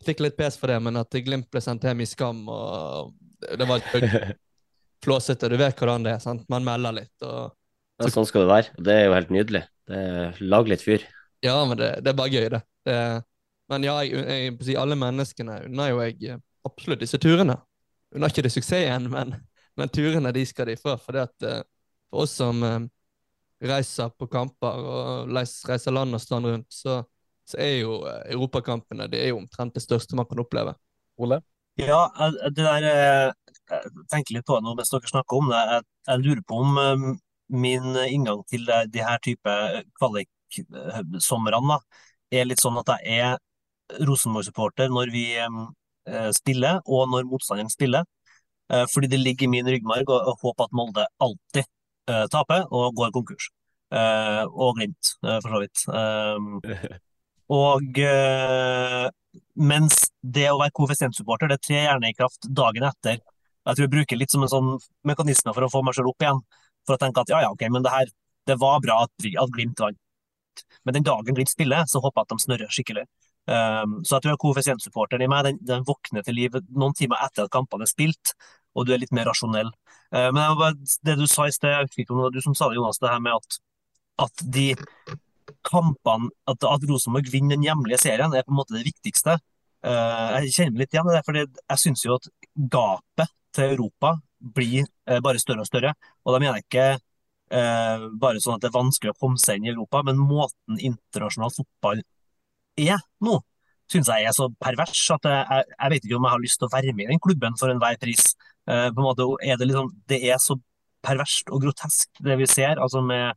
fikk litt pes for det, men at Glimt ble sendt hjem i skam, og det var flåsete. Du vet hvordan det er, sant? Man melder litt. og ja, sånn skal det være. Det er jo helt nydelig. Det er Lag litt fyr. Ja, men det, det er bare gøy, det. det men ja, jeg, jeg, jeg, alle menneskene unner jo jeg eh, absolutt disse turene. Unner ikke det suksessen, men, men, turene de skal de få. For, det at, eh, for oss som um, reiser på kamper og reiser land og strand rundt, så, så er jo eh, europakampene det er jo omtrent det største man kan oppleve. Ole? Ja, det der eh, Jeg tenker litt på det nå mens dere snakker om det. Jeg, jeg lurer på om eh, min inngang til det, de her type kvalik-somrene er litt sånn at jeg er Rosenborg-supporter når vi eh, spiller, og når motstanderen spiller. Eh, fordi det ligger i min ryggmarg å, håpe at Molde alltid eh, taper og går konkurs. Eh, og Glimt, eh, for så vidt. Eh, og eh, mens det å være koeffisientsupporter, det trer gjerne i kraft dagen etter. Jeg tror jeg bruker litt som en sånn mekanisme for å få meg selv opp igjen. For å tenke at ja, ja, ok, men det her, det var bra at, at Glimt vant. Men den dagen Glimt spiller, så håper jeg at de snørrer skikkelig. Um, så jeg tror koeffisientsupporteren i meg, den, den våkner til liv noen timer etter at kampene er spilt, og du er litt mer rasjonell. Uh, men jeg det du sa i sted, jeg ikke om det var du som sa det, Jonas, det her med at, at de kampene, at, at Rosenborg vinner den hjemlige serien, er på en måte det viktigste. Uh, jeg kjenner meg litt igjen i det, for jeg syns jo at gapet til Europa blir uh, bare større og større. Og da mener jeg ikke eh, bare sånn at det er vanskelig å komme seg inn i Europa, men måten internasjonal fotball er nå, syns jeg er så pervers at jeg, jeg, vet ikke om jeg har lyst til å være med i den klubben for enhver pris. Uh, på en måte er det liksom Det er så perverst og grotesk, det vi ser. altså med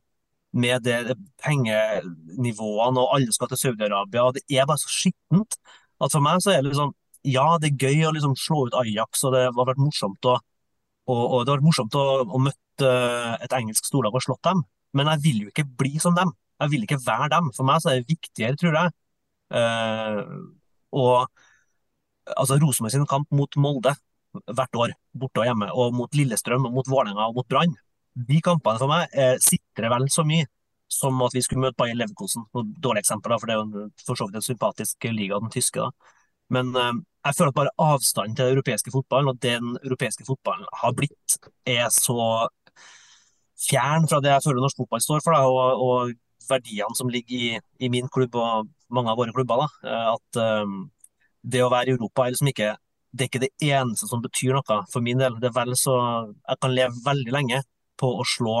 med det pengenivåene, og alle skal til Saudi-Arabia. og Det er bare så skittent at for meg så er det liksom Ja, det er gøy å liksom slå ut Ajax, og det har vært morsomt å, og, og det har vært morsomt å, å møte et engelsk storlag og slått dem, men jeg vil jo ikke bli som dem. Jeg vil ikke være dem. For meg så er det viktigere, tror jeg. Eh, og altså Rosenborg sin kamp mot Molde hvert år, borte og hjemme, og mot Lillestrøm, og mot Vålerenga og mot Brann, de kampene for meg eh, sitrer vel så mye som at vi skulle møte Bayer Leverkosen. Dårlig eksempel, da, for det er jo for så vidt en sympatisk liga, den tyske. da. Men eh, jeg føler at bare avstanden til den europeiske fotballen, og det den europeiske fotballen har blitt, er så fjern fra det jeg føler norsk fotball står for, da, og, og verdiene som ligger i, i min klubb og mange av våre klubber. da, eh, At um, det å være i Europa er liksom ikke det er ikke det eneste som betyr noe for min del. Det er vel så Jeg kan leve veldig lenge på å slå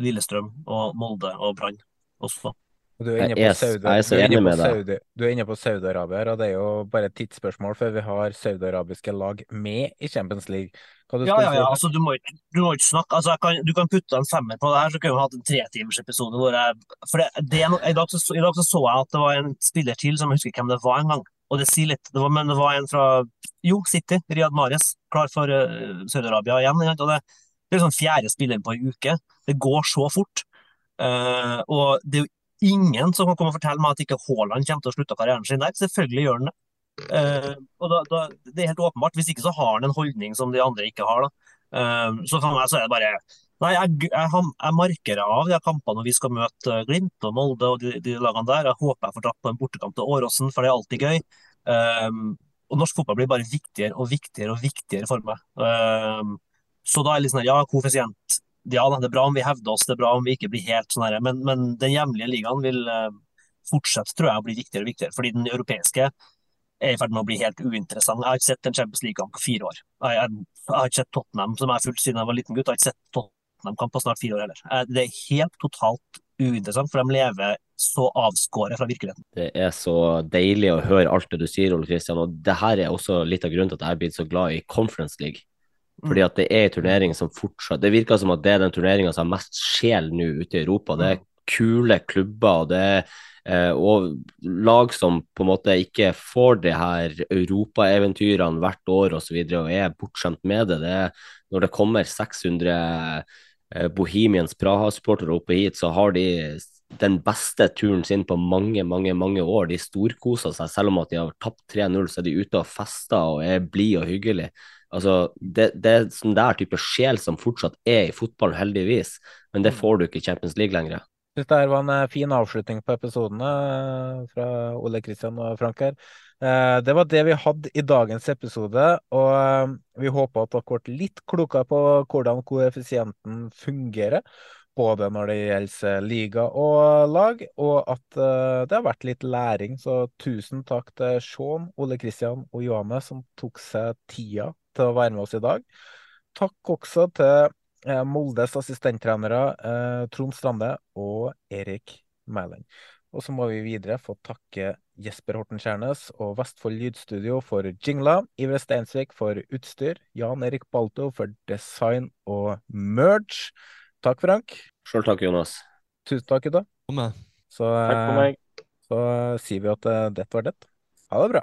Lillestrøm og Molde og Brann også. Du er inne på Saudi-Arabia. Saudi, du inne på Saudi-Arabia, og det er jo bare et tidsspørsmål før vi har saudi-arabiske lag med i Champions League. Ja, ja, ja. Altså, du, må ikke, du må ikke snakke altså, kan, Du kan putte en femmer på det her, så kunne vi hatt en tretimersepisode For det, det i, dag så, I dag så, så jeg at det var en spiller til som jeg husker hvem det var en gang. Og det sier litt. Det var, men det var en fra Jo, City. Riyad Mares, Klar for uh, Saudi-Arabia igjen. Og det, det er liksom fjerde spiller på en uke. Det går så fort. Uh, og det er jo ingen som kan komme og fortelle meg at ikke Haaland kommer til å slutte karrieren sin der. Selvfølgelig gjør han det. Eh, og da, da, det er helt åpenbart. Hvis ikke så har han en holdning som de andre ikke har. Eh, så for meg så er det bare Nei, jeg, jeg, jeg markerer av de kampene når vi skal møte eh, Glimt og Molde og de, de lagene der. Jeg håper jeg får dratt på en bortekamp til Åråsen, for det er alltid gøy. Eh, og norsk fotball blir bare viktigere og viktigere og viktigere for meg. Så da er det litt sånn her, ja, koeffisient. Ja det er bra om vi hevder oss, det er bra om vi ikke blir helt sånn her, men, men den hjemlige ligaen vil fortsette, tror jeg, å bli viktigere og viktigere. Fordi den europeiske er i ferd med å bli helt uinteressant. Jeg har ikke sett en Champions League-kamp på fire år. Jeg, jeg, jeg har ikke sett Tottenham, som jeg har fulgt siden jeg var liten gutt. Jeg har ikke sett Tottenham-kamp på snart fire år heller. Det er helt totalt uinteressant, for de lever så avskåret fra virkeligheten. Det er så deilig å høre alt det du sier, Ole Kristian. Og det her er også litt av grunnen til at jeg er blitt så glad i Conference League. Fordi at det er en turnering som fortsatt Det virker som at det er den turneringa som har mest sjel nå ute i Europa. Det er kule klubber, det er eh, og lag som på en måte ikke får de her europaeventyrene hvert år osv. Og, så videre, og er bortskjemt med det. det er, når det kommer 600 eh, Bohemians Praha-supportere oppe hit, så har de den beste turen sin på mange, mange mange år. De storkoser seg. Selv om at de har tapt 3-0, så er de ute og fester og er blide og hyggelige. Altså, det, det er sånn der type sjel som fortsatt er i fotballen, heldigvis. Men det får du ikke i Champions League lenger. Synes det her var en eh, fin avslutning på episoden eh, fra Ole Kristian og Frank her. Eh, Det var det vi hadde i dagens episode, og vi håper at dere ble litt klokere på hvordan koeffisienten fungerer. Både når det gjelder liga og lag, og at det har vært litt læring. Så tusen takk til Sean, Ole Kristian og Johanne som tok seg tida til å være med oss i dag. Takk også til Moldes assistenttrenere eh, Trond Strande og Erik Mæland. Og så må vi videre få takke Jesper Horten Skjærnes og Vestfold Lydstudio for jingler, Iver Steinsvik for utstyr, Jan Erik Balto for design og merge. Takk, Frank. Sjøl takk, Jonas. Tusen takk, gutta. Så, Takk for eh, meg. så sier vi at eh, dette var det. Ha det bra.